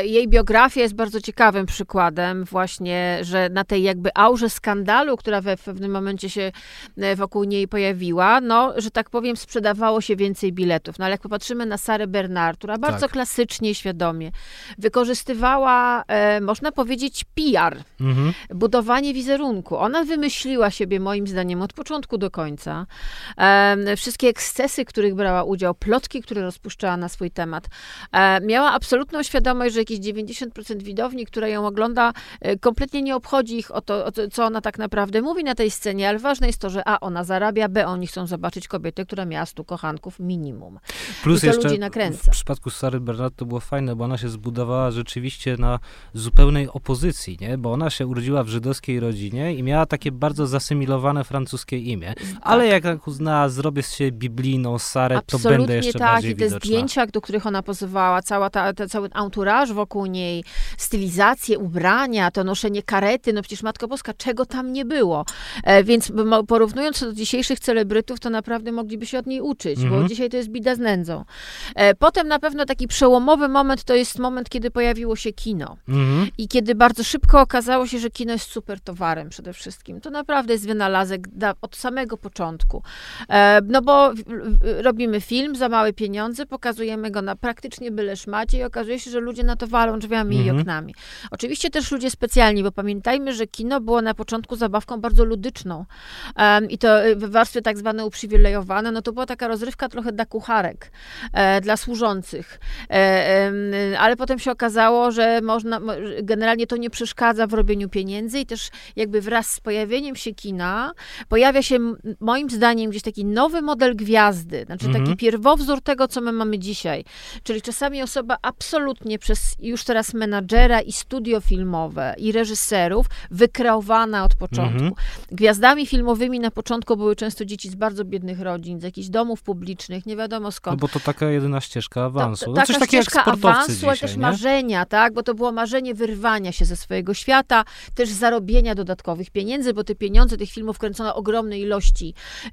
Jej biografia jest bardzo ciekawym przykładem właśnie, że na tej jakby aurze skandalu, która we w pewnym momencie się e, wokół niej pojawiła, no, że tak powiem, sprzedawało się więcej biletów. No ale jak popatrzymy na Sarę Bernard, która bardzo tak. klasycznie, świadomie wykorzystywała, e, można powiedzieć, PR, mhm. budowanie wizerunku. Ona wymyśliła siebie, moim zdaniem, od początku do końca. E, wszystkie ekscesy, których brała udział, plotki, które rozpuszczała na swój temat. E, miała absolutną świadomość, że jakieś 90% widowni, która ją ogląda, e, kompletnie nie obchodzi ich o to, o to, co ona tak naprawdę mówi na tej scenie, ale ważne jest to, że A, ona zarabia, B, oni chcą zobaczyć kobietę, która miała stu kochanków minimum. Plus I to jeszcze ludzi nakręca. w przypadku Sary Bernard to było fajne, bo ona się zbudowała rzeczywiście na zupełnej opozycji, nie? Bo ona się urodziła w żydowskiej rodzinie i miała takie bardzo zasymilowane francuskie imię. Tak. Ale jak tak uznała, zrobię z siebie biblijną Sarę, Absolutnie to będę jeszcze tak. bardziej I te widoczna. zdjęcia, do których ona pozowała, cała ta, ta, cały entourage wokół niej, stylizację, ubrania, to noszenie karety, no przecież Matko Boska, czego tam nie było. E, więc porównując do dzisiejszych celebrytów, to naprawdę mogliby się od niej uczyć, mhm. bo dzisiaj to jest bida z nędzą. E, potem na pewno taki przełomowy moment to jest moment, kiedy pojawiło się kino. Mhm. I kiedy bardzo szybko okazało się, że kino jest super towarem przede wszystkim. To naprawdę jest wynalazek da, od samego początku. E, no bo robimy film za małe pieniądze, pokazujemy go na praktycznie byle szmacie i okazuje się, że ludzie na to walą drzwiami mhm. i oknami. Oczywiście też ludzie specjalni, bo pamiętajmy, że kino było na początku zabawką bardzo ludyczną. I to w warstwie tak zwane uprzywilejowane, no to była taka rozrywka trochę dla kucharek, e, dla służących. E, ale potem się okazało, że można, generalnie to nie przeszkadza w robieniu pieniędzy i też jakby wraz z pojawieniem się kina pojawia się moim zdaniem gdzieś taki nowy model gwiazdy, znaczy mhm. taki pierwowzór tego, co my mamy dzisiaj. Czyli czasami osoba absolutnie przez już teraz menadżera i studio filmowe i reżyserów wykreowana od początku. Mhm. Gwiazdami filmowymi na początku były często dzieci z bardzo biednych rodzin, z jakichś domów publicznych, nie wiadomo skąd. No bo to taka jedyna ścieżka awansu. To, to, no taka coś ścieżka awansu, dzisiaj, ale też nie? marzenia, tak? Bo to było marzenie wyrwania się ze swojego świata, też zarobienia dodatkowych pieniędzy, bo te pieniądze tych filmów kręcono ogromne ilości,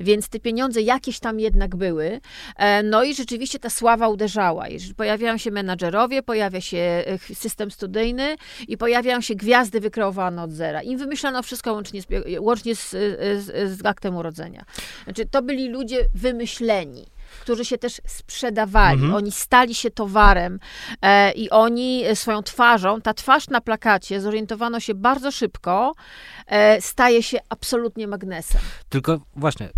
więc te pieniądze jakieś tam jednak były. E, no i rzeczywiście ta sława uderzała. Pojawiają się menadżerowie, pojawia się e, system studyjny i pojawiają się gwiazdy wykreowane od zera. Im wymyślano wszystko łącznie z, łącznie z, z, z aktem urodzenia. Znaczy, to byli ludzie wymyśleni którzy się też sprzedawali. Mhm. Oni stali się towarem e, i oni swoją twarzą, ta twarz na plakacie, zorientowano się bardzo szybko, e, staje się absolutnie magnesem. Tylko właśnie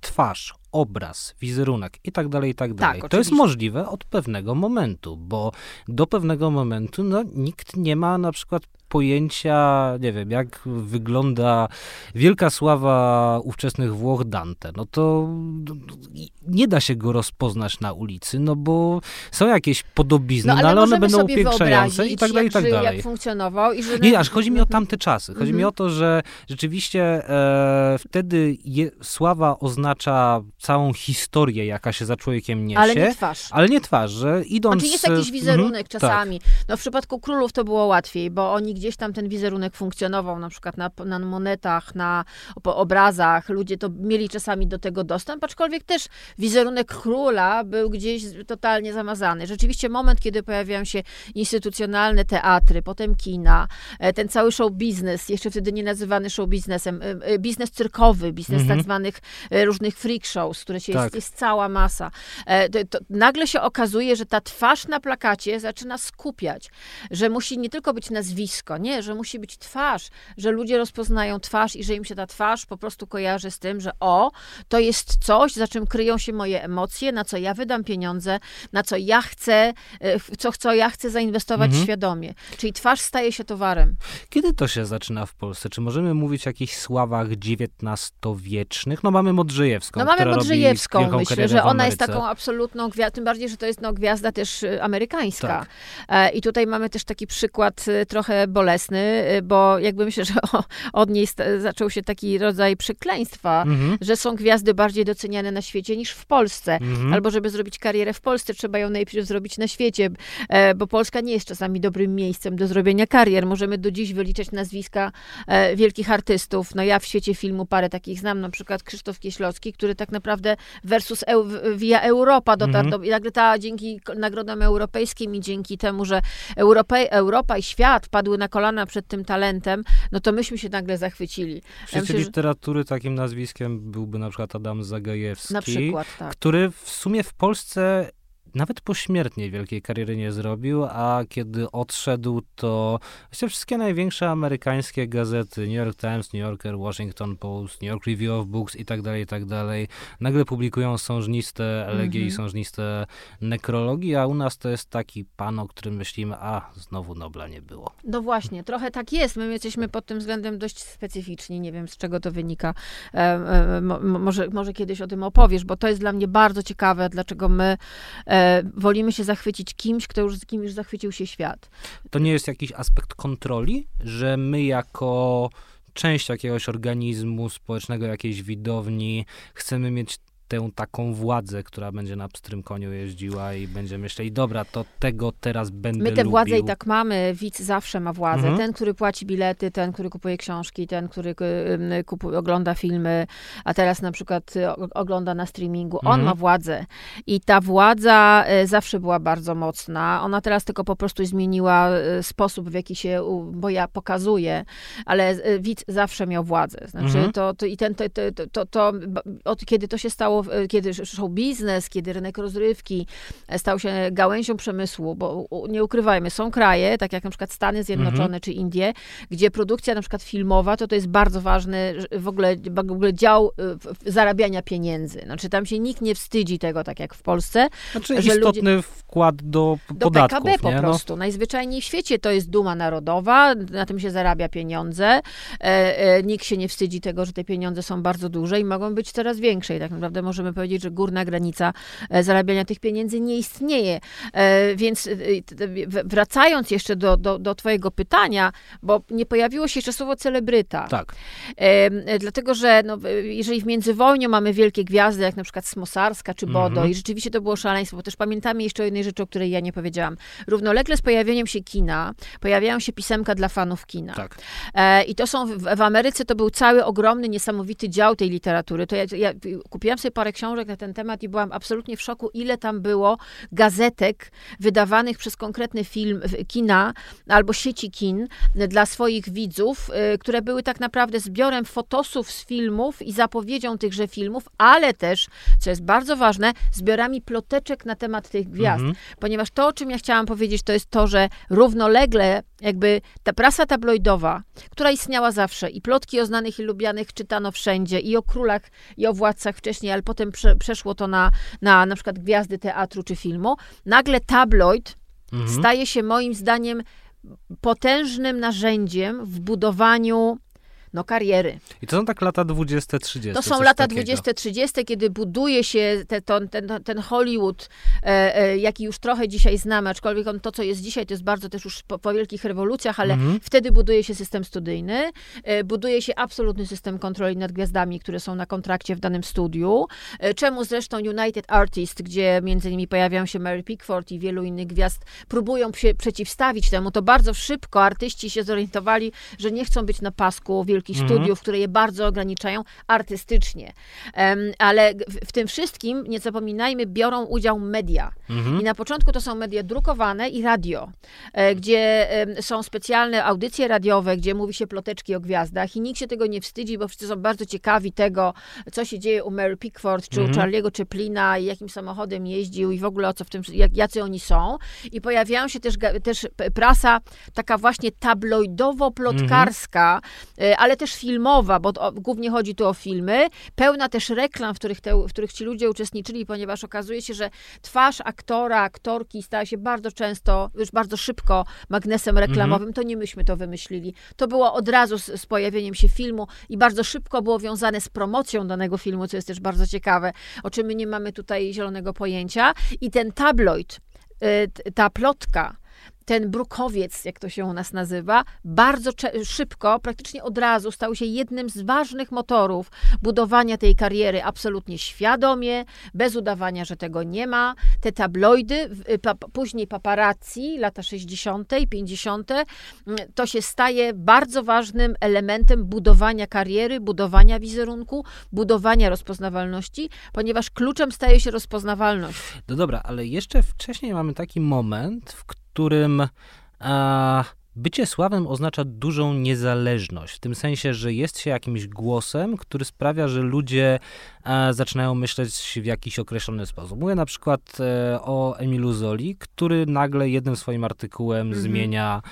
twarz, obraz, wizerunek i tak dalej, i tak dalej. Tak, to jest możliwe od pewnego momentu, bo do pewnego momentu no, nikt nie ma na przykład pojęcia, nie wiem, jak wygląda wielka sława ówczesnych Włoch Dante, no to nie da się go rozpoznać na ulicy, no bo są jakieś podobizny, no, ale, no, ale one będą upiększające i tak dalej, i tak dalej. Jak funkcjonował i że... Nie, aż chodzi mi o tamte czasy. Chodzi mi o to, że rzeczywiście e, wtedy je, sława oznacza całą historię, jaka się za człowiekiem niesie. Ale nie twarz. Ale nie twarz, że idąc... Znaczy jest jakiś wizerunek mm, czasami. Tak. No w przypadku królów to było łatwiej, bo oni gdzieś tam ten wizerunek funkcjonował, na przykład na, na monetach, na obrazach, ludzie to mieli czasami do tego dostęp, aczkolwiek też wizerunek króla był gdzieś totalnie zamazany. Rzeczywiście moment, kiedy pojawiają się instytucjonalne teatry, potem kina, e, ten cały show biznes, jeszcze wtedy nie nazywany show biznesem, e, e, biznes cyrkowy, biznes mhm. tak zwanych różnych freak shows, które się tak. jest, jest cała masa. To, to nagle się okazuje, że ta twarz na plakacie zaczyna skupiać, że musi nie tylko być nazwisko, wszystko. Nie, że musi być twarz, że ludzie rozpoznają twarz i że im się ta twarz po prostu kojarzy z tym, że o, to jest coś, za czym kryją się moje emocje, na co ja wydam pieniądze, na co ja chcę, y, co, co ja chcę zainwestować mhm. świadomie. Czyli twarz staje się towarem. Kiedy to się zaczyna w Polsce? Czy możemy mówić o jakichś sławach XIX-wiecznych? No mamy Modrzejewską, No mamy Modrzejewską, myślę, że ona jest taką absolutną gwiazdą, tym bardziej, że to jest no, gwiazda też y, amerykańska. Tak. E, I tutaj mamy też taki przykład y, trochę bolesny, bo jakby myślę, że od niej zaczął się taki rodzaj przekleństwa, mhm. że są gwiazdy bardziej doceniane na świecie niż w Polsce. Mhm. Albo żeby zrobić karierę w Polsce, trzeba ją najpierw zrobić na świecie, e, bo Polska nie jest czasami dobrym miejscem do zrobienia karier. Możemy do dziś wyliczać nazwiska e, wielkich artystów. No ja w świecie filmu parę takich znam, na przykład Krzysztof Kieślowski, który tak naprawdę versus EU, via Europa dotarł mhm. do, i nagle ta dzięki nagrodom europejskim i dzięki temu, że Europa, Europa i świat padły na kolana przed tym talentem, no to myśmy się nagle zachwycili. W świecie ja literatury takim nazwiskiem byłby na przykład Adam Zagajewski, na przykład, tak. który w sumie w Polsce nawet pośmiertnie wielkiej kariery nie zrobił, a kiedy odszedł, to właściwie wszystkie największe amerykańskie gazety, New York Times, New Yorker, Washington Post, New York Review of Books i tak dalej, i tak dalej, nagle publikują sążniste elegie mm-hmm. i mhm. sążniste nekrologii, a u nas to jest taki pan, o którym myślimy, a znowu Nobla nie było. No właśnie, trochę tak jest. My jesteśmy pod tym względem dość specyficzni. Nie wiem, z czego to wynika. E, e, mo, może, może kiedyś o tym opowiesz, bo to jest dla mnie bardzo ciekawe, dlaczego my e, wolimy się zachwycić kimś, kto już, z kim już zachwycił się świat. To nie jest jakiś aspekt kontroli, że my jako część jakiegoś organizmu społecznego, jakiejś widowni, chcemy mieć tę taką władzę, która będzie na pstrym koniu jeździła i będzie myśleć, dobra, to tego teraz będę My tę władzę i tak mamy, widz zawsze ma władzę. Mhm. Ten, który płaci bilety, ten, który kupuje książki, ten, który kupuje, ogląda filmy, a teraz na przykład y, ogląda na streamingu, on mhm. ma władzę. I ta władza y, zawsze była bardzo mocna. Ona teraz tylko po prostu zmieniła y, sposób, w jaki się bo ja pokazuje, ale widz zawsze miał władzę. Znaczy, mhm. to, to, i ten, to, to, to, to, od kiedy to się stało kiedy show biznes, kiedy rynek rozrywki e, stał się gałęzią przemysłu, bo nie ukrywajmy, są kraje, tak jak na przykład Stany Zjednoczone mhm. czy Indie, gdzie produkcja na przykład filmowa, to to jest bardzo ważny w ogóle, w ogóle dział e, zarabiania pieniędzy. Znaczy tam się nikt nie wstydzi tego, tak jak w Polsce. Znaczy że istotny ludzie, wkład do, do podatków. PKB po nie? No. prostu. No. Najzwyczajniej w świecie to jest duma narodowa, na tym się zarabia pieniądze. E, e, nikt się nie wstydzi tego, że te pieniądze są bardzo duże i mogą być coraz większe. I tak naprawdę możemy powiedzieć, że górna granica e, zarabiania tych pieniędzy nie istnieje. E, więc e, wracając jeszcze do, do, do twojego pytania, bo nie pojawiło się jeszcze słowo celebryta. Tak. Dlatego, że no, jeżeli w międzywojniu mamy wielkie gwiazdy, jak na przykład Smosarska czy Bodo mhm. i rzeczywiście to było szaleństwo, bo też pamiętamy jeszcze o jednej rzeczy, o której ja nie powiedziałam. Równolegle z pojawieniem się kina, pojawiają się pisemka dla fanów kina. Tak. I to są, w, w Ameryce to był cały ogromny, niesamowity dział tej literatury. To ja, ja kupiłam sobie parę książek na ten temat i byłam absolutnie w szoku, ile tam było gazetek wydawanych przez konkretny film, kina albo sieci kin dla swoich widzów, y, które były tak naprawdę zbiorem fotosów z filmów i zapowiedzią tychże filmów, ale też, co jest bardzo ważne, zbiorami ploteczek na temat tych gwiazd. Mhm. Ponieważ to, o czym ja chciałam powiedzieć, to jest to, że równolegle jakby ta prasa tabloidowa, która istniała zawsze i plotki o znanych i lubianych czytano wszędzie i o królach i o władcach wcześniej, ale potem prze, przeszło to na, na na przykład gwiazdy teatru czy filmu, nagle tabloid mhm. staje się moim zdaniem potężnym narzędziem w budowaniu no, kariery. I to są tak lata 20-30. To są lata 20-30, kiedy buduje się te, to, ten, ten Hollywood, e, e, jaki już trochę dzisiaj znamy, aczkolwiek on, to, co jest dzisiaj, to jest bardzo też już po, po wielkich rewolucjach, ale mhm. wtedy buduje się system studyjny, e, buduje się absolutny system kontroli nad gwiazdami, które są na kontrakcie w danym studiu, e, czemu zresztą United Artists, gdzie między innymi pojawiają się Mary Pickford i wielu innych gwiazd, próbują się przeciwstawić temu, to bardzo szybko artyści się zorientowali, że nie chcą być na pasku wielkich wielkich mhm. studiów, które je bardzo ograniczają artystycznie. ale w, tym wszystkim, nie zapominajmy, biorą udział media. Mhm. I na początku to są media drukowane i radio, e, gdzie są specjalne audycje radiowe, gdzie mówi się ploteczki o gwiazdach i nikt się tego nie wstydzi, bo wszyscy są bardzo ciekawi tego, co się dzieje u Mary Pickford, czy mhm. u Charlie'ego Chaplina i jakim samochodem jeździł i w ogóle o co w tym, jak, jacy oni są. I pojawiają się też, też prasa taka właśnie tabloidowo-plotkarska, mhm. ale też filmowa, bo to, głównie chodzi tu o filmy, pełna też reklam, w których, te, w których ci ludzie uczestniczyli, ponieważ okazuje się, że twarz aktora, aktorki stała się bardzo często, już bardzo szybko magnesem reklamowym. Mhm. To nie myśmy to wymyślili. To było od razu z, z pojawieniem się filmu i bardzo szybko było wiązane z promocją danego filmu, co jest też bardzo ciekawe, o czym my nie mamy tutaj zielonego pojęcia. I ten tabloid, y, ta plotka, ten brukowiec, jak to się u nas nazywa, bardzo szybko, praktycznie od razu stał się jednym z ważnych motorów budowania tej kariery absolutnie świadomie, bez udawania, że tego nie ma. Te tabloidy, pa, później paparazzi, lata 60., 50., mm, to się staje bardzo ważnym elementem budowania kariery, budowania wizerunku, budowania rozpoznawalności, ponieważ kluczem staje się rozpoznawalność. No dobra, ale jeszcze wcześniej mamy taki moment, w którym którym a, bycie sławnym oznacza dużą niezależność, w tym sensie, że jest się jakimś głosem, który sprawia, że ludzie zaczynają myśleć w jakiś określony sposób. Mówię na przykład e, o Emilu Zoli, który nagle jednym swoim artykułem mm -hmm. zmienia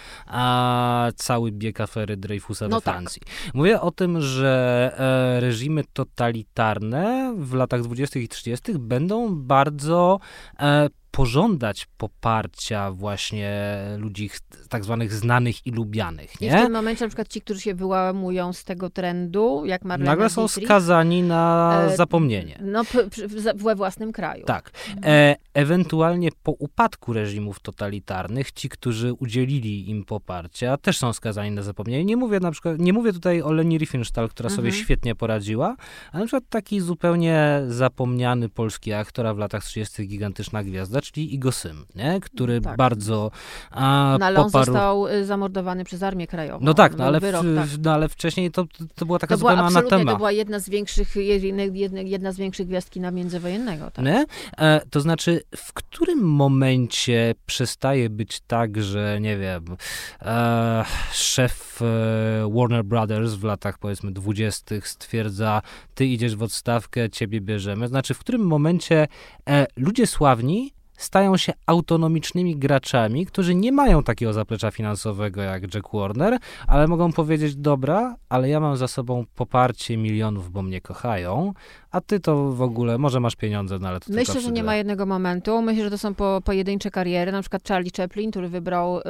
cały bieg afery Dreyfusa no we tak. Francji. Tak. Mówię o tym, że e, reżimy totalitarne w latach 20. i 30. będą bardzo e, pożądać poparcia właśnie ludzi tak zwanych znanych i lubianych. Nie? I w tym momencie na przykład ci, którzy się wyłamują z tego trendu, jak Marlena Nagle są Dietrich, skazani na zapomnienie. No, we własnym kraju. Tak. E, ewentualnie po upadku reżimów totalitarnych ci, którzy udzielili im poparcia, też są skazani na zapomnienie. Nie mówię na przykład, nie mówię tutaj o Leni Riefenstahl, która mhm. sobie świetnie poradziła, ale na przykład taki zupełnie zapomniany polski aktor, w latach 30. gigantyczna gwiazda, czyli Igo Sym, nie? który tak. bardzo a, no, ale poparł... on został y, zamordowany przez Armię Krajową. No tak, no ale, wyrok, w, tak. no ale wcześniej to, to była taka to zupełna była anatema. To była jedna z większych, jedna, jedna z większych gwiazd kina międzywojennego. Tak. E, to znaczy, w którym momencie przestaje być tak, że nie wiem, e, szef e, Warner Brothers w latach powiedzmy dwudziestych stwierdza, ty idziesz w odstawkę, ciebie bierzemy. Znaczy, w którym momencie e, ludzie sławni stają się autonomicznymi graczami, którzy nie mają takiego zaplecza finansowego jak Jack Warner, ale mogą powiedzieć: Dobra, ale ja mam za sobą poparcie milionów, bo mnie kochają, a ty to w ogóle, może masz pieniądze, no ale to Myślę, że nie ma jednego momentu. Myślę, że to są po, pojedyncze kariery. Na przykład Charlie Chaplin, który wybrał y,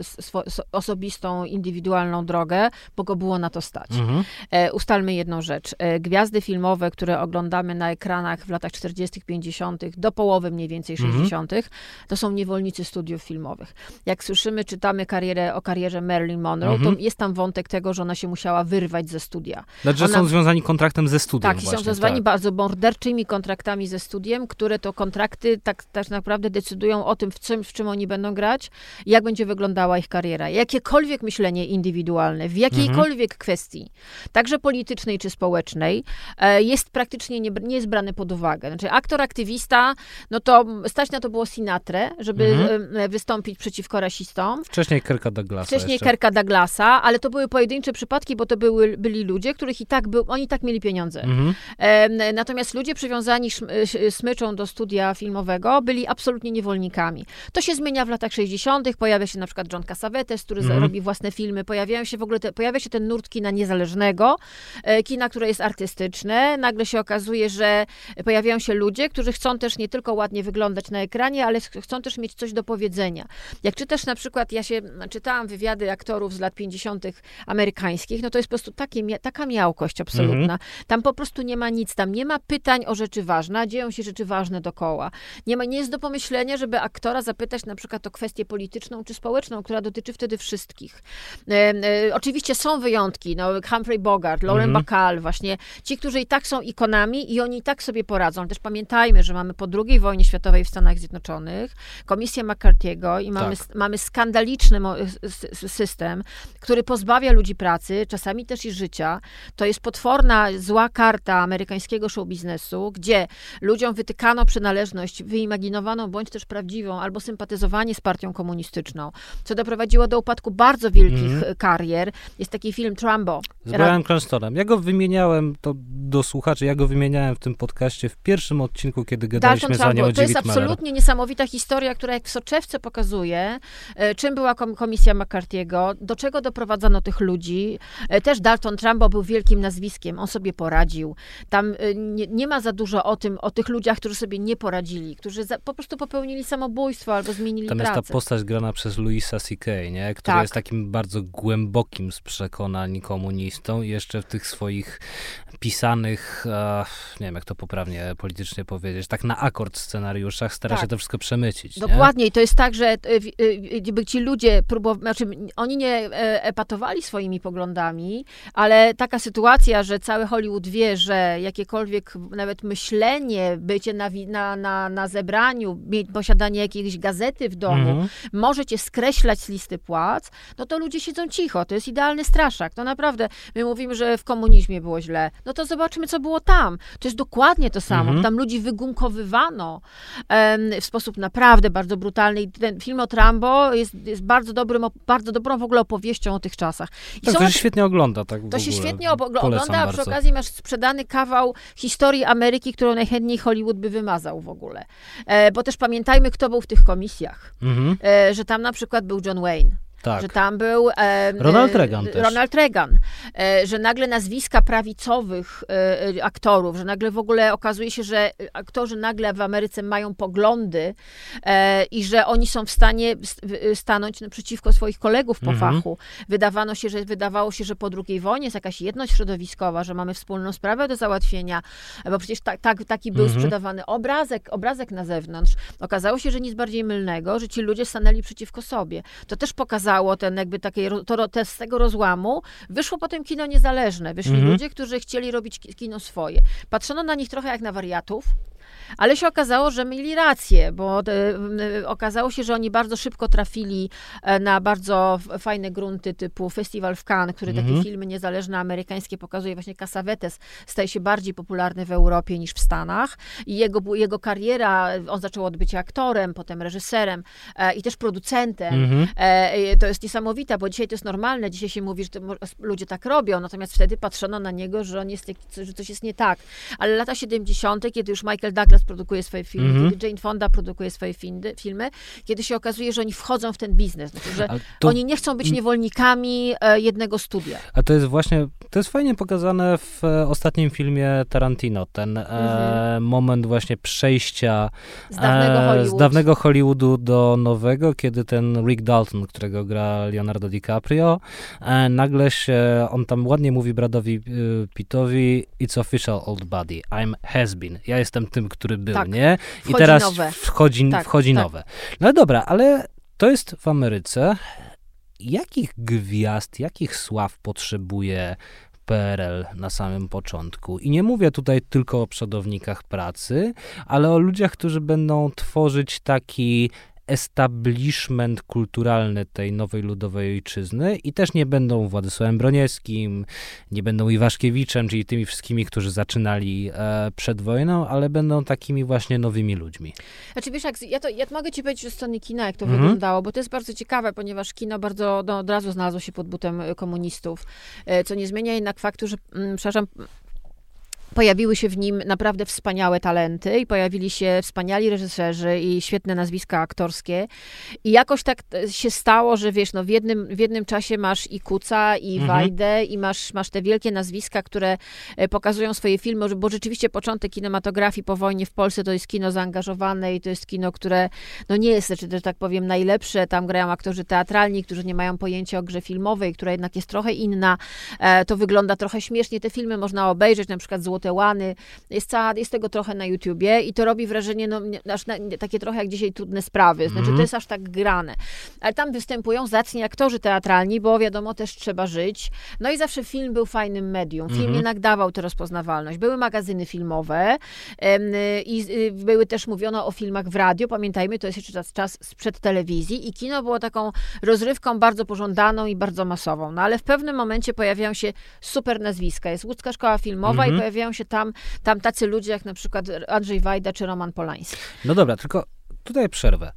y, swo, osobistą, indywidualną drogę, bo go było na to stać. Mhm. E, ustalmy jedną rzecz. E, gwiazdy filmowe, które oglądamy na ekranach w latach 40., 50., do połowy mniej więcej 60., mhm. to są niewolnicy studiów filmowych. Jak słyszymy, czytamy karierę o karierze Marilyn Monroe, mhm. to jest tam wątek tego, że ona się musiała wyrwać ze studia. Znaczy, ona... są związani kontraktem ze studiem. Tak, właśnie. są związani tak. bardzo morderczymi kontraktami ze studiem, które to kontrakty tak, tak naprawdę decydują o tym, w czym, w czym oni będą grać, jak będzie wyglądała ich kariera. Jakiekolwiek myślenie indywidualne, w jakiejkolwiek mhm. kwestii, także politycznej czy społecznej, e, jest praktycznie nie, nie jest brany pod uwagę. Znaczy aktor, aktywista, no to stać na to było Sinatrę, żeby mhm. Wystąpić przeciwko rasistom. Wcześniej Kerka Douglasa. Wcześniej jeszcze. Kerka Douglasa, ale to były pojedyncze przypadki, bo to były, byli ludzie, których i tak był, oni tak mieli pieniądze. Mhm. E, Natomiast ludzie przywiązani smyczą do studia filmowego byli absolutnie niewolnikami. To się zmienia w latach 60., pojawia się na przykład John Cassavetes, który mm. robi własne filmy, pojawiają się w ogóle, te, pojawia się ten nurt kina niezależnego, e, kina, które jest artystyczne. Nagle się okazuje, że pojawiają się ludzie, którzy chcą też nie tylko ładnie wyglądać na ekranie, ale chcą też mieć coś do powiedzenia. Jak czytasz na przykład, ja się czytałam wywiady aktorów z lat 50. amerykańskich, no to jest po prostu takie, taka miałkość absolutna. -hmm. Tam po prostu nie ma nic, tam nie ma pytań o rzeczy ważne, dzieją się rzeczy ważne dokoła. Nie, ma, nie jest do pomyślenia, żeby aktora zapytać na przykład o kwestię polityczną czy społeczną, która dotyczy wtedy wszystkich. E, e, oczywiście są wyjątki, no Humphrey Bogart, Lauren mhm. Bacall, właśnie ci, którzy i tak są ikonami i oni i tak sobie poradzą. Też pamiętajmy, że mamy po II wojnie światowej w Stanach Stanach Zjednoczonych, Komisję McCarthy'ego i mamy, tak. mamy skandaliczny system, który pozbawia ludzi pracy, czasami też i życia. To jest potworna, zła karta amerykańskiego show biznesu, gdzie ludziom wytykano przynależność wyimaginowaną bądź też prawdziwą, albo sympatyzowanie z partią komunistyczną, co doprowadziło do upadku bardzo wielkich mm. karier. Jest taki film Trumbo. Z Brian Cranstonem. Ja go wymieniałem, to do słuchaczy, ja go wymieniałem w tym podcaście w pierwszym odcinku, kiedy gadaliśmy za nią o To jest absolutnie niesamowita historia, która jak w soczewce pokazuje, e, czym była komisja McCarthy'ego, do czego doprowadzano tych ludzi. E, też Dalton Trumbo był wielkim nazwiskiem, on sobie poradził. Tam e, nie, nie ma za dużo o tym, o tych ludziach, którzy sobie nie poradzili, którzy za, po prostu popełnili samobójstwo albo zmienili Tam pracę. jest ta postać grana przez Louisa C.K., nie? który tak. jest takim bardzo głębokim z przekonań komunistą i jeszcze w tych swoich pisanych, nie wiem jak to poprawnie politycznie powiedzieć, tak na akord scenariuszach stara tak. się to wszystko przemycić. Dokładnie i to jest tak, że e, e, ci ludzie próbowali, znaczy oni nie epatowali swoimi poglądami, ale taka sytuacja, że cały Hollywood wie, że jakiekolwiek nawet myślenie, bycie na, na, na, na zebraniu, posiadanie jakiejś gazety w domu, mhm. możecie skreślać z listy płac, no to ludzie siedzą cicho. To jest idealny straszak. To naprawdę, my mówimy, że w komunizmie było źle. No to zobaczmy, co było tam. To jest dokładnie to samo. Mhm. Tam ludzi wygumkowywano w sposób naprawdę bardzo brutalny. I ten film o Trambo jest, jest bardzo, dobrym, bardzo dobrą w ogóle opowieścią o tych czasach. I tak, to się świetnie ogląda. Tak to się świetnie ogląda, a przy okazji masz sprzedany kawał historii Ameryki, którą najchętniej Hollywood by wymazał w ogóle. E, bo też pamiętajmy, kto był w tych komisjach. Mhm. E, że tam na przykład był John Wayne. Tak. Że tam był e, Ronald Reagan też. Ronald Reagan. E, że nagle nazwiska prawicowych e, aktorów, że nagle w ogóle okazuje się, że aktorzy nagle w Ameryce mają poglądy e, i że oni są w stanie stanąć naprzeciwko swoich kolegów po mhm. fachu. Wydawano się, że, wydawało się, że po II wojnie jest jakaś jedność środowiskowa, że mamy wspólną sprawę do załatwienia, bo przecież tak, tak, taki był mhm. sprzedawany obrazek, obrazek na zewnątrz. Okazało się, że nic bardziej mylnego, że ci ludzie stanęli przeciwko sobie. To też pokazało pokazało ten jakby takie, to, to, z tego rozłamu, wyszło potem kino niezależne. Wyszli mhm. ludzie, którzy chcieli robić kino swoje. Patrzono na nich trochę jak na wariatów, ale się okazało, że mieli rację, bo e, okazało się, że oni bardzo szybko trafili e, na bardzo fajne grunty typu Festiwal w Cannes, który takie mhm. filmy niezależne amerykańskie pokazuje. Właśnie Casavetes staje się bardziej popularny w Europie niż w Stanach. I jego, jego kariera, on zaczął od bycia aktorem, potem reżyserem e, i też producentem. Mhm. To jest niesamowite, bo dzisiaj to jest normalne. Dzisiaj się mówi, że ludzie tak robią, natomiast wtedy patrzono na niego, że on jest, że coś jest nie tak. Ale lata 70., kiedy już Michael Douglas produkuje swoje filmy, mm -hmm. kiedy Jane Fonda produkuje swoje filmy, filmy, kiedy się okazuje, że oni wchodzą w ten biznes, znaczy, że to... oni nie chcą być niewolnikami e, jednego studia. A to jest właśnie, to jest fajnie pokazane w e, ostatnim filmie Tarantino, ten mm -hmm. e, moment właśnie przejścia z dawnego, e, z dawnego Hollywoodu do nowego, kiedy ten Rick Dalton, którego gra Leonardo DiCaprio, e, nagle się, on tam ładnie mówi Bradowi Pittowi, it's official old buddy, I'm has been. Ja jestem tym, który był, tak. nie? I wchodzi teraz nowe. wchodzi, tak, wchodzi tak. nowe. No dobra, ale to jest w Ameryce. Jakich gwiazd, jakich sław potrzebuje PRL na samym początku. I nie mówię tutaj tylko o przodownikach pracy, ale o ludziach, którzy będą tworzyć taki establishment kulturalny tej nowej ludowej ojczyzny i też nie będą Władysławem Broniewskim, nie będą Iwaszkiewiczem, czyli tymi wszystkimi, którzy zaczynali e, przed wojną, ale będą takimi właśnie nowymi ludźmi. Znaczy wiesz, jak, ja, to, ja mogę ci powiedzieć ze strony kina, jak to mhm. wyglądało, bo to jest bardzo ciekawe, ponieważ kino bardzo no, od razu znalazło się pod butem komunistów, e, co nie zmienia jednak faktu, że, mm, przepraszam, pojawiły się w nim naprawdę wspaniałe talenty i pojawili się wspaniali reżyserzy i świetne nazwiska aktorskie. I jakoś tak się stało, że wiesz, no w jednym, w jednym czasie masz i Kuca, i mhm. Wajdę, i masz, masz te wielkie nazwiska, które e, pokazują swoje filmy, bo rzeczywiście początek kinematografii po wojnie w Polsce to jest kino zaangażowane i to jest kino, które no nie jest, że tak powiem, najlepsze. Tam grają aktorzy teatralni, którzy nie mają pojęcia o grze filmowej, która jednak jest trochę inna. E, to wygląda trochę śmiesznie. Te filmy można obejrzeć, na przykład Złoty te łany. Jest, cała, jest tego trochę na YouTubie i to robi wrażenie, no, aż na, takie trochę jak dzisiaj trudne sprawy. Znaczy, mm. to jest aż tak grane. Ale tam występują zacni aktorzy teatralni, bo wiadomo, też trzeba żyć. No i zawsze film był fajnym medium. Film mm. jednak dawał tę rozpoznawalność. Były magazyny filmowe i y, były też mówiono o filmach w radio. Pamiętajmy, to jest jeszcze czas, czas sprzed telewizji i kino było taką rozrywką bardzo pożądaną i bardzo masową. No ale w pewnym momencie pojawiają się super nazwiska. Jest Łódzka Szkoła Filmowa mm -hmm. i mhm. pojawiają się tam, tam tacy ludzie jak na przykład Andrzej Wajda czy Roman Polański. No dobra, tylko tutaj przerwę.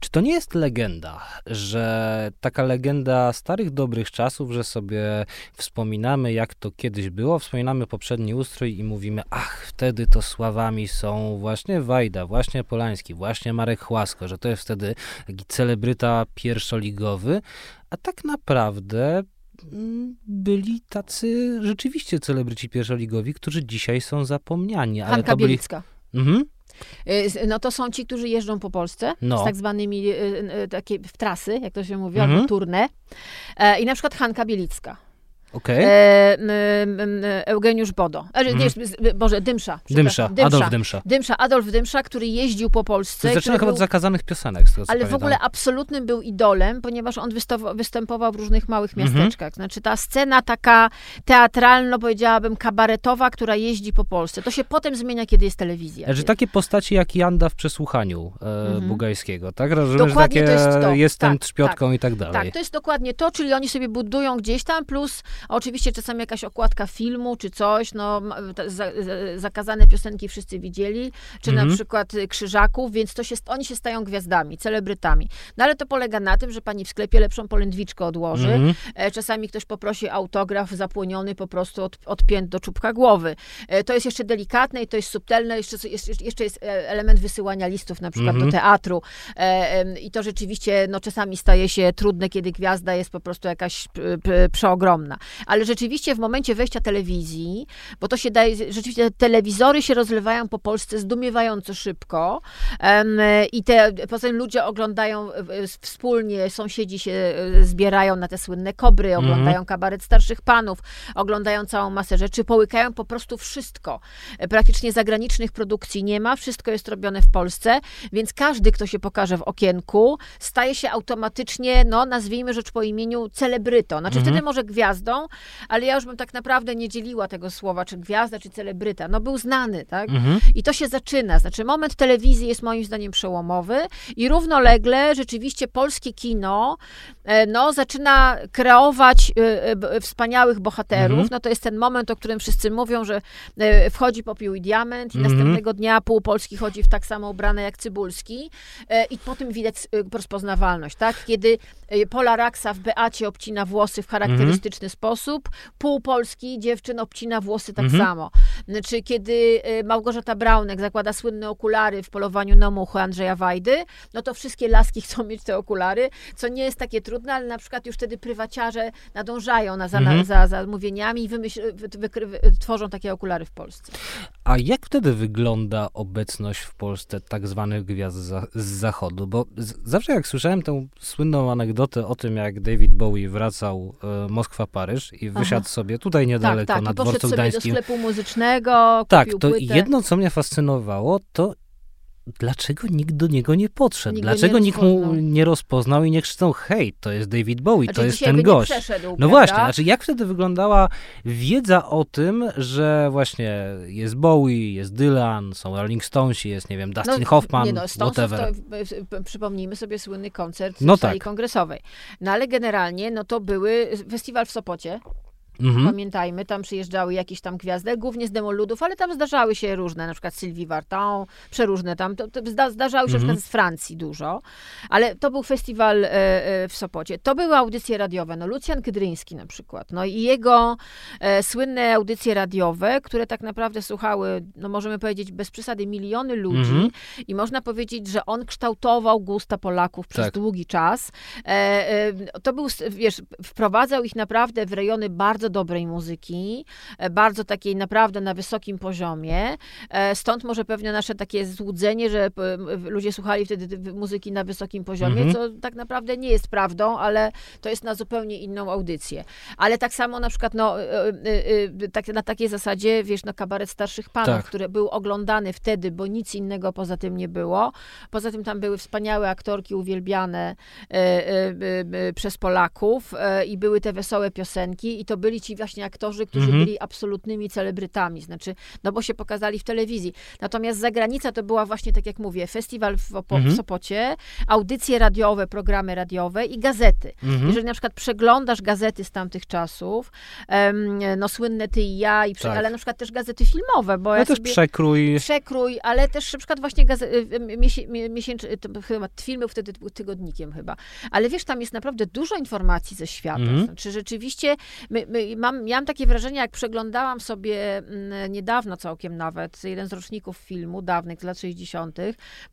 Czy to nie jest legenda, że taka legenda starych, dobrych czasów, że sobie wspominamy, jak to kiedyś było, wspominamy poprzedni ustrój i mówimy, ach, wtedy to sławami są właśnie Wajda, właśnie Polański, właśnie Marek Chłasko, że to jest wtedy taki celebryta pierwszoligowy, a tak naprawdę byli tacy rzeczywiście celebryci pierwszoligowi, którzy dzisiaj są zapomniani. Ale Hanka to byli... Bielicka. Mhm. Y, no to są ci, którzy jeżdżą po Polsce no. z tak zwanymi y, y, takie w trasy, jak to się mówi, mhm. albo turne. E, I na przykład Hanka Bielicka. Okay. E, Eugeniusz Bodo. E, mm. Boże, Dymsza. Dymsza. Dymsza. Adolf Dymsza. Dymsza. Adolf Dymsza, który jeździł po Polsce. To zaczyna chyba od zakazanych piosenek. Z tego, ale w ogóle absolutnym był idolem, ponieważ on występował w różnych małych mhm. miasteczkach. Znaczy ta scena taka teatralno, powiedziałabym, kabaretowa, która jeździ po Polsce. To się potem zmienia, kiedy jest telewizja. Że takie postaci jak Janda w przesłuchaniu e, mm -hmm. Bugajskiego, tak? Rozumiem, dokładnie takie to jest to. jestem tak, trzpiotką tak, i tak dalej. Tak, to jest dokładnie to, czyli oni sobie budują gdzieś tam, plus oczywiście czasami jakaś okładka filmu czy coś, no za, zakazane piosenki wszyscy widzieli, czy na mhm. przykład Krzyżaków, więc to się, oni się stają gwiazdami, celebrytami. No ale to polega na tym, że pani w sklepie lepszą polędwiczkę odłoży, mhm. E, czasami ktoś poprosi autograf zapłoniony po prostu od, od pięt do czubka głowy. E, to jest jeszcze delikatne i to jest subtelne, jeszcze, jeszcze jest e, element wysyłania listów na przykład do mhm. teatru i to rzeczywiście no, czasami staje się trudne, kiedy gwiazda jest po prostu jakaś przeogromna. Ale rzeczywiście w momencie wejścia telewizji, bo to się daje, rzeczywiście telewizory się rozlewają po Polsce zdumiewająco szybko um, i te, poza tym ludzie oglądają wspólnie, sąsiedzi się e, zbierają na te słynne kobry, mhm. oglądają mm. kabaret starszych panów, oglądają całą masę rzeczy, połykają po prostu wszystko. E, praktycznie zagranicznych produkcji nie ma, wszystko jest robione w Polsce, więc każdy, kto się pokaże w okienku, staje się automatycznie, no nazwijmy rzecz po imieniu, celebrytą. Znaczy mm. wtedy może gwiazdą, ale ja już bym tak naprawdę nie dzieliła tego słowa, czy gwiazda, czy celebryta. No był znany, tak? Mhm. I to się zaczyna. Znaczy moment telewizji jest moim zdaniem przełomowy i równolegle rzeczywiście polskie kino e, no, zaczyna kreować e, e, wspaniałych bohaterów. Mhm. No to jest ten moment, o którym wszyscy mówią, że wchodzi popiół i diament i mhm. następnego dnia pół Polski chodzi w tak samo ubrane jak Cybulski i po tym widać rozpoznawalność, tak? Kiedy Pola Raksa w Beacie obcina włosy w charakterystyczny sposób, pół Polski dziewczyn obcina włosy tak mhm. samo. Czy kiedy y, Małgorzata Braunek zakłada słynne okulary w polowaniu na muchy Andrzeja Wajdy, no to wszystkie laski chcą mieć te okulary, co nie jest takie trudne, ale na przykład już wtedy prywaciarze nadążają na, za, mhm. za, zamówieniami i wymyśl, wy, wy, wy, tworzą takie okulary w Polsce. A jak wtedy wygląda obecność w Polsce tak zwanych gwiazd za, z zachodu? Bo z, zawsze jak słyszałem tę słynną anegdotę o tym, jak David Bowie wracał e, Moskwa-Paryż i wysiadł Aha. sobie tutaj niedaleko tak, tak. na dworcu gdańskim. do sklepu muzycznego, Tak, to płytę. jedno, co mnie fascynowało, to dlaczego nikt do niego nie podszedł? Nikt dlaczego nikt mu nie rozpoznał i nie krzyczał, hej, to jest David Bowie, znaczy, to jest ten gość. no prawda? właśnie, znaczy jak wtedy wyglądała wiedza o tym, że właśnie jest Bowie, jest Dylan, są Rolling Stonesi, jest, nie wiem, Dustin no, Hoffman, nie no, whatever. To, przypomnijmy sobie słynny koncert no w sali tak. kongresowej. No ale generalnie, no to były festiwal w Sopocie, Mhm. Pamiętajmy, tam przyjeżdżały jakieś tam gwiazdy, głównie z demoludów, ale tam zdarzały się różne, na przykład Sylwii Vartan, przeróżne tam, to, to zdarzały się mhm. na przykład z Francji dużo, ale to był festiwal e, e, w Sopocie. To były audycje radiowe, no Lucjan Kydryński na przykład, no i jego e, słynne audycje radiowe, które tak naprawdę słuchały, no możemy powiedzieć bez przesady, miliony ludzi mhm. i można powiedzieć, że on kształtował gusta Polaków przez tak. długi czas. E, e, to był, wiesz, wprowadzał ich naprawdę w rejony bardzo bardzo dobrej muzyki, e, bardzo takiej naprawdę na wysokim poziomie. E, stąd może pewnie nasze takie złudzenie, że ludzie słuchali wtedy muzyki na wysokim poziomie, mhm. co tak naprawdę nie jest prawdą, ale to jest na zupełnie inną audycję. Ale tak samo na przykład no, tak, na takiej zasadzie, wiesz, no kabaret starszych panów, tak. który był oglądany wtedy, bo nic innego poza tym nie było. Poza tym tam były wspaniałe aktorki uwielbiane przez Polaków i były te wesołe piosenki i to byli ci właśnie aktorzy, którzy mhm. byli absolutnymi celebrytami, znaczy, no bo się pokazali w telewizji. Natomiast zagranica to była właśnie, tak jak mówię, festiwal w, Opo mhm. w Sopocie, audycje radiowe, programy radiowe i gazety. Mhm. Jeżeli na przykład przeglądasz gazety z tamtych czasów, no słynne Ty i ja, i tak. ale na przykład też gazety filmowe, bo no ja też przekrój. Przekrój, ale też na przykład właśnie gazety, miesięczne, chyba filmy wtedy tygodnikiem chyba. Ale wiesz, tam jest naprawdę dużo informacji ze świata. Mhm. Znaczy rzeczywiście, my, my, mam, miałam takie wrażenie, jak przeglądałam sobie mm, niedawno całkiem nawet, jeden z roczników filmu, dawnych, z lat 60.,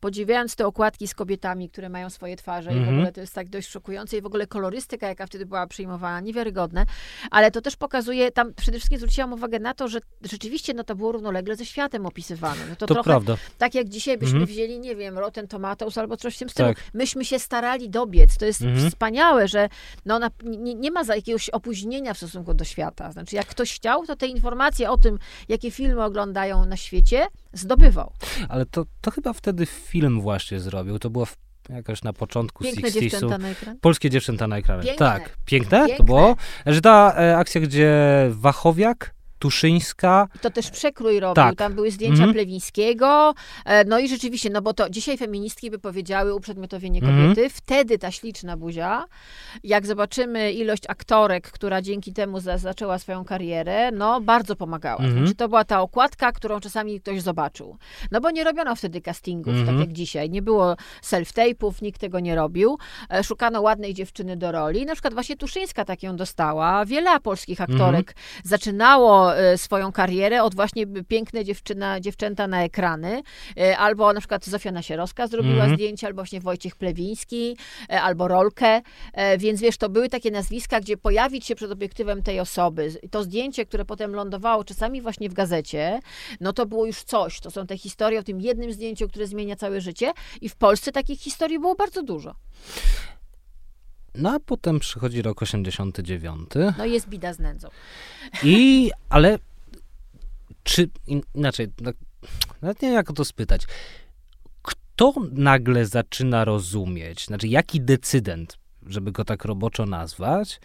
podziwiając te okładki z kobietami, które mają swoje twarze mhm. i w mhm. ogóle to jest tak dość szokujące i w ogóle kolorystyka, jaka wtedy była przyjmowana, niewiarygodne, ale to też pokazuje, tam przede wszystkim zwróciłam uwagę na to, że rzeczywiście no to było równolegle ze światem opisywane. No to, to trochę prawda. tak jak dzisiaj byśmy mhm. wzięli, nie wiem, Rotten Tomatoes albo coś w tym stylu. Tak. Myśmy się starali dobiec. To jest mhm. wspaniałe, że no, na, nie, nie, ma za jakiegoś opóźnienia w stosunku do świata. Znaczy, jak ktoś chciał, to te informacje o tym, jakie filmy oglądają na świecie, zdobywał. Ale to, to chyba wtedy film właśnie zrobił. To było w jakoś na początku Piękne 60 dziewczęta na ekran. Polskie dziewczęta na ekranie. Piękne. Tak. Piękne? Piękne? To było? Że ta e, akcja, gdzie Wachowiak Tuszyńska. To też przekrój robił. Tak. Tam były zdjęcia mm Plewińskiego. E, no i rzeczywiście, no bo to dzisiaj feministki by powiedziały uprzedmiotowienie mhm. kobiety. Mm Wtedy ta śliczna buzia, jak zobaczymy ilość aktorek, która dzięki temu za, zaczęła swoją karierę, no bardzo pomagała. Mm Znaczy, to była ta okładka, którą czasami ktoś zobaczył. No bo nie robiono wtedy castingów, tak mhm. jak dzisiaj. Nie było self-tape'ów, nikt tego nie robił. E, szukano ładnej dziewczyny do roli. Na przykład właśnie Tuszyńska tak ją dostała. Wiele polskich aktorek mhm. zaczynało E, swoją karierę od właśnie piękne dziewczyna, dziewczęta na ekrany, e, albo na przykład Zofia Nasierowska zrobiła mm -hmm. zdjęcie, albo właśnie Wojciech Plewiński, e, albo Rolkę, więc wiesz, to były takie nazwiska, gdzie pojawić się przed obiektywem tej osoby, to zdjęcie, które potem lądowało czasami właśnie w gazecie, no to było już coś, to są te historie o tym jednym zdjęciu, które zmienia całe życie i w Polsce takich historii było bardzo dużo. No a potem przychodzi rok 89. No jest bida z nędzą. I, ale czy, inaczej, no, nawet nie wiem jak to spytać. Kto nagle zaczyna rozumieć, znaczy jaki decydent, żeby go tak roboczo nazwać,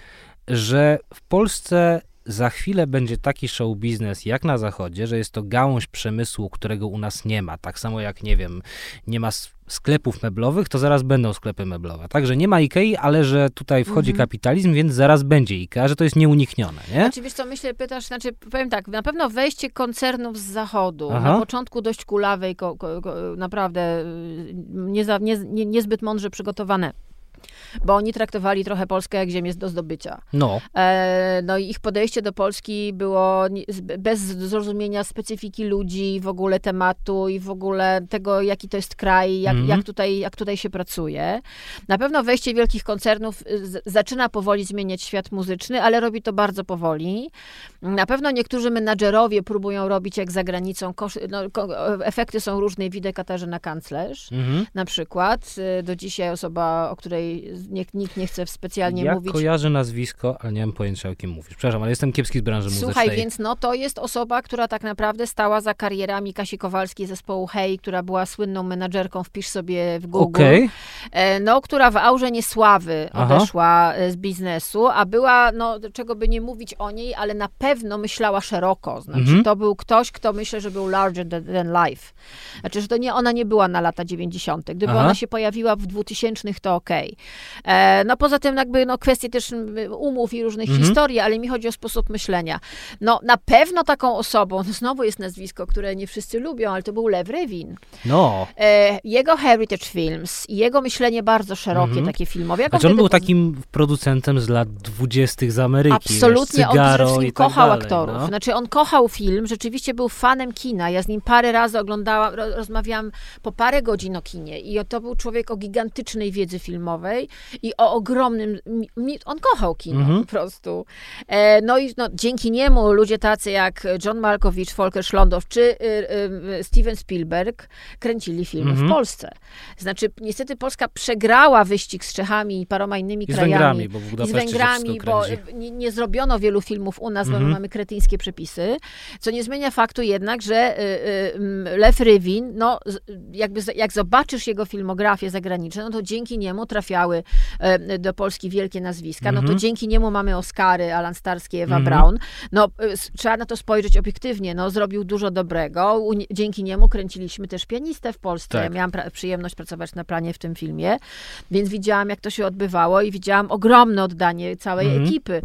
że w Polsce za chwilę będzie taki show biznes jak na zachodzie, że jest to gałąź przemysłu, którego u nas nie ma. Tak samo jak, nie wiem, nie ma sklepów meblowych, to zaraz będą sklepy meblowe. Także nie ma Ikei, ale że tutaj wchodzi mhm. kapitalizm, więc zaraz będzie Ikea, że to jest nieuniknione, nie? Znaczy, wiesz co, myślę, pytasz, znaczy, powiem tak, na pewno wejście koncernów z zachodu, Aha. na początku dość kulawej, ko, ko, ko, naprawdę y, nie, nie, nie, niezbyt mądrze przygotowane bo oni traktowali trochę Polskę jak ziemię do zdobycia. No. E, no i ich podejście do Polski było bez zrozumienia specyfiki ludzi, w ogóle tematu i w ogóle tego, jaki to jest kraj, jak, mm. jak, tutaj, jak tutaj się pracuje. Na pewno wejście wielkich koncernów z, zaczyna powoli zmieniać świat muzyczny, ale robi to bardzo powoli. Na pewno niektórzy menadżerowie próbują robić jak za granicą. Kosz, no, efekty są różne. Widzę Katarzyna Kanclerz mm. na przykład. Do dzisiaj osoba, o której nikt, nikt nie chce specjalnie ja mówić. Ja kojarzę nazwisko, ale nie mam pojęcia o kim mówisz. Przepraszam, ale jestem kiepski z branży muzycznej. Słuchaj, więc no to jest osoba, która tak naprawdę stała za karierami Kasi Kowalskiej zespołu Hej, która była słynną menadżerką, wpisz sobie w Google. Okay. No, która w aurze niesławy odeszła Aha. E, z biznesu, a była, no, czego by nie mówić o niej, ale na pewno myślała szeroko. Znaczy, mhm. to był ktoś, kto myślę, że był larger than life. Znaczy, że to nie, ona nie była na lata 90. Gdyby Aha. ona się pojawiła w 2000, to okej. Okay. E, no poza tym jakby no, kwestie też umów i różnych mhm. historii, ale mi chodzi o sposób myślenia. No na pewno taką osobą, no znowu jest nazwisko, które nie wszyscy lubią, ale to był Lev Revin. No. E, jego Heritage Films i jego myślenie bardzo szerokie, mhm. takie filmowe. Jak znaczy on był takim producentem z lat dwudziestych z Ameryki. Absolutnie, wiesz, cygaro on tak kochał dalej, aktorów. No. Znaczy on kochał film, rzeczywiście był fanem kina. Ja z nim parę razy oglądałam, rozmawiałam po parę godzin o kinie i to był człowiek o gigantycznej wiedzy filmowej i o ogromnym, on kochał kino mhm. po prostu. E, no i no, dzięki niemu ludzie tacy jak John Malkowicz, Volker Schlondow czy y, y, Steven Spielberg kręcili filmy mhm. w Polsce. Znaczy, niestety Polska przegrała wyścig z Czechami i paroma innymi I krajami. Z Węgrami, bo w I z Węgrami, bo nie, nie, zrobiono wielu filmów u nas, bo mhm. mamy kretyńskie przepisy, co nie zmienia faktu jednak, że y, y, Lew Rywin, no jakby jak zobaczysz jego filmografię zagraniczną, no to dzięki niemu trafiały do Polski wielkie nazwiska, no to mhm. dzięki niemu mamy Oscary, Alan Starski, Ewa mhm. Braun. No y, trzeba na to spojrzeć obiektywnie, no zrobił dużo dobrego, dzięki niemu kręciliśmy też pianistę w Polsce. Tak. Ja miałam pra przyjemność pracować na planie w tym filmie, więc widziałam, jak to się odbywało i widziałam ogromne oddanie całej mhm. ekipy.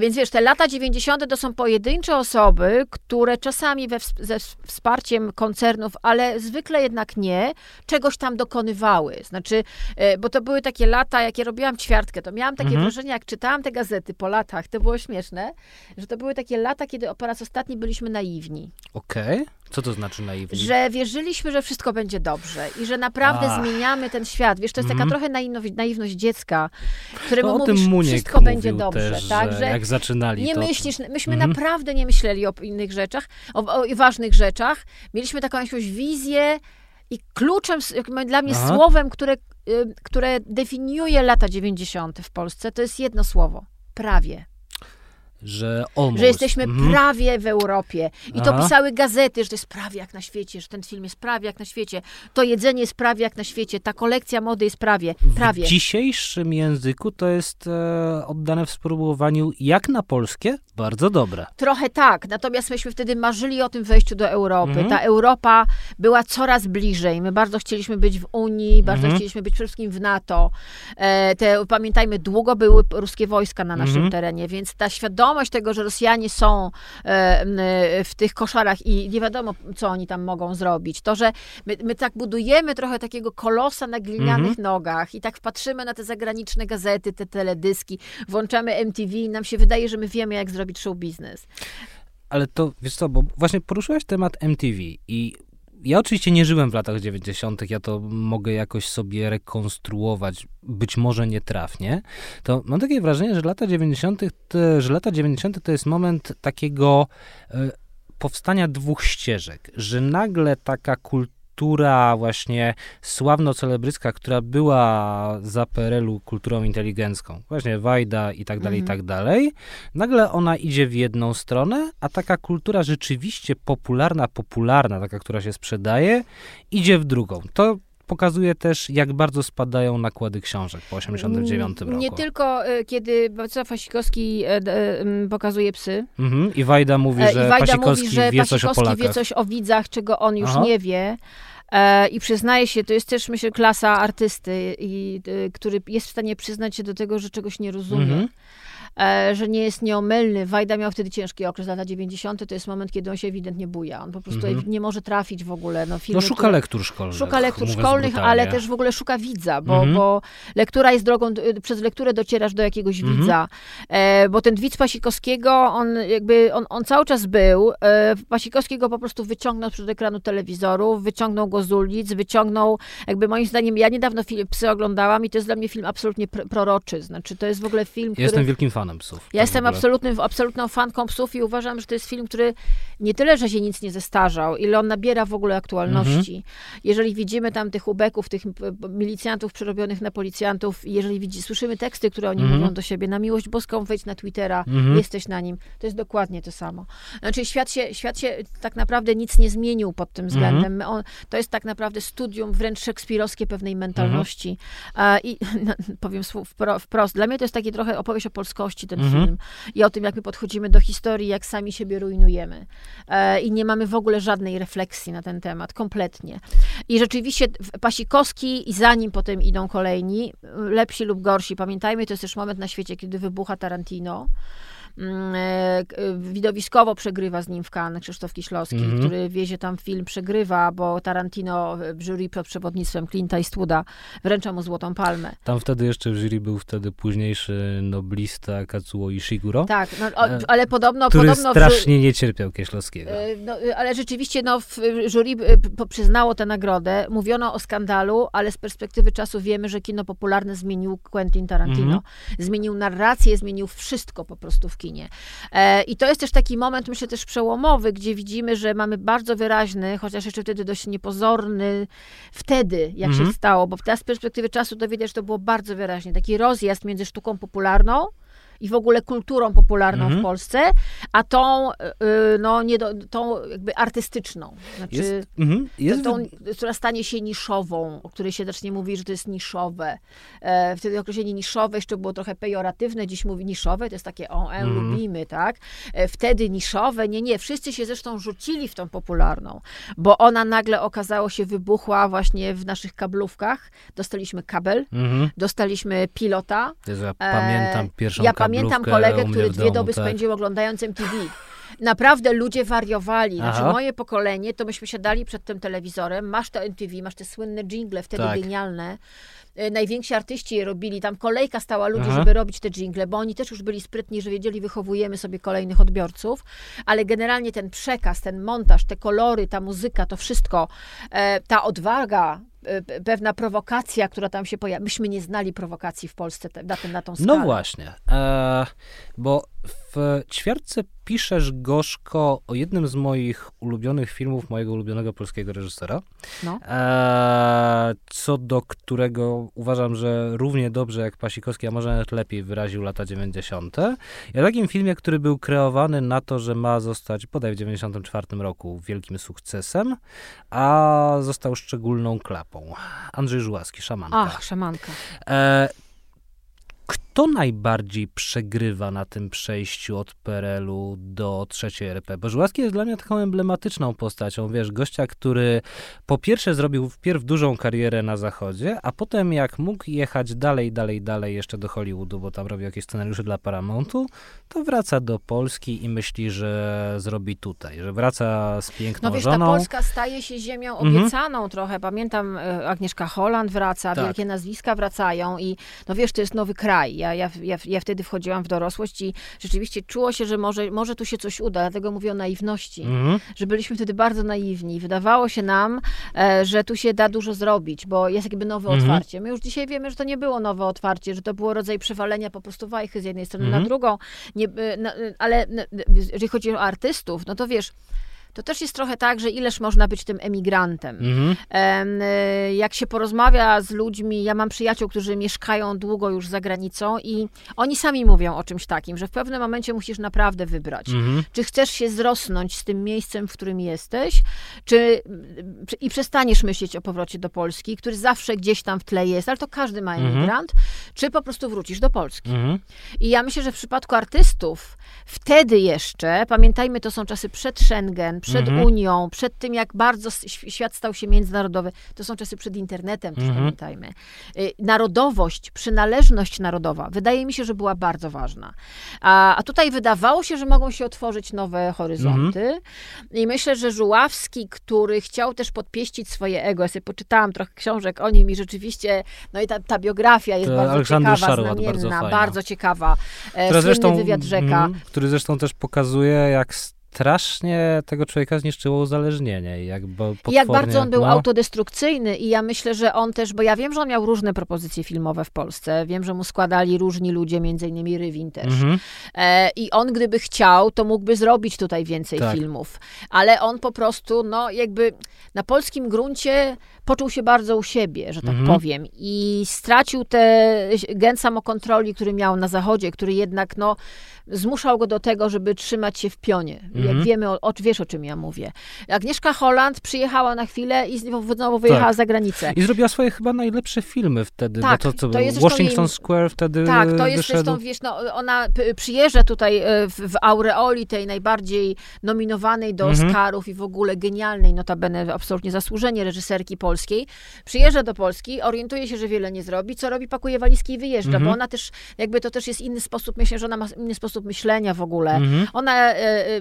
Więc wiesz, te lata 90. to są pojedyncze osoby, które czasami we, ze wsparciem koncernów, ale zwykle jednak nie, czegoś tam dokonywały. Znaczy, e, bo to były takie lata, jak ja robiłam ćwiartkę, to miałam takie mhm. wrażenie, jak czytałam te gazety po latach, to było śmieszne, że to były takie lata, kiedy po raz ostatni byliśmy naiwni. Okej. Okay. Co to znaczy naiwni? Że wierzyliśmy, że wszystko będzie dobrze i że naprawdę Ach. zmieniamy ten świat. Wiesz, to jest taka mm. trochę naiwność, naiwność dziecka, któremu no, mówisz, wszystko będzie dobrze. Też, tak? że jak zaczynali Nie to... myślisz, myśmy mm. naprawdę nie myśleli o innych rzeczach, o, o ważnych rzeczach. Mieliśmy taką jakąś wizję i kluczem, dla mnie Aha. słowem, które, y, które definiuje lata 90. w Polsce, to jest jedno słowo. Prawie że almost. Że jesteśmy mhm. prawie w Europie. I Aha. to pisały gazety, że to jest prawie jak na świecie, że ten film jest prawie jak na świecie, to jedzenie jest prawie jak na świecie, ta kolekcja mody jest prawie. prawie. W dzisiejszym języku to jest e, oddane w spróbowaniu jak na polskie bardzo dobre. Trochę tak, natomiast myśmy wtedy marzyli o tym wejściu do Europy. Mhm. Ta Europa była coraz bliżej. My bardzo chcieliśmy być w Unii, bardzo mhm. chcieliśmy być przede wszystkim w NATO. E, te, pamiętajmy, długo były ruskie wojska na naszym terenie, więc ta świadomość świadomość tego, że Rosjanie są e, w tych koszarach i nie wiadomo, co oni tam mogą zrobić. To, że my, my tak budujemy trochę takiego kolosa na glinianych mhm. nogach i tak patrzymy na te zagraniczne gazety, te teledyski, włączamy MTV i nam się wydaje, że my wiemy, jak zrobić show biznes. Ale to, wiesz co, bo właśnie poruszyłaś temat MTV i ja oczywiście nie żyłem w latach 90., ja to mogę jakoś sobie rekonstruować, być może nietrafnie, to mam takie wrażenie, że lata 90., że lata 90. to jest moment takiego y, powstania dwóch ścieżek, że nagle taka kultura kultura właśnie sławno-celebrycka, która była za PRL-u kulturą inteligencką, właśnie Wajda i tak dalej, i mhm. tak dalej, nagle ona idzie w jedną stronę, a taka kultura rzeczywiście popularna, popularna, taka, która się sprzedaje, idzie w drugą. To pokazuje też, jak bardzo spadają nakłady książek po 89 roku. Nie tylko, y, kiedy Wacław Pasikowski e, pokazuje psy. Mhm. I Wajda mówi, e, że Wajda Pasikowski, mówi, że wie, coś o wie coś o widzach, czego on już Aha. nie wie. E, I przyznaje się, to jest też, myślę, klasa artysty, i, który jest w stanie przyznać się do tego, że czegoś nie rozumie. Mhm. E, że nie jest nieomylny. Wajda miał wtedy ciężki okres, lata 90. to jest moment, kiedy on się ewidentnie buja. On po prostu -hmm. nie może trafić w ogóle. No, filmy, no szuka które, lektur szkolnych. Szuka lektur szkolnych, ale też w ogóle szuka widza, bo, -hmm. bo lektura jest drogą, przez lekturę docierasz do jakiegoś -hmm. widza. E, bo ten widz Pasikowskiego, on jakby, on, on cały czas był. E, Pasikowskiego po prostu wyciągnął przed ekranu telewizoru, wyciągnął go z ulic, wyciągnął, jakby moim zdaniem, ja niedawno film Psy oglądałam i to jest dla mnie film absolutnie proroczy. Znaczy, to jest w ogóle film, który... Jestem wielkim fanem fanem psów. Ja jestem absolutnym, absolutną fanką psów i uważam, że to jest film, który nie tyle, że się nic nie zestarzał, ile on nabiera w ogóle aktualności. Mhm. Jeżeli widzimy tam tych ubeków, tych milicjantów przerobionych na policjantów, jeżeli widzi, słyszymy teksty, które oni mhm. mówią do siebie, na miłość boską wejdź na Twittera, mhm. jesteś na nim, to jest dokładnie to samo. Znaczy świat się, świat się tak naprawdę nic nie zmienił pod tym względem. On, to jest tak naprawdę studium wręcz szekspirowskie pewnej mentalności. I no, powiem wprost, dla mnie to jest takie trochę opowieść o polskości, ten mhm. film i o tym, jak my podchodzimy do historii, jak sami siebie rujnujemy. E, I nie mamy w ogóle żadnej refleksji na ten temat, kompletnie. I rzeczywiście Pasikowski i za nim potem idą kolejni, lepsi lub gorsi. Pamiętajmy, to jest też moment na świecie, kiedy wybucha Tarantino. Mm, e, widowiskowo przegrywa z nim w Cannes Krzysztof Kiślowski, mm -hmm. który wiezie tam film, przegrywa, bo Tarantino w jury pod przewodnictwem Clint'a Eastwooda wręcza mu Złotą Palmę. Tam wtedy jeszcze w jury był wtedy późniejszy noblista Katsuo Ishiguro. Tak, no, o, ale podobno... Który podobno strasznie nie cierpiał Kieślowskiego. No, ale rzeczywiście no, w jury przyznało tę nagrodę. Mówiono o skandalu, ale z perspektywy czasu wiemy, że kino popularne zmienił Quentin Tarantino. Mm -hmm. Zmienił narrację, zmienił wszystko po prostu w kinie. E, I to jest też taki moment, myślę, też przełomowy, gdzie widzimy, że mamy bardzo wyraźny, chociaż jeszcze wtedy dość niepozorny, wtedy, jak się mhm. stało, bo teraz z perspektywy czasu to widać, że to było bardzo wyraźnie, taki rozjazd między sztuką popularną, i w ogóle kulturą popularną w mhm. Polsce, a tą, y, no, nie do, tą jakby artystyczną. Znaczy, jest, mhm. jest... Tą, która stanie się niszową, o której się zacznie mówić, że to jest niszowe. E, wtedy określenie niszowe jeszcze było trochę pejoratywne, dziś mówi niszowe, to jest takie o, e, mhm. lubimy, tak? E, wtedy niszowe, nie, nie, wszyscy się zresztą rzucili w tą popularną, bo ona nagle okazało się wybuchła właśnie w naszych kablówkach. Dostaliśmy kabel, mhm. dostaliśmy pilota. Ja pamiętam pierwszą ja pamiętam kolegę, który dwie domu, doby tak. spędził oglądając MTV. Naprawdę ludzie wariowali. Znaczy, Aha. moje pokolenie, to myśmy siadali przed tym telewizorem, masz to MTV, masz te słynne jingle, wtedy tak. genialne. E, najwięksi artyści je robili, tam kolejka stała ludzi, Aha. żeby robić te jingle, bo oni też już byli sprytni, że wiedzieli, wychowujemy sobie kolejnych odbiorców, ale generalnie ten przekaz, ten montaż, te kolory, ta muzyka, to wszystko, e, ta odwaga, e, pewna prowokacja, która tam się pojawia. Myśmy nie znali prowokacji w Polsce na, ten, na tą skalę. No właśnie, e, bo w ćwiartce piszesz gorzko o jednym z moich ulubionych filmów, mojego ulubionego polskiego reżysera, no. e, co do którego uważam, że równie dobrze jak Pasikowski, a może nawet lepiej wyraził lata 90. I o takim filmie, który był kreowany na to, że ma zostać, podaj w 94 roku, wielkim sukcesem, a został szczególną klapą. Andrzej Żułaski, Szamanka. Ach, Szamanka. E, kto najbardziej przegrywa na tym przejściu od PRL-u do trzeciej RP? Bo Żuławski jest dla mnie taką emblematyczną postacią, wiesz, gościa, który po pierwsze zrobił wpierw dużą karierę na zachodzie, a potem jak mógł jechać dalej, dalej, dalej jeszcze do Hollywoodu, bo tam robił jakieś scenariusze dla Paramountu, to wraca do Polski i myśli, że zrobi tutaj, że wraca z piękną no wiesz, żoną. ta Polska staje się ziemią mhm. obiecaną mhm. trochę. Pamiętam, e, Agnieszka Holland wraca, tak. wielkie nazwiska wracają i no wiesz, to jest nowy kraj ja, ja, ja, ja wtedy wchodziłam w dorosłość i rzeczywiście czuło się, że może, może tu się coś uda, dlatego mówię o naiwności, mhm. że byliśmy wtedy bardzo naiwni. Wydawało się nam, e, że tu się da dużo zrobić, bo jest jakby nowe mhm. otwarcie. My już dzisiaj wiemy, że to nie było nowe otwarcie, że to było rodzaj przewalenia po prostu wajchy z jednej strony mhm. na drugą, nie, e, na, ale jeżeli chodzi o artystów, no to wiesz, to też jest trochę tak, że ileż można być tym emigrantem. Mhm. E, jak się porozmawia z ludźmi, ja mam przyjaciół, którzy mieszkają długo już za granicą i oni sami mówią o czymś takim, że w pewnym momencie musisz naprawdę wybrać, mhm. czy chcesz się zrosnąć z tym miejscem, w którym jesteś, czy i przestaniesz myśleć o powrocie do Polski, który zawsze gdzieś tam w tle jest, ale to każdy ma mhm. emigrant, mhm. czy po prostu wrócisz do Polski. Mhm. I ja myślę, że w przypadku artystów wtedy jeszcze, pamiętajmy, to są czasy przed Schengen, przed mhm. Unią, przed tym, jak bardzo świat stał się międzynarodowy. To są czasy przed internetem, też mhm. pamiętajmy. Y, narodowość, przynależność narodowa, wydaje mi się, że była bardzo ważna. A, a tutaj wydawało się, że mogą się otworzyć nowe horyzonty. Mhm. I myślę, że Żuławski, który chciał też podpieścić swoje ego, ja sobie poczytałam trochę książek o nim i rzeczywiście, no i ta, ta biografia jest to bardzo Aleksander ciekawa, Szarłat, znamienna, bardzo, bardzo, ciekawa. E, Słynny zresztą, wywiad Rzeka. Mm, który zresztą też pokazuje, jak strasznie tego człowieka zniszczyło uzależnienie. Jak, bo jak bardzo on był no. autodestrukcyjny i ja myślę, że on też, bo ja wiem, że on miał różne propozycje filmowe w Polsce, wiem, że mu składali różni ludzie, między innymi Rywin też. Mhm. E, I on gdyby chciał, to mógłby zrobić tutaj więcej tak. filmów. Ale on po prostu, no jakby na polskim gruncie poczuł się bardzo u siebie, że tak mhm. powiem. I stracił te gen samokontroli, który miał na zachodzie, który jednak, no zmuszał go do tego, żeby trzymać się w pionie. jak wiemy, o, o, wiesz o czym ja mówię. Agnieszka Holland przyjechała na chwilę i znowu, wyjechała tak. za granicę. I zrobiła swoje chyba najlepsze filmy wtedy. Tak, to, co, to jest Washington jej, Square wtedy Tak, to jest wyszedł. zresztą, wiesz, no, ona przyjeżdża tutaj e, w, w aureoli tej najbardziej nominowanej do mhm. Oscarów i w ogóle genialnej, notabene absolutnie zasłużenie reżyserki polskiej. Przyjeżdża do Polski, orientuje się, że wiele nie zrobi. Co robi? Pakuje walizki i wyjeżdża, mhm. bo ona też, jakby to też jest inny sposób, myślę, że ona ma inny sposób myślenia w ogóle. Mhm. Ona e, e,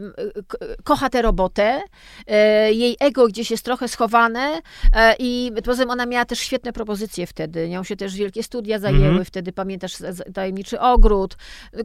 kocha tę robotę, e, jej ego gdzieś jest trochę schowane e, i poza tym ona miała też świetne propozycje wtedy. Nią się też wielkie studia zajęły, mhm. wtedy pamiętasz Tajemniczy Ogród,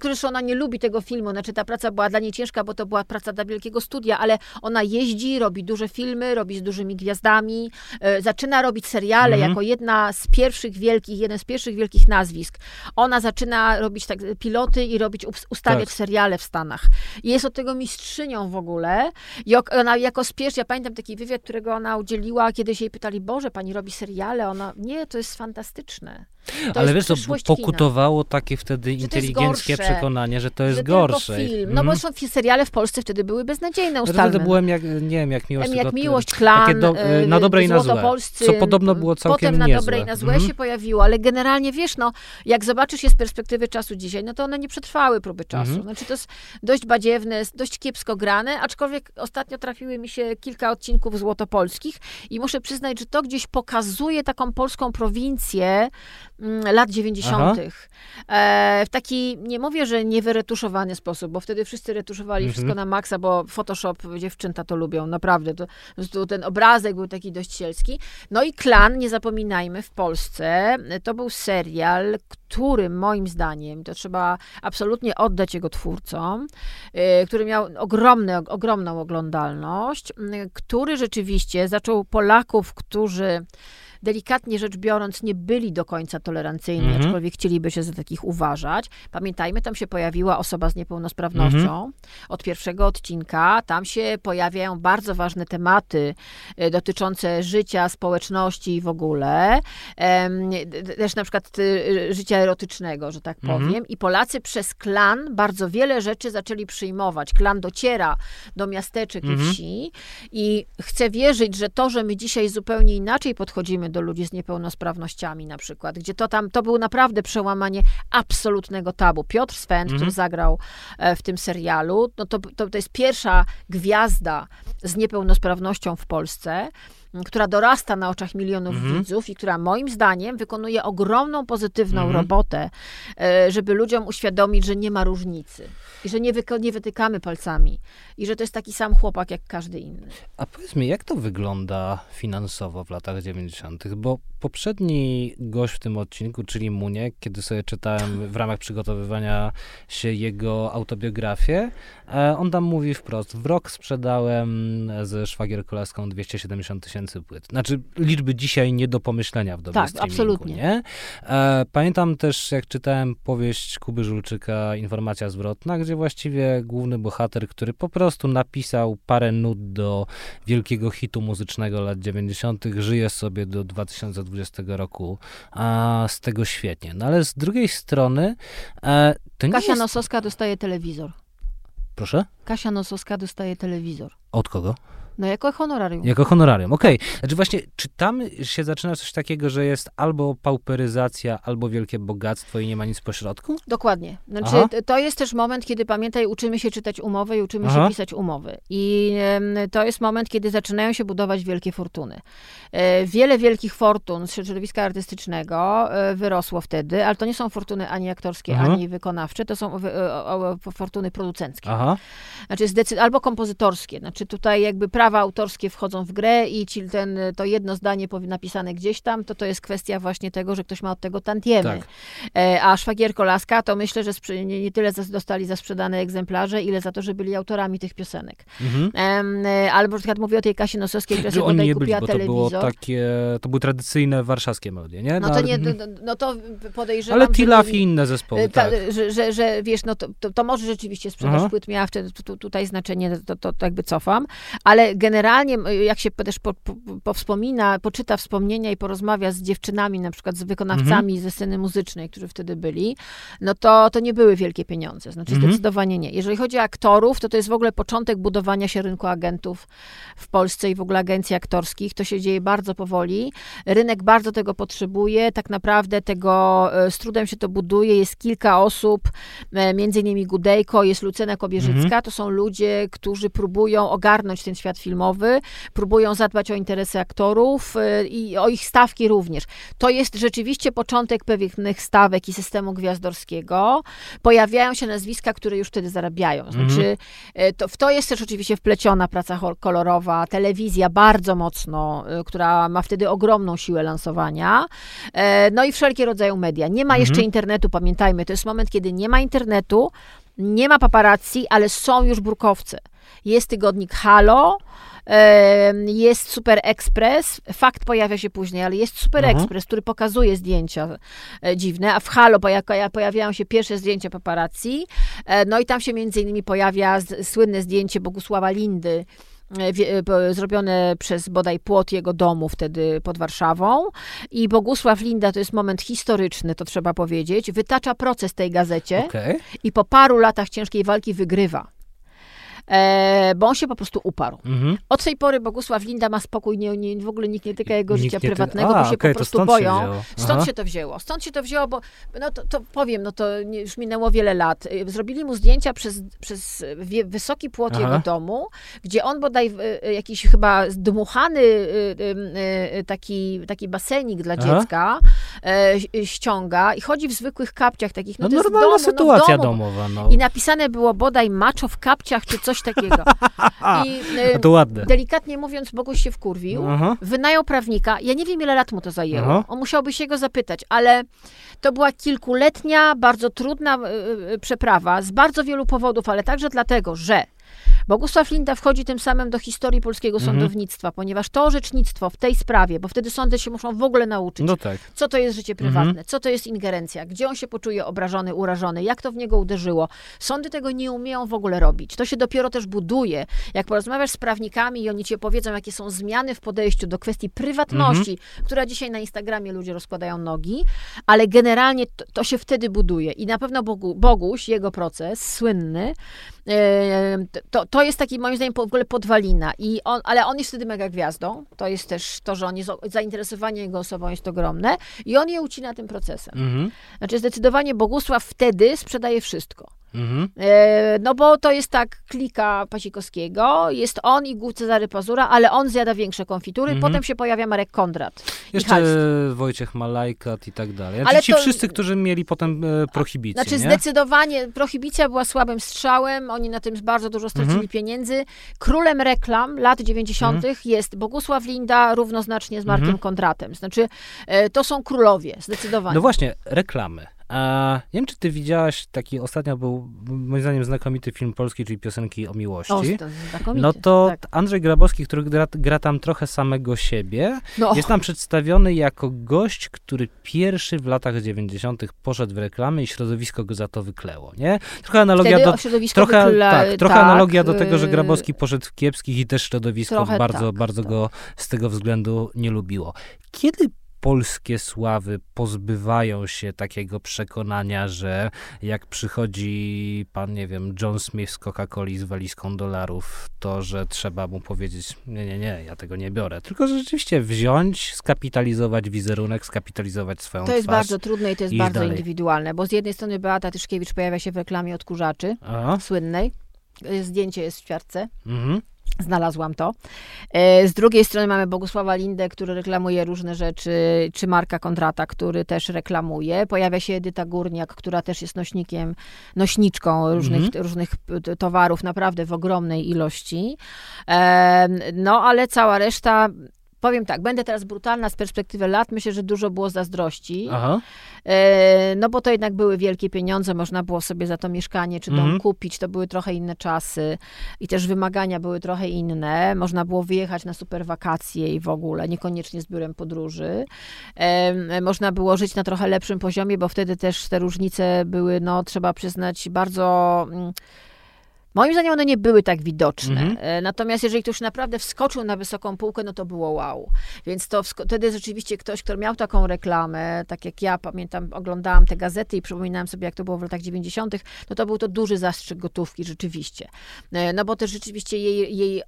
zresztą ona nie lubi tego filmu, znaczy ta praca była dla niej ciężka, bo to była praca dla wielkiego studia, ale ona jeździ, robi duże filmy, robi z dużymi gwiazdami, e, zaczyna robić seriale mhm. jako jedna z pierwszych wielkich, jeden z pierwszych wielkich nazwisk. Ona zaczyna robić tak piloty i robić, ustawiać tak. seriale w Stanach. I jest od tego mistrzynią w ogóle. I ona jako spiesz, ja pamiętam taki wywiad, którego ona udzieliła, kiedy się jej pytali, Boże, pani robi seriale? Ona, nie, to jest fantastyczne. To Ale wiesz, to pokutowało kina. takie wtedy inteligenckie przekonanie, że to jest że gorsze. Film. No bo mhm. są seriale w Polsce wtedy były beznadziejne, ustalne. Wtedy byłem jak, nie wiem, jak Miłość. Jak Miłość, Klan, do, y, Na dobre i na złe. Co podobno było całkiem Potem na niezłe. dobre i na złe mm. się pojawiło, ale generalnie wiesz, no, jak zobaczysz je z perspektywy czasu dzisiaj, no to one nie przetrwały próby czasu. Mm. Znaczy to jest dość badziewne, dość kiepsko grane, aczkolwiek ostatnio trafiły mi się kilka odcinków złotopolskich i muszę przyznać, że to gdzieś pokazuje taką polską prowincję, lat 90. E, w taki, nie mówię, że niewyretuszowany sposób, bo wtedy wszyscy retuszowali mhm. wszystko na maksa, bo Photoshop, dziewczęta to lubią, naprawdę. To, to, ten obrazek był taki dość sielski. No i Klan, nie zapominajmy, w Polsce to był serial, który moim zdaniem, to trzeba absolutnie oddać jego twórcom, y, który miał ogromny, ogromną oglądalność, y, który rzeczywiście zaczął Polaków, którzy delikatnie rzecz biorąc, nie byli do końca tolerancyjni, mm -hmm. aczkolwiek chcieliby się za takich uważać. Pamiętajmy, tam się pojawiła osoba z niepełnosprawnością mm -hmm. od pierwszego odcinka. Tam się pojawiają bardzo ważne tematy e, dotyczące życia, społeczności i w ogóle. Też na przykład e, życia erotycznego, że tak mhm. powiem. Mm -hmm. I Polacy przez klan bardzo wiele rzeczy zaczęli przyjmować. Klan dociera do miasteczek i mhm. wsi i chcę wierzyć, że to, że my dzisiaj zupełnie inaczej podchodzimy do do ludzi z niepełnosprawnościami na przykład, gdzie to tam, to był naprawdę przełamanie absolutnego tabu. Piotr Sven, mm -hmm. który zagrał e, w tym serialu, no to, to, to jest pierwsza gwiazda z niepełnosprawnością w Polsce, która dorasta na oczach milionów mhm. widzów i która moim zdaniem wykonuje ogromną pozytywną mhm. robotę, e, żeby ludziom uświadomić, że nie ma różnicy i że nie, nie wytykamy palcami i że to jest taki sam chłopak jak każdy inny. A powiedz mi, jak to wygląda finansowo w latach 90., bo poprzedni gość w tym odcinku, czyli Muniek, kiedy sobie czytałem w ramach przygotowywania się jego autobiografię, e, on tam mówi wprost, w rok sprzedałem ze szwagier kolaską 270 tysięcy płyt. Znaczy, liczby dzisiaj nie do pomyślenia w dobie tak, absolutnie. Nie? E, pamiętam też, jak czytałem powieść Kuby Żulczyka Informacja zwrotna, gdzie właściwie główny bohater, który po prostu napisał parę nut do wielkiego hitu muzycznego lat 90., żyje sobie do 2020 roku, a z tego świetnie. No ale z drugiej strony. E, Kasia jest... Nosowska dostaje telewizor. Proszę? Kasia Nosowska dostaje telewizor. Od kogo? No jako honorarium. Jako honorarium, okej. Okay. Znaczy właśnie, czy tam się zaczyna coś takiego, że jest albo pauperyzacja, albo wielkie bogactwo i nie ma nic pośrodku? Dokładnie. Znaczy, Aha. to jest też moment, kiedy pamiętaj, uczymy się czytać umowy i uczymy Aha. się pisać umowy. I to jest moment, kiedy zaczynają się budować wielkie fortuny. E, wiele wielkich fortun z środowiska artystycznego e, wyrosło wtedy, ale to nie są fortuny ani aktorskie, Aha. ani wykonawcze, to są e, fortuny producenckie. Aha. Znaczy, albo kompozytorskie. Znaczy tutaj jakby prawo prawa autorskie wchodzą w grę i ci ten, to jedno zdanie napisane gdzieś tam, to to jest kwestia właśnie tego, że ktoś ma od tego tantiemy. Tak. E, a Szwagierko Laska, to myślę, że nie, tyle dostali za sprzedane egzemplarze, ile za to, że byli autorami tych piosenek. Mhm. E, albo na przykład mówię o tej Kasie Nosowskiej, która sobie bodaj kupiła byli, telewizor. To, było takie, to były tradycyjne warszawskie melodie, nie? No, to nie, no, no to podejrzewam, Ale Tilaf i inne zespoły, e, tak. Że, że, że, wiesz, no to, to, to może rzeczywiście sprzedaż Aha. płyt miała wtedy tu, tu, tutaj znaczenie, to, to, to jakby cofam, ale generalnie, jak się też po, po, powspomina, poczyta wspomnienia i porozmawia z dziewczynami, na przykład z wykonawcami mhm. ze sceny muzycznej, którzy wtedy byli, no to, to nie były wielkie pieniądze. Znaczy mhm. zdecydowanie nie. Jeżeli chodzi o aktorów, to to jest w ogóle początek budowania się rynku agentów w Polsce i w ogóle agencji aktorskich. To się dzieje bardzo powoli. Rynek bardzo tego potrzebuje. Tak naprawdę tego e, z trudem się to buduje. Jest kilka osób, e, między innymi Gudejko, jest Lucyna Kobierzycka. Mhm. To są ludzie, którzy próbują ogarnąć ten świat filmowy, próbują zadbać o interesy aktorów e, i o ich stawki również. To jest rzeczywiście początek pewnych stawek i systemu gwiazdorskiego. Pojawiają się nazwiska, które już wtedy zarabiają. Znaczy, mhm. to, w to jest też oczywiście wpleciona praca kolorowa, telewizja bardzo mocno, która ma wtedy ogromną siłę lansowania. No i wszelkie rodzaje media. Nie ma mhm. jeszcze internetu, pamiętajmy, to jest moment, kiedy nie ma internetu, nie ma paparazzi, ale są już brukowce. Jest tygodnik Halo, jest Super Express, fakt pojawia się później, ale jest Super mhm. Express, który pokazuje zdjęcia e, dziwne, a w Halo pojawiają się pierwsze zdjęcia paparazzi, e, no i tam się między innymi pojawia słynne zdjęcie Bogusława Lindy, zrobione przez bodaj płot jego domu wtedy pod Warszawą. I Bogusław Linda, to jest moment historyczny, to trzeba powiedzieć, wytacza proces tej gazecie okay. i po paru latach ciężkiej walki wygrywa e, bo on się po prostu uparł. Mhm. Od tej pory Bogusław Linda ma spokój, nie, nie, w ogóle nikt nie tyka jego nikt życia prywatnego, A, bo się okay, po prostu boją. Się stąd się to wzięło. Stąd się to wzięło, bo no to, to powiem, no to już minęło wiele lat. Y, zrobili mu zdjęcia przez, przez wysoki płot Aha. jego domu, gdzie on bodaj y, jakiś chyba dmuchany y, taki, taki basenik dla Aha. dziecka e, ściąga i chodzi w zwykłych kapciach takich. No, no to normalna domu, sytuacja no, domu. domowa. No. I napisane było bodaj maczo w kapciach, czy coś coś takiego. I to ładne. delikatnie mówiąc, Boguś się wkurwił, Aha. wynajął prawnika. Ja nie wiem, ile lat mu to zajęło. Aha. On musiałby się go zapytać, ale to była kilkuletnia, bardzo trudna y, przeprawa z bardzo wielu powodów, ale także dlatego, że Bogusław Linda wchodzi tym samym do historii polskiego mhm. sądownictwa, ponieważ to orzecznictwo w tej sprawie, bo wtedy sądy się muszą w ogóle nauczyć, no tak. co to jest życie prywatne, mhm. co to jest ingerencja, gdzie on się poczuje obrażony, urażony, jak to w niego uderzyło. Sądy tego nie umieją w ogóle robić. To się dopiero też buduje. Jak porozmawiasz z prawnikami i oni ci opowiedzą, jakie są zmiany w podejściu do kwestii prywatności, mhm. która dzisiaj na Instagramie ludzie rozkładają nogi, ale generalnie to, to się wtedy buduje. I na pewno Bogu, Boguś, jego proces słynny, to, to jest taki moim zdaniem w ogóle podwalina. I on, ale on jest wtedy mega gwiazdą. To jest też to, że on jest, zainteresowanie jego osobą jest ogromne i on je ucina tym procesem. Mhm. Znaczy zdecydowanie Bogusław wtedy sprzedaje wszystko. Mhm. E, no bo to jest tak klika Pasikowskiego, jest on i Cezary Pazura, ale on zjada większe konfitury, mhm. potem się pojawia Marek Kondrat. Jeszcze Wojciech Malajkat i tak dalej. Znaczy, ale ci to, wszyscy, którzy mieli potem e, prohibicję, Znaczy nie? zdecydowanie prohibicja była słabym strzałem, oni na tym bardzo dużo stracili mhm. pieniędzy. Królem reklam lat 90. Mhm. jest Bogusław Linda równoznacznie z Markiem. Kondratem. Znaczy e, to są królowie, zdecydowanie. No właśnie, reklamy. A nie wiem, czy ty widziałaś taki ostatnio był, moim zdaniem, znakomity film polski, czyli piosenki o miłości. O, to no to tak. Andrzej Grabowski, który gra, gra, tam trochę samego siebie, no. jest tam przedstawiony jako gość, który pierwszy w latach 90. poszedł w reklamy i środowisko go za to wykleło, nie? Trochę analogia do trochę, tak, trochę tak, analogia do tego, że y- Grabowski poszedł w kiepskich i też środowisko bardzo, tak, bardzo tak. go z tego względu nie lubiło. Kiedy polskie sławy pozbywają się takiego przekonania, że jak przychodzi pan, nie wiem, John Smith z Coca-Coli z walizką dolarów, to że trzeba mu powiedzieć, nie, nie, nie, ja tego nie biorę. Tylko, że rzeczywiście wziąć, skapitalizować wizerunek, skapitalizować swoją To jest bardzo trudne i to jest bardzo dalej. indywidualne, bo z jednej strony Beata Tyszkiewicz pojawia się w reklamie odkurzaczy Aha. słynnej. Zdjęcie jest w ćwiartce. Mhm. Znalazłam to. E, z drugiej strony mamy Bogusława Lindę, który reklamuje różne rzeczy, czy Marka Kondrata, który też reklamuje. Pojawia się Edyta Górniak, która też jest nośnikiem, nośniczką różnych, mm -hmm. różnych towarów, naprawdę w ogromnej ilości. E, no, ale cała reszta powiem tak, będę teraz brutalna z perspektywy lat, myślę, że dużo było zazdrości. Aha. E, no bo to jednak były wielkie pieniądze, można było sobie za to mieszkanie czy dom mhm. kupić, to były trochę inne czasy i też wymagania były trochę inne. Można było wyjechać na super wakacje i w ogóle, niekoniecznie z biurem podróży. Można było żyć na trochę lepszym poziomie, bo wtedy też te różnice były, no trzeba przyznać, bardzo... Moim zdaniem one nie były tak widoczne. Mhm. Natomiast jeżeli ktoś naprawdę wskoczył na wysoką półkę, no to było wow. Więc to wtedy rzeczywiście ktoś, kto miał taką reklamę, tak jak ja pamiętam, oglądałam te gazety i przypominałam sobie, jak to było w latach 90., no to był to duży zastrzyk gotówki rzeczywiście. No bo też rzeczywiście jej, jej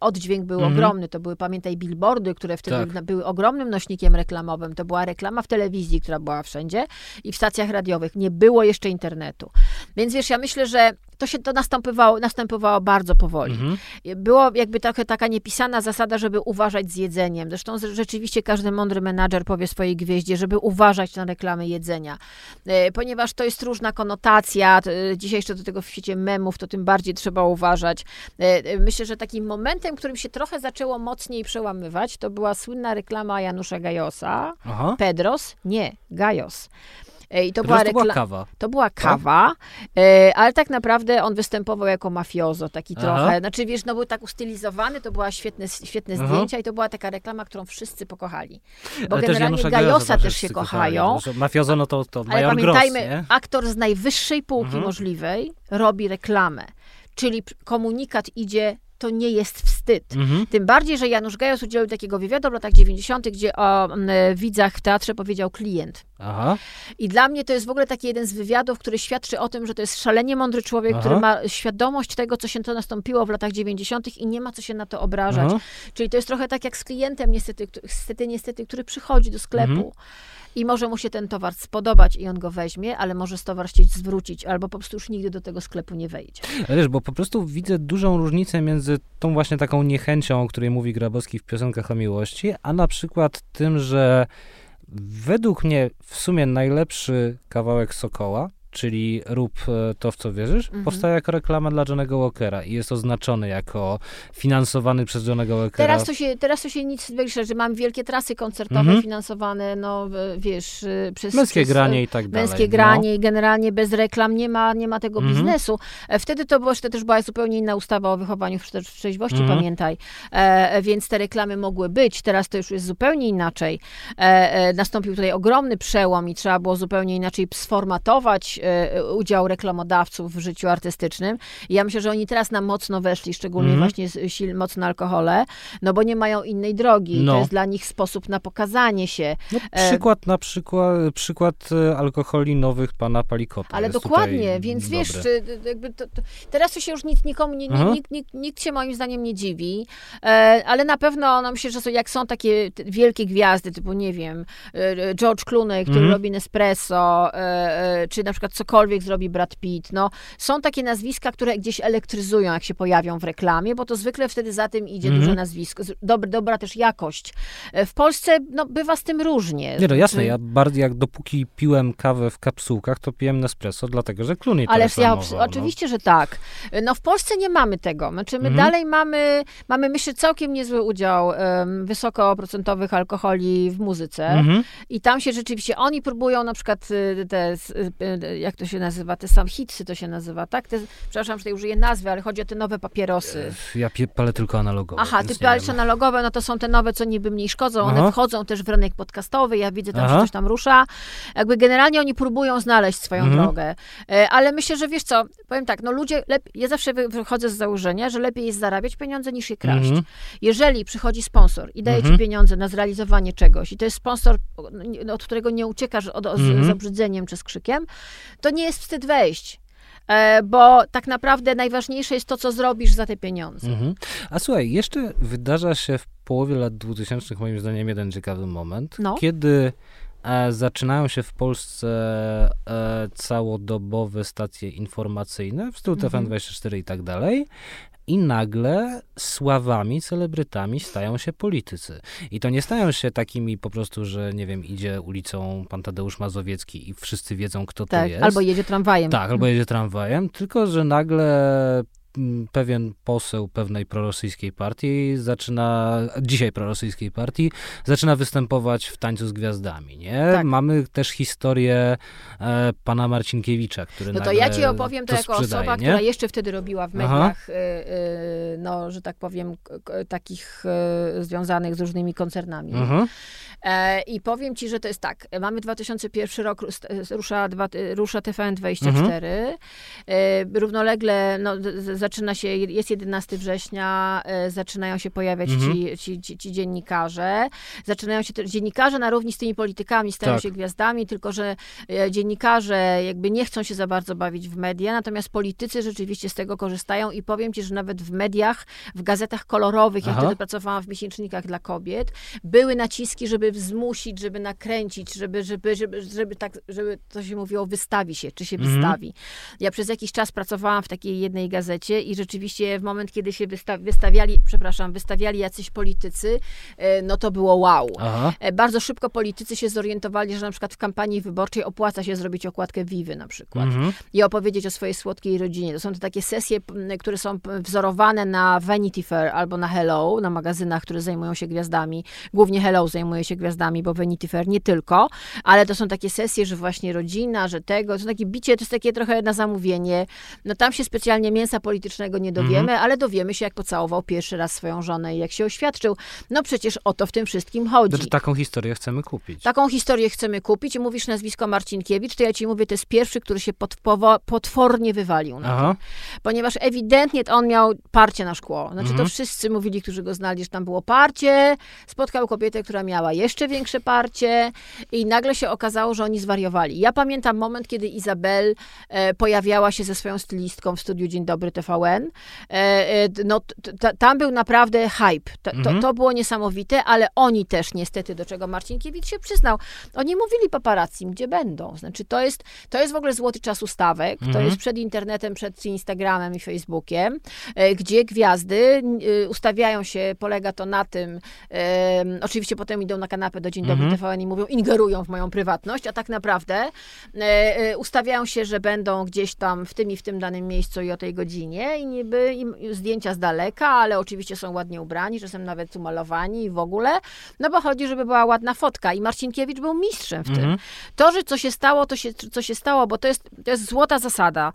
oddźwięk był mhm. ogromny. To były, pamiętaj, billboardy, które wtedy tak. były ogromnym nośnikiem reklamowym. To była reklama w telewizji, która była wszędzie i w stacjach radiowych. Nie było jeszcze internetu. Więc wiesz, ja myślę, że to się to następowało, następowało bardzo powoli. Mhm. Było jakby trochę taka niepisana zasada, żeby uważać z jedzeniem. Zresztą rzeczywiście każdy mądry menadżer powie swojej gwieździe, żeby uważać na reklamy jedzenia. E, ponieważ to jest różna konotacja, dzisiaj jeszcze do tego w świecie memów, to tym bardziej trzeba uważać. E, e, myślę, że takim momentem, którym się trochę zaczęło mocniej przełamywać, to była słynna reklama Janusza Gajosa. Aha. Pedros? Nie, Gajos. I to, była, rekla- to była kawa. To była tak? kawa, e, ale tak naprawdę on występował jako mafiozo, taki Aha. trochę. Znaczy, wiesz, no był tak ustylizowany, to była świetne, świetne zdjęcia i to była taka reklama, którą wszyscy pokochali. Bo ale generalnie Gajosa też się kochają. Mafiozo, no to, to Ale pamiętajmy, Gross, aktor z najwyższej półki mhm. możliwej robi reklamę. Czyli komunikat idzie to nie jest wstyd. Mhm. Tym bardziej, że Janusz Gajos udzielił takiego wywiadu w latach 90., gdzie o widzach w teatrze powiedział klient. Aha. I dla mnie to jest w ogóle taki jeden z wywiadów, który świadczy o tym, że to jest szalenie mądry człowiek, Aha. który ma świadomość tego, co się to nastąpiło w latach 90. i nie ma co się na to obrażać. Aha. Czyli to jest trochę tak jak z klientem niestety, niestety, niestety który przychodzi do sklepu. Mhm i może mu się ten towar spodobać i on go weźmie, ale może towar chcieć zwrócić, albo po prostu już nigdy do tego sklepu nie wejdzie. Wiesz, bo po prostu widzę dużą różnicę między tą właśnie taką niechęcią, o której mówi Grabowski w piosenkach o miłości, a na przykład tym, że według mnie w sumie najlepszy kawałek Sokoła czyli rób e, to, w co wierzysz, mhm. powstaje jako reklama dla Johnego Walkera i jest oznaczony jako finansowany przez Johnego Walkera. Teraz to się, teraz to się nic większe, że mam wielkie trasy koncertowe mhm. finansowane, no wiesz, y, przez... Męskie przez, granie i tak dalej. Męskie granie no. i generalnie bez reklam nie ma, nie ma tego mhm. biznesu. E, wtedy to było, też była zupełnie inna ustawa o wychowaniu w trzeźwości, mhm. pamiętaj. E, więc te reklamy mogły być, teraz to już jest zupełnie inaczej. E, e, nastąpił tutaj ogromny przełom i trzeba było zupełnie inaczej sformatować E, udział reklamodawców w życiu artystycznym. I ja myślę, że oni teraz nam mocno weszli, szczególnie mm. właśnie sil, mocno alkohole, no bo nie mają innej drogi. No. To jest dla nich sposób na pokazanie się. No, e, przykład na przykład, przykład e, alkoholi nowych pana Palikota. Ale dokładnie, więc wiesz, to, to, teraz to się już nic, nikomu, nie, nikt, nikt, nikt się moim zdaniem nie dziwi, ale na pewno, no myślę, że jak są takie wielkie gwiazdy, typu, nie wiem, George Clooney, który mm. robi Nespresso, czy na przykład cokolwiek zrobi Brad Pitt. No, są takie nazwiska, które gdzieś elektryzują, jak się pojawią w reklamie, bo to zwykle wtedy za tym idzie mm -hmm. duże nazwisko, dobra, dobra też jakość. E, w Polsce no, bywa z tym różnie. Nie, no jasne, ja bardziej jak dopóki piłem kawę w kapsułkach, to piłem Nespresso, dlatego, że Clooney to Ale ja, no. oczywiście, że tak. No w Polsce nie mamy tego. Znaczy my mm -hmm. dalej mamy, mamy myślę, całkiem niezły udział um, wysokoprocentowych alkoholi w muzyce mm -hmm. i tam się rzeczywiście, oni próbują na przykład y, te, y, jak to się nazywa, te sam hitsy to się nazywa, tak? Te, przepraszam, że tutaj użyję nazwy, ale chodzi o te nowe papierosy. E, ja palę tylko analogowe. Aha, ty palisz analogowe, no to są te nowe, co niby mniej szkodzą, one Aha. wchodzą też w rynek podcastowy, ja widzę tam, Aha. że coś tam rusza. Jakby generalnie oni próbują znaleźć swoją mhm. drogę, e, ale myślę, że wiesz co, powiem tak, no ludzie, ja zawsze wychodzę z założenia, że lepiej jest zarabiać pieniądze niż je kraść. Mhm. Jeżeli przychodzi sponsor i daje mhm. ci pieniądze na zrealizowanie czegoś i to jest sponsor, od którego nie uciekasz od, z, z obrzydzeniem czy z krzykiem, to nie jest wstyd wejść. E, bo tak naprawdę najważniejsze jest to, co zrobisz za te pieniądze. Mhm. A słuchaj, jeszcze wydarza się w połowie lat 2000 moim zdaniem jeden ciekawy moment, no. kiedy e, zaczynają się w Polsce e, całodobowe stacje informacyjne w stylu mhm. TVN24 i tak dalej i nagle sławami, celebrytami stają się politycy. I to nie stają się takimi po prostu, że nie wiem, idzie ulicą pan Tadeusz Mazowiecki i wszyscy wiedzą, kto tak, to jest. Albo jedzie tramwajem. Tak, albo jedzie tramwajem, tylko że nagle pewien poseł pewnej prorosyjskiej partii zaczyna, dzisiaj prorosyjskiej partii, zaczyna występować w Tańcu z Gwiazdami, nie? Tak. Mamy też historię e, pana Marcinkiewicza, który No to ja ci opowiem to, to jako osoba, nie? która jeszcze wtedy robiła w mediach, y, y, no, że tak powiem, takich y, związanych z różnymi koncernami. E, I powiem ci, że to jest tak. Mamy 2001 rok, rusza, rusza TVN24. Mhm. E, równolegle no, zaczyna się, jest 11 września, e, zaczynają się pojawiać mhm. ci, ci, ci, ci, dziennikarze. Zaczynają się dziennikarze na równi z tymi politykami stają tak. się gwiazdami, tylko że dziennikarze jakby nie chcą się za bardzo bawić w media, natomiast politycy rzeczywiście z tego korzystają i powiem ci, że nawet w mediach, w gazetach kolorowych, ja wtedy pracowałam w miesięcznikach dla kobiet, były naciski, żeby zmusić, żeby nakręcić, żeby, żeby, żeby, żeby tak, żeby to się mówiło, wystawi się, czy się mhm. wystawi. Ja przez jakiś czas pracowałam w takiej jednej gazecie i rzeczywiście w moment, kiedy się wystawiali, przepraszam, wystawiali jacyś politycy, e, no to było wow. Aha. E, bardzo szybko politycy się zorientowali, że na przykład w kampanii wyborczej opłaca się zrobić okładkę Vivy na przykład mhm. i opowiedzieć o swojej słodkiej rodzinie. To są to takie sesje, które są wzorowane na Vanity Fair albo na Hello, na magazynach, które zajmują się gwiazdami. Głównie Hello zajmuje się gwiazdami, bo Vanity Fair nie tylko, ale to są takie sesje, że właśnie rodzina, że tego, to takie bicie, to jest takie trochę na zamówienie. No tam się specjalnie mięsa politycznego nie dowiemy, mhm. ale dowiemy się, jak pocałował pierwszy raz swoją żonę i jak się oświadczył. No przecież o to w tym wszystkim chodzi. Znaczy, taką historię chcemy kupić. Taką historię chcemy kupić mówisz nazwisko Marcinkiewicz, to ja ci mówię, to jest pierwszy, który się potwornie wywalił na to. Ponieważ ewidentnie on miał parcie na szkło. Znaczy mhm. to wszyscy mówili, którzy go znali, że tam było parcie, spotkał kobietę, która miała jeszcze większe parcie i nagle się okazało, że oni zwariowali. Ja pamiętam moment, kiedy Izabel e, pojawiała się ze swoją stylistką w studiu Dzień Dobry TVN. E, e, no, tam był naprawdę hype. To, mhm. to, to, było niesamowite, ale oni też niestety, do czego Marcinkiewicz się przyznał, oni mówili paparazzi, gdzie będą. Znaczy to jest, to jest w ogóle złoty czas ustawek, mhm. to jest przed internetem, przed Instagramem i Facebookiem, e, gdzie gwiazdy ustawiają się, polega to na tym, oczywiście potem idą na kanapę do Dzień Dobry mhm. TVN i mówią, ingerują w moją prywatność, a tak naprawdę ustawiają się, że będą gdzieś tam w tym i w tym danym miejscu i o tej godzinie i niby im zdjęcia z daleka, ale oczywiście są ładnie ubrani, czasem nawet umalowani i w ogóle, no bo chodzi, żeby była ładna fotka i Marcinkiewicz był mistrzem w tym. Mhm. To, że co się stało, to się, co się stało, bo to jest, to jest złota zasada.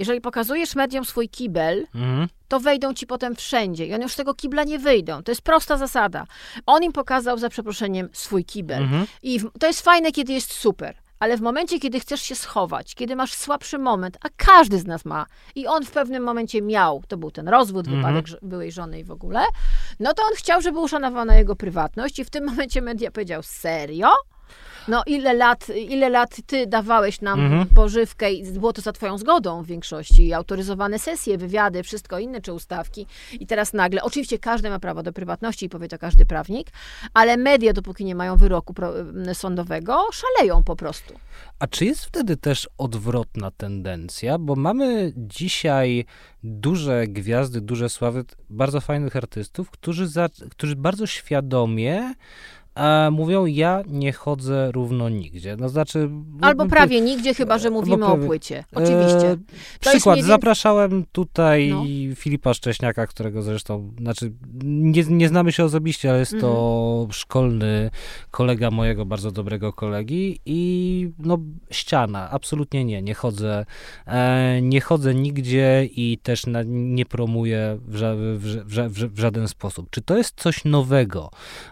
Jeżeli pokazujesz mediom swój kibel, mhm. to wejdą ci potem wszędzie i oni już z tego kibla nie wyjdą. To jest prosta zasada. On im pokazał za przeproszeniem swój kibel. Mhm. I to jest fajne, kiedy jest super. Ale w momencie, kiedy chcesz się schować, kiedy masz słabszy moment, a każdy z nas ma, i on w pewnym momencie miał, to był ten rozwód, mhm. wypadek byłej żony i w ogóle, no to on chciał, żeby uszanowana jego prywatność i w tym momencie media powiedział, serio? No ile lat, ile lat ty dawałeś nam mhm. pożywkę i było to za twoją zgodą w większości, autoryzowane sesje, wywiady, wszystko inne, czy ustawki i teraz nagle, oczywiście każdy ma prawo do prywatności i powie to każdy prawnik, ale media, dopóki nie mają wyroku sądowego, szaleją po prostu. A czy jest wtedy też odwrotna tendencja? Bo mamy dzisiaj duże gwiazdy, duże sławy, bardzo fajnych artystów, którzy, za, którzy bardzo świadomie a mówią, ja nie chodzę równo nigdzie. No znaczy... Albo prawie nigdzie, chyba że mówimy prawie, o płycie. Oczywiście. E, przykład, zapraszałem tutaj no. Filipa Szcześniaka, którego zresztą, znaczy nie, nie znamy się osobiście, ale jest mhm. to szkolny kolega mojego bardzo dobrego kolegi i no ściana, absolutnie nie, nie chodzę, e, nie chodzę nigdzie i też na, nie promuję w, ża w, w, w, żaden sposób. Czy to jest coś nowego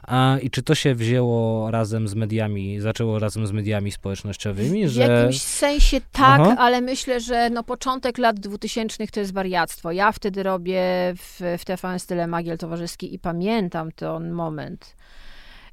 e, i czy to się wzięło razem z mediami, zaczęło razem z mediami społecznościowymi, że... W jakimś sensie tak, Aha. ale myślę, że no początek lat 2000 to jest wariactwo. Ja wtedy robię w, w TVN Style Magiel Towarzyski i pamiętam ten moment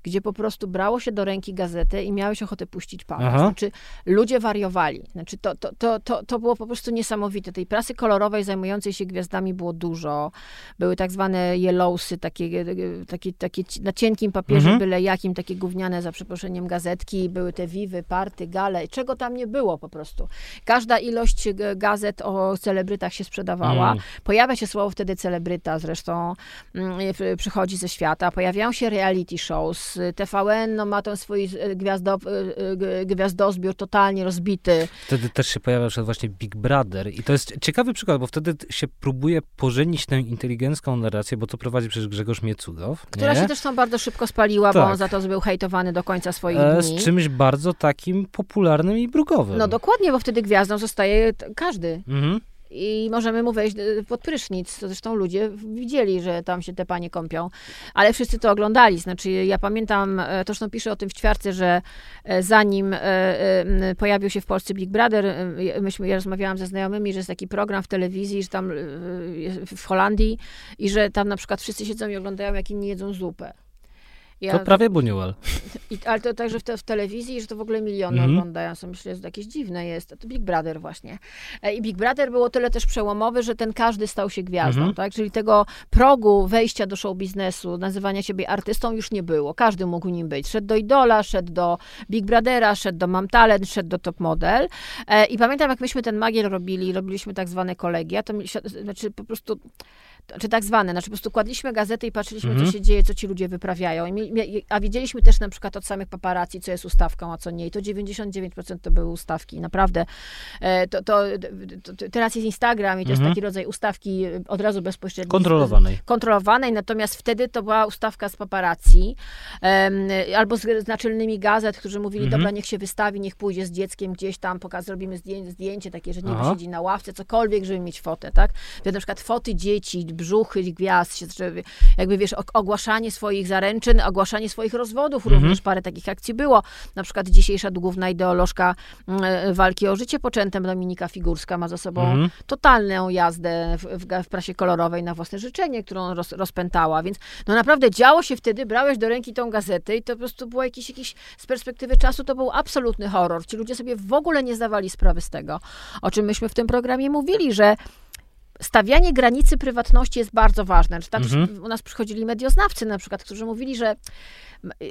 gdzie po prostu brało się do ręki gazetę i miałeś ochotę puścić palec. Znaczy, ludzie wariowali. Znaczy, to, to, to, to, to było po prostu niesamowite. Tej prasy kolorowej zajmującej się gwiazdami było dużo. Były tak zwane yellowsy, takie, takie, takie na cienkim papierze, mhm. byle jakim, takie gówniane, za przeproszeniem, gazetki. Były te wiwy, party, gale. Czego tam nie było po prostu. Każda ilość gazet o celebrytach się sprzedawała. Mm. Pojawia się słowo wtedy celebryta, zresztą mm, przychodzi ze świata. Pojawiają się reality shows, TVN no, ma ten swój e, gwiazdo, e, e, gwiazdozbiór totalnie rozbity. Wtedy też się pojawia przykład właśnie Big Brother i to jest ciekawy przykład, bo wtedy się próbuje pożenić tę inteligencką narrację, bo to prowadzi przecież Grzegorz Miecugow. Która nie? się zresztą bardzo szybko spaliła, tak. bo on za to był hejtowany do końca swoich e, dni. Z czymś bardzo takim popularnym i brukowym. No dokładnie, bo wtedy gwiazdą zostaje każdy. Mhm. I możemy mu wejść y, pod prysznic. Zresztą ludzie widzieli, że tam się te panie kąpią, ale wszyscy to oglądali. Znaczy, ja pamiętam, e, to zresztą piszę o tym w ćwiarce, że e, zanim e, pojawił się w Polsce Big Brother, myśmy, ja rozmawiałam ze znajomymi, że jest taki program w telewizji, że tam w Holandii i że tam na przykład wszyscy siedzą i oglądają, jak inni jedzą zupę. Ja, to prawie Buñuel. I, ale to także w, te, w, telewizji, że to w ogóle miliony mm oglądają. Są, myślę, że to jakieś dziwne jest. To Big Brother właśnie. E, I Big Brother było tyle też przełomowy, że ten każdy stał się gwiazdą, mm tak? Czyli tego progu wejścia do show biznesu, nazywania siebie artystą już nie było. Każdy mógł nim być. Szedł do Idola, szedł do Big Brothera, szedł do Mam Talent, szedł do Top Model. E, I pamiętam, jak myśmy ten magiel robili, robiliśmy tak zwane kolegia, to znaczy po prostu czy tak zwane, znaczy po prostu kładliśmy gazety i patrzyliśmy, co się dzieje, co ci ludzie wyprawiają. I, a wiedzieliśmy też na przykład od samych paparazzi, co jest ustawką, a co nie. I to 99% to były ustawki. Naprawdę. E, to, to, to, teraz jest Instagram i to jest mhm. taki rodzaj ustawki od razu bezpośrednio. Kontrolowanej. Kontrolowanej, natomiast wtedy to była ustawka z paparazzi albo z, naczelnymi gazet, którzy mówili, -hmm. dobra, niech się wystawi, niech pójdzie z dzieckiem gdzieś tam, pokaz, zrobimy zdjęcie, zdjęcie takie, że nie siedzi na ławce, cokolwiek, żeby mieć fotę, tak? Więc na przykład foty dzieci, brzuchy gwiazd, żeby, jakby wiesz, ogłaszanie swoich zaręczyn, ogłaszanie swoich rozwodów, mhm. również parę takich akcji było. Na przykład dzisiejsza główna ideolożka mm, e, walki o życie poczętem, Dominika Figurska, ma za sobą mhm. totalną jazdę w, w, w, prasie kolorowej na własne życzenie, którą roz, rozpętała, więc no naprawdę działo się wtedy, brałeś do ręki tą gazetę i to po prostu było jakiś, jakiś z perspektywy czasu to był absolutny horror. Ci ludzie sobie w ogóle nie zdawali sprawy z tego, o czym myśmy w tym programie mówili, że stawianie granicy prywatności jest bardzo ważne. Tam mhm. u nas przychodzili medioznawcy na przykład, którzy mówili, że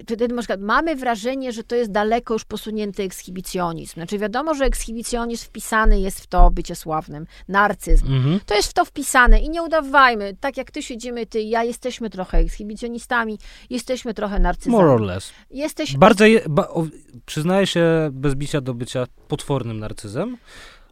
wtedy na przykład mamy wrażenie, że to jest daleko już posunięty ekshibicjonizm. Znaczy wiadomo, że ekshibicjonizm wpisany jest w to bycie sławnym, narcyzm. Mhm. To jest w to wpisane i nie udawajmy, tak jak ty siedzimy, ty ja, jesteśmy trochę ekshibicjonistami, jesteśmy trochę narcyzmami. More or less. Jesteś... Bardzo, je, ba, o, przyznaję się bez bicia do bycia potwornym narcyzem,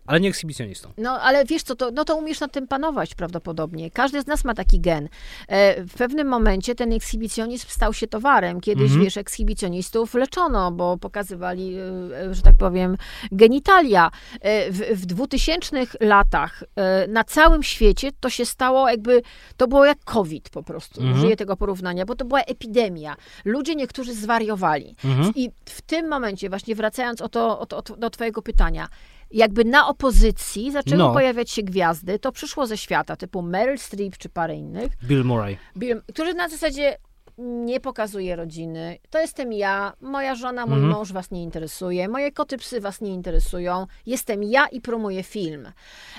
ale nie ekshibicjonistą. No, ale wiesz co, to, no to umiesz nad tym panować prawdopodobnie. Każdy z nas ma taki gen. E, w pewnym momencie ten ekshibicjonizm stał się towarem. Kiedyś, mhm. wiesz, ekshibicjonistów leczono, bo pokazywali, e, że tak powiem, genitalia. E, w, w 2000 latach na całym świecie to się stało jakby, to było jak COVID po prostu. Mhm. Użyję tego porównania, bo to była epidemia. Ludzie niektórzy zwariowali. Mhm. I w tym momencie, właśnie wracając o to, o to, o to do twojego pytania, jakby na opozycji zaczęły no. pojawiać się gwiazdy, to przyszło ze świata, typu Meryl Streep czy parę innych. Bill Murray. Bill, którzy na zasadzie nie pokazuje rodziny. To jestem ja, moja żona, mój mhm. mąż was nie interesuje, moje koty, psy was nie interesują. Jestem ja i promuję film.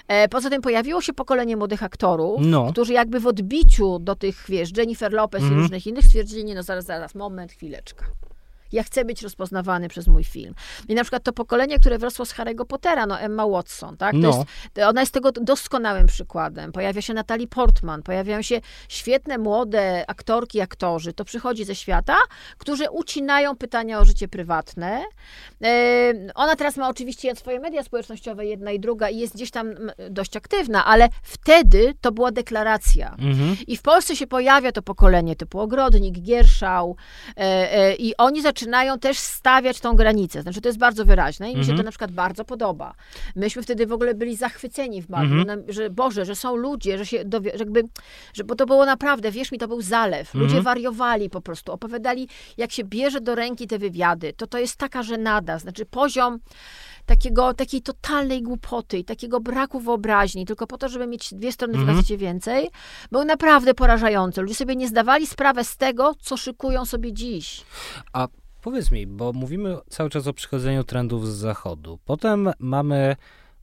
E, poza tym pojawiło się pokolenie młodych aktorów, no. którzy jakby w odbiciu do tych, wiesz, Jennifer Lopez mhm. i różnych innych stwierdzili, nie no zaraz, zaraz, moment, chwileczka ja chcę być rozpoznawany przez mój film. I na przykład to pokolenie, które wrosło z Harry'ego Pottera, no Emma Watson, tak? No. Jest, ona jest tego doskonałym przykładem. Pojawia się Natalie Portman, pojawiają się świetne, młode aktorki, aktorzy. To przychodzi ze świata, którzy ucinają pytania o życie prywatne. Ona teraz ma oczywiście swoje media społecznościowe, jedna i druga, i jest gdzieś tam dość aktywna, ale wtedy to była deklaracja. Mhm. I w Polsce się pojawia to pokolenie typu Ogrodnik, Gierszał e, e, i oni zaczynają zaczynają też stawiać tą granicę. Znaczy, to jest bardzo wyraźne i mi się to mhm. na przykład bardzo podoba. Myśmy wtedy w ogóle byli zachwyceni w Bablu, mhm. że Boże, że są ludzie, że się dowie, że jakby, że, bo to było naprawdę, wierz mi, to był zalew. Ludzie mhm. wariowali po prostu, opowiadali, jak się bierze do ręki te wywiady, to to jest taka żenada, znaczy poziom takiego, takiej totalnej głupoty i takiego braku wyobraźni, tylko po to, żeby mieć dwie strony w gazecie więcej, był naprawdę porażający. Ludzie sobie nie zdawali sprawy z tego, co szykują sobie dziś. A Powiedz mi, bo mówimy cały czas o przychodzeniu trendów z zachodu. Potem mamy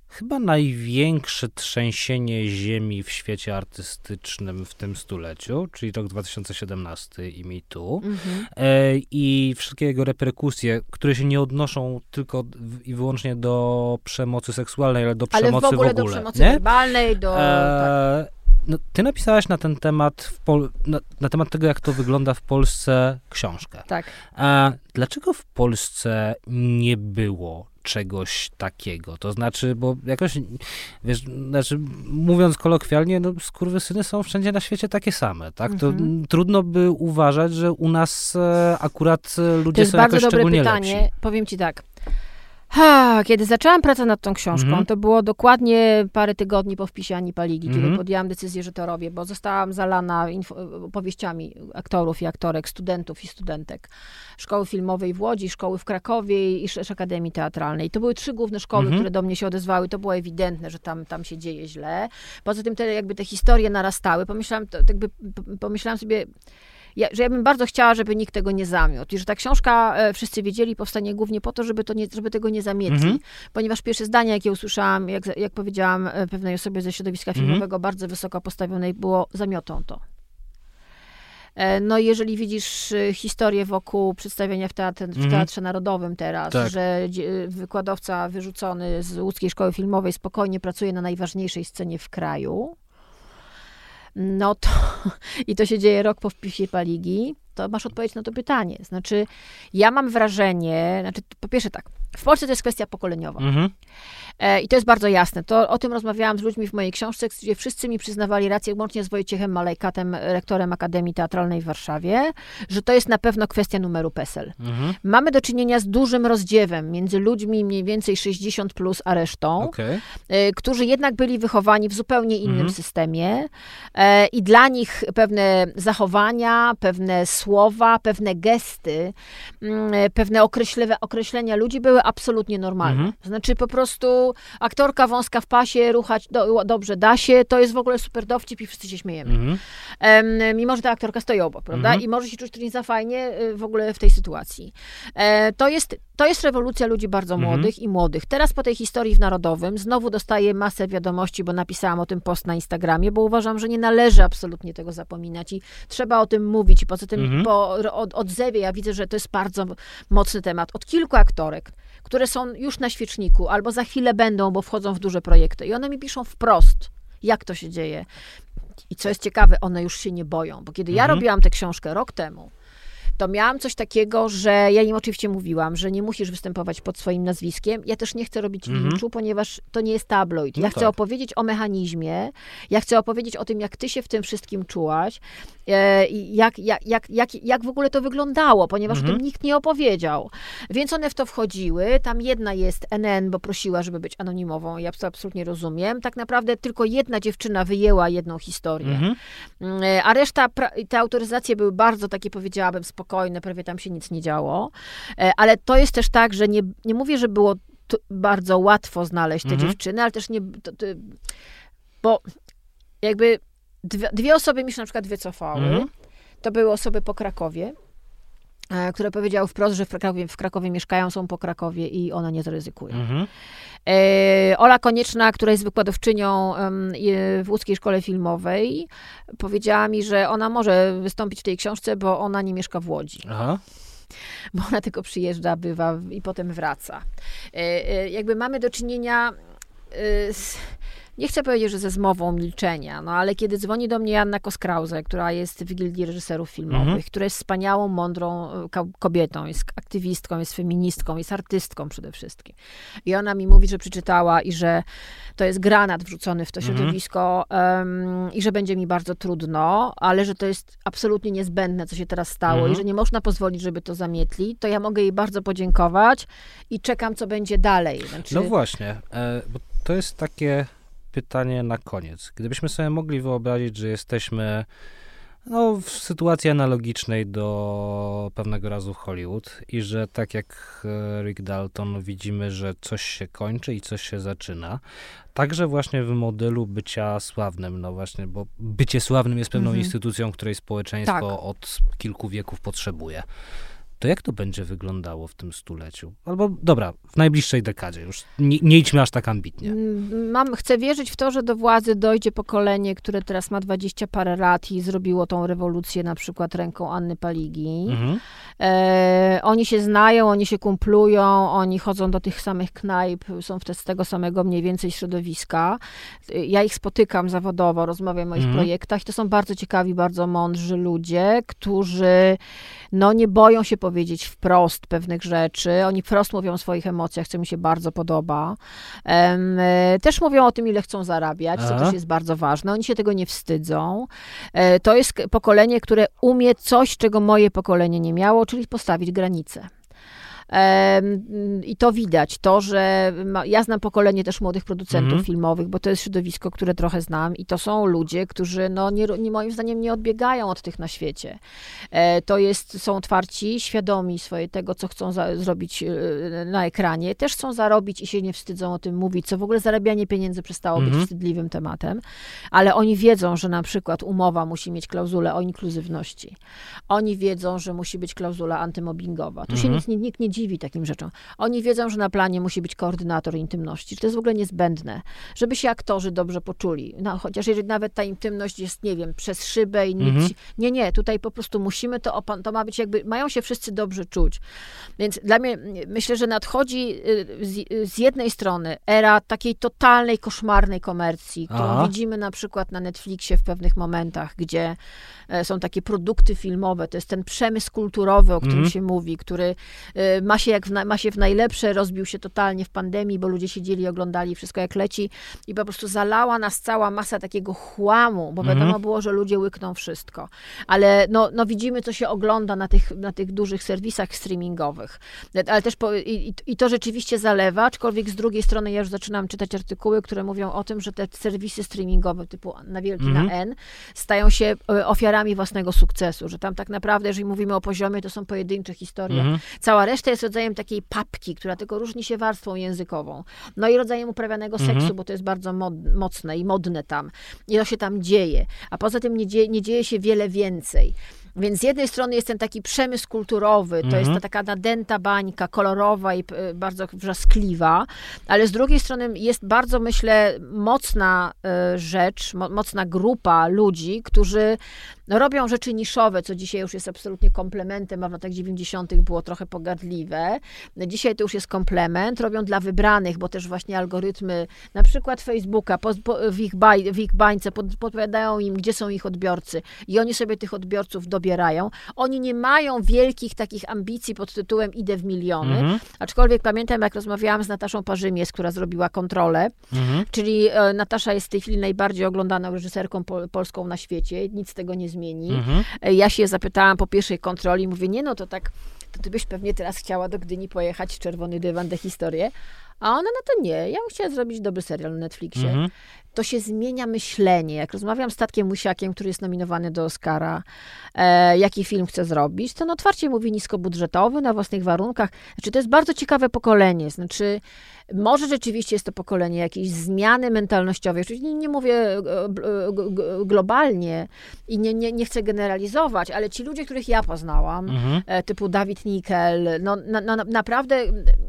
chyba największe trzęsienie ziemi w świecie artystycznym w tym stuleciu, czyli rok 2017 i Me Too. Mhm. E, I wszystkie jego reperkusje, które się nie odnoszą tylko i wyłącznie do przemocy seksualnej, ale do ale przemocy w ogóle. w ogóle do przemocy nie? werbalnej, do... E, tak. No, ty napisałaś na ten temat, na, na, temat tego, jak to wygląda w Polsce, książkę. Tak. A dlaczego w Polsce nie było czegoś takiego? To znaczy, bo jakoś, wiesz, znaczy, mówiąc kolokwialnie, no, skurwysyny są wszędzie na świecie takie same, tak? To mhm. trudno by uważać, że u nas e, akurat e, ludzie są jakoś szczególnie lepsi. To jest bardzo dobre pytanie. Powiem ci tak. Ha, kiedy zaczęłam pracę nad tą książką, Mhm. to było dokładnie parę tygodni po wpisie Ani Paligi, Mhm. kiedy podjęłam decyzję, że to robię, bo zostałam zalana opowieściami aktorów i aktorek, studentów i studentek Szkoły Filmowej w Łodzi, Szkoły w Krakowie i Sz- Akademii Teatralnej. To były trzy główne szkoły, Mhm. które do mnie się odezwały. To było ewidentne, że tam, tam się dzieje źle. Poza tym te, jakby te historie narastały. Pomyślałam, to, jakby, pomyślałam sobie, ja, że ja bym bardzo chciała, żeby nikt tego nie zamiótł. I że ta książka, e, wszyscy wiedzieli, powstanie głównie po to, żeby, to nie, żeby tego nie zamietli. Mhm. Ponieważ pierwsze zdanie, jakie usłyszałam, jak, jak powiedziałam e, pewnej osobie ze środowiska Mhm. filmowego, bardzo wysoko postawionej, było zamiotą to. E, No jeżeli widzisz historię wokół przedstawienia w, teatr, w Mhm. Teatrze Narodowym teraz, Tak. że wykładowca wyrzucony z łódzkiej szkoły filmowej spokojnie pracuje na najważniejszej scenie w kraju, no to i to się dzieje rok po wpisie Paligi, to masz odpowiedź na to pytanie. Znaczy, ja mam wrażenie, znaczy, po pierwsze tak, w Polsce to jest kwestia pokoleniowa. Mhm. E, I to jest bardzo jasne. To, o tym rozmawiałam z ludźmi w mojej książce, gdzie wszyscy mi przyznawali rację, łącznie z Wojciechem Malejkatem, rektorem Akademii Teatralnej w Warszawie, że to jest na pewno kwestia numeru PESEL. Mhm. Mamy do czynienia z dużym rozdziewem między ludźmi mniej więcej 60 plus a resztą, Okej. e, którzy jednak byli wychowani w zupełnie innym Mhm. systemie e, i dla nich pewne zachowania, pewne słowa, pewne gesty, mm, e, pewne określewe, określenia ludzi były absolutnie normalne. Mhm. Znaczy po prostu aktorka wąska w pasie, ruchać do, dobrze da się, to jest w ogóle super dowcip i wszyscy się śmiejemy. Mhm. Em, mimo, że ta aktorka stoi obok, prawda? Mhm. I może się czuć nie za fajnie y, w ogóle w tej sytuacji. E, to, jest, to jest rewolucja ludzi bardzo Mhm. młodych i młodych. Teraz po tej historii w Narodowym znowu dostaję masę wiadomości, bo napisałam o tym post na Instagramie, bo uważam, że nie należy absolutnie tego zapominać i trzeba o tym mówić. I poza tym Mhm. po od, odzewie ja widzę, że to jest bardzo mocny temat. Od kilku aktorek, które są już na świeczniku albo za chwilę będą, bo wchodzą w duże projekty i one mi piszą wprost, jak to się dzieje. I co jest ciekawe, one już się nie boją, bo kiedy ja Mhm. robiłam tę książkę rok temu, to miałam coś takiego, że ja im oczywiście mówiłam, że nie musisz występować pod swoim nazwiskiem. Ja też nie chcę robić Mhm. linczu, ponieważ to nie jest tabloid. Ja No chcę tak. opowiedzieć o mechanizmie, ja chcę opowiedzieć o tym, jak ty się w tym wszystkim czułaś, e, i jak, jak, jak, jak, jak w ogóle to wyglądało, ponieważ o Mhm. tym nikt nie opowiedział. Więc one w to wchodziły. Tam jedna jest NN, bo prosiła, żeby być anonimową. Ja to absolutnie rozumiem. Tak naprawdę tylko jedna dziewczyna wyjęła jedną historię. Mhm. Mm, e, A reszta, pra- te autoryzacje były bardzo takie, powiedziałabym, spokojne, prawie tam się nic nie działo. E, Ale to jest też tak, że nie, nie mówię, że było tu bardzo łatwo znaleźć te Mhm. dziewczyny, ale też nie. To, to, bo jakby dwie, dwie osoby mi się na przykład wycofały. Mhm. To były osoby po Krakowie, które powiedziały wprost, że w Krakowie, w Krakowie mieszkają, są po Krakowie i one nie zaryzykują. Mhm. E, Ola Konieczna, która jest wykładowczynią w łódzkiej szkole filmowej, powiedziała mi, że ona może wystąpić w tej książce, bo ona nie mieszka w Łodzi. Aha. Bo ona tylko przyjeżdża, bywa i potem wraca. E, e, Jakby mamy do czynienia e, z, nie chcę powiedzieć, że ze zmową milczenia, no ale kiedy dzwoni do mnie Janna Koskrause, która jest w Gildii Reżyserów Filmowych, Mhm. która jest wspaniałą, mądrą e, ko- kobietą, jest aktywistką, jest feministką, jest artystką przede wszystkim. I ona mi mówi, że przeczytała i że to jest granat wrzucony w to Mhm. środowisko em, i że będzie mi bardzo trudno, ale że to jest absolutnie niezbędne, co się teraz stało Mhm. i że nie można pozwolić, żeby to zamietli, to ja mogę jej bardzo podziękować i czekam, co będzie dalej. Znaczy, No właśnie, e, bo to jest takie pytanie na koniec. Gdybyśmy sobie mogli wyobrazić, że jesteśmy no, w sytuacji analogicznej do pewnego razu w Hollywood i że tak jak e, Rick Dalton widzimy, że coś się kończy i coś się zaczyna. Także właśnie w modelu bycia sławnym, no właśnie, bo bycie sławnym jest pewną Mhm. instytucją, której społeczeństwo Tak. od kilku wieków potrzebuje. To jak to będzie wyglądało w tym stuleciu? Albo dobra, w najbliższej dekadzie już. Nie, nie idźmy aż tak ambitnie. Mm, Mam, chcę wierzyć w to, że do władzy dojdzie pokolenie, które teraz ma dwadzieścia parę lat i zrobiło tą rewolucję na przykład ręką Anny Paligi. Mhm. E, oni się znają, oni się kumplują, oni chodzą do tych samych knajp, są w te, z tego samego mniej więcej środowiska. Ja ich spotykam zawodowo, rozmawiam o ich Mhm. projektach. To są bardzo ciekawi, bardzo mądrzy ludzie, którzy no, nie boją się powiedzieć wprost pewnych rzeczy. Oni wprost mówią o swoich emocjach, co mi się bardzo podoba. E, też mówią o tym, ile chcą zarabiać, co Aha. też jest bardzo ważne. Oni się tego nie wstydzą. E, To jest pokolenie, które umie coś, czego moje pokolenie nie miało, czyli postawić granice. I to widać, to, że ja znam pokolenie też młodych producentów mhm. filmowych, bo to jest środowisko, które trochę znam i to są ludzie, którzy no, nie, nie, moim zdaniem nie odbiegają od tych na świecie. E, to jest, są otwarci, świadomi swoje tego, co chcą za, zrobić e, na ekranie. Też chcą zarobić i się nie wstydzą o tym mówić, co w ogóle zarabianie pieniędzy przestało mhm. być wstydliwym tematem, ale oni wiedzą, że na przykład umowa musi mieć klauzulę o inkluzywności. Oni wiedzą, że musi być klauzula antymobbingowa. Tu mhm. się nikt, nikt nie dziwi takim rzeczom. Oni wiedzą, że na planie musi być koordynator intymności, że to jest w ogóle niezbędne, żeby się aktorzy dobrze poczuli. No, chociaż jeżeli nawet ta intymność jest, nie wiem, przez szybę i mhm. nic. Nie, nie, tutaj po prostu musimy to, to ma być jakby, mają się wszyscy dobrze czuć. Więc dla mnie, myślę, że nadchodzi y, z, z jednej strony era takiej totalnej, koszmarnej komercji, którą Aha. widzimy na przykład na Netflixie w pewnych momentach, gdzie E, są takie produkty filmowe, to jest ten przemysł kulturowy, o którym mm. się mówi, który e, ma się, jak w, ma się w najlepsze, rozbił się totalnie w pandemii, bo ludzie siedzieli, oglądali wszystko jak leci i po prostu zalała nas cała masa takiego chłamu, bo wiadomo mm. było, że ludzie łykną wszystko. Ale no, no widzimy, co się ogląda na tych, na tych dużych serwisach streamingowych. Ale też po, i, i to rzeczywiście zalewa, aczkolwiek z drugiej strony ja już zaczynam czytać artykuły, które mówią o tym, że te serwisy streamingowe typu na wielki na N stają się e, ofiarami własnego sukcesu, że tam tak naprawdę, jeżeli mówimy o poziomie, to są pojedyncze historie. Mhm. Cała reszta jest rodzajem takiej papki, która tylko różni się warstwą językową. No i rodzajem uprawianego mhm. seksu, bo to jest bardzo mod, mocne i modne tam. I to się tam dzieje. A poza tym nie dzieje, nie dzieje się wiele więcej. Więc z jednej strony jest ten taki przemysł kulturowy, to jest ta mhm. taka nadęta bańka, kolorowa i e, bardzo wrzaskliwa, ale z drugiej strony jest bardzo, myślę, mocna e, rzecz, mocna grupa ludzi, którzy no, robią rzeczy niszowe, co dzisiaj już jest absolutnie komplementem, a w latach 90. było trochę pogardliwe. Dzisiaj to już jest komplement, robią dla wybranych, bo też właśnie algorytmy, na przykład Facebooka, po, po, w, ich baj, w ich bańce pod, podpowiadają im, gdzie są ich odbiorcy i oni sobie tych odbiorców dobierają. Oni nie mają wielkich takich ambicji pod tytułem idę w miliony, mhm. aczkolwiek pamiętam, jak rozmawiałam z Nataszą Parzymies, która zrobiła kontrolę, mhm. czyli e, Natasza jest w tej chwili najbardziej oglądaną reżyserką po, polską na świecie, nic z tego nie zmienia zmieni. Mhm. E, ja się zapytałam po pierwszej kontroli, mówię, nie no to tak, to ty byś pewnie teraz chciała do Gdyni pojechać, czerwony dywan, de historię. A ona na to nie. Ja chciała zrobić dobry serial na Netflixie. Mhm. To się zmienia myślenie. Jak rozmawiam z Tatkiem Musiakiem, który jest nominowany do Oscara, e, jaki film chce zrobić, to on otwarcie mówi niskobudżetowy, na własnych warunkach. Znaczy, to jest bardzo ciekawe pokolenie. Znaczy, może rzeczywiście jest to pokolenie jakiejś zmiany mentalnościowej. Oczywiście nie, nie mówię e, e, globalnie i nie, nie, nie chcę generalizować, ale ci ludzie, których ja poznałam, mhm. E, typu Dawid Nickel, no, na, na, naprawdę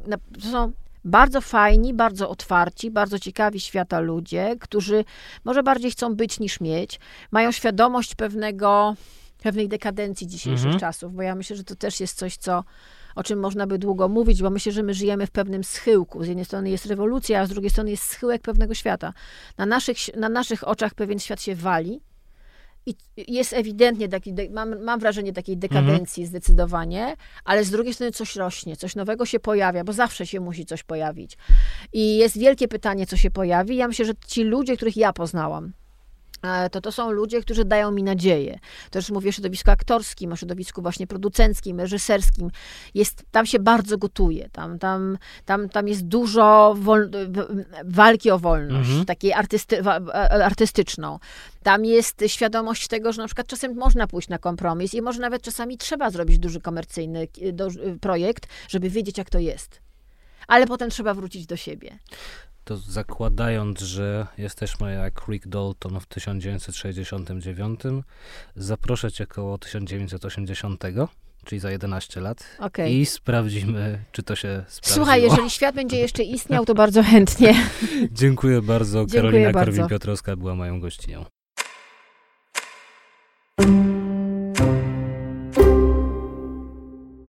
na, to są bardzo fajni, bardzo otwarci, bardzo ciekawi świata ludzie, którzy może bardziej chcą być niż mieć, mają świadomość pewnego, pewnej dekadencji dzisiejszych mhm. czasów, bo ja myślę, że to też jest coś, co o czym można by długo mówić, bo myślę, że my żyjemy w pewnym schyłku. Z jednej strony jest rewolucja, a z drugiej strony jest schyłek pewnego świata. Na naszych, na naszych oczach pewien świat się wali, i jest ewidentnie taki, mam, mam wrażenie takiej dekadencji mhm. zdecydowanie, ale z drugiej strony coś rośnie, coś nowego się pojawia, bo zawsze się musi coś pojawić. I jest wielkie pytanie, co się pojawi. Ja myślę, że ci ludzie, których ja poznałam, to to są ludzie, którzy dają mi nadzieję. To już mówię o środowisku aktorskim, o środowisku właśnie producenckim, reżyserskim. Jest, tam się bardzo gotuje, tam, tam, tam, tam jest dużo wol, walki o wolność, mhm. takiej artysty, artystyczną. Tam jest świadomość tego, że na przykład czasem można pójść na kompromis i może nawet czasami trzeba zrobić duży komercyjny projekt, żeby wiedzieć, jak to jest. Ale potem trzeba wrócić do siebie to zakładając, że jesteśmy jak Rick Dalton w 1969, zaproszę cię koło 1980, czyli za 11 lat okay. i sprawdzimy, czy to się sprawdziło. Słuchaj, jeżeli świat będzie jeszcze istniał, to bardzo chętnie. Dziękuję bardzo. Dziękuję Karolina Korwin-Piotrowska była moją gościnią.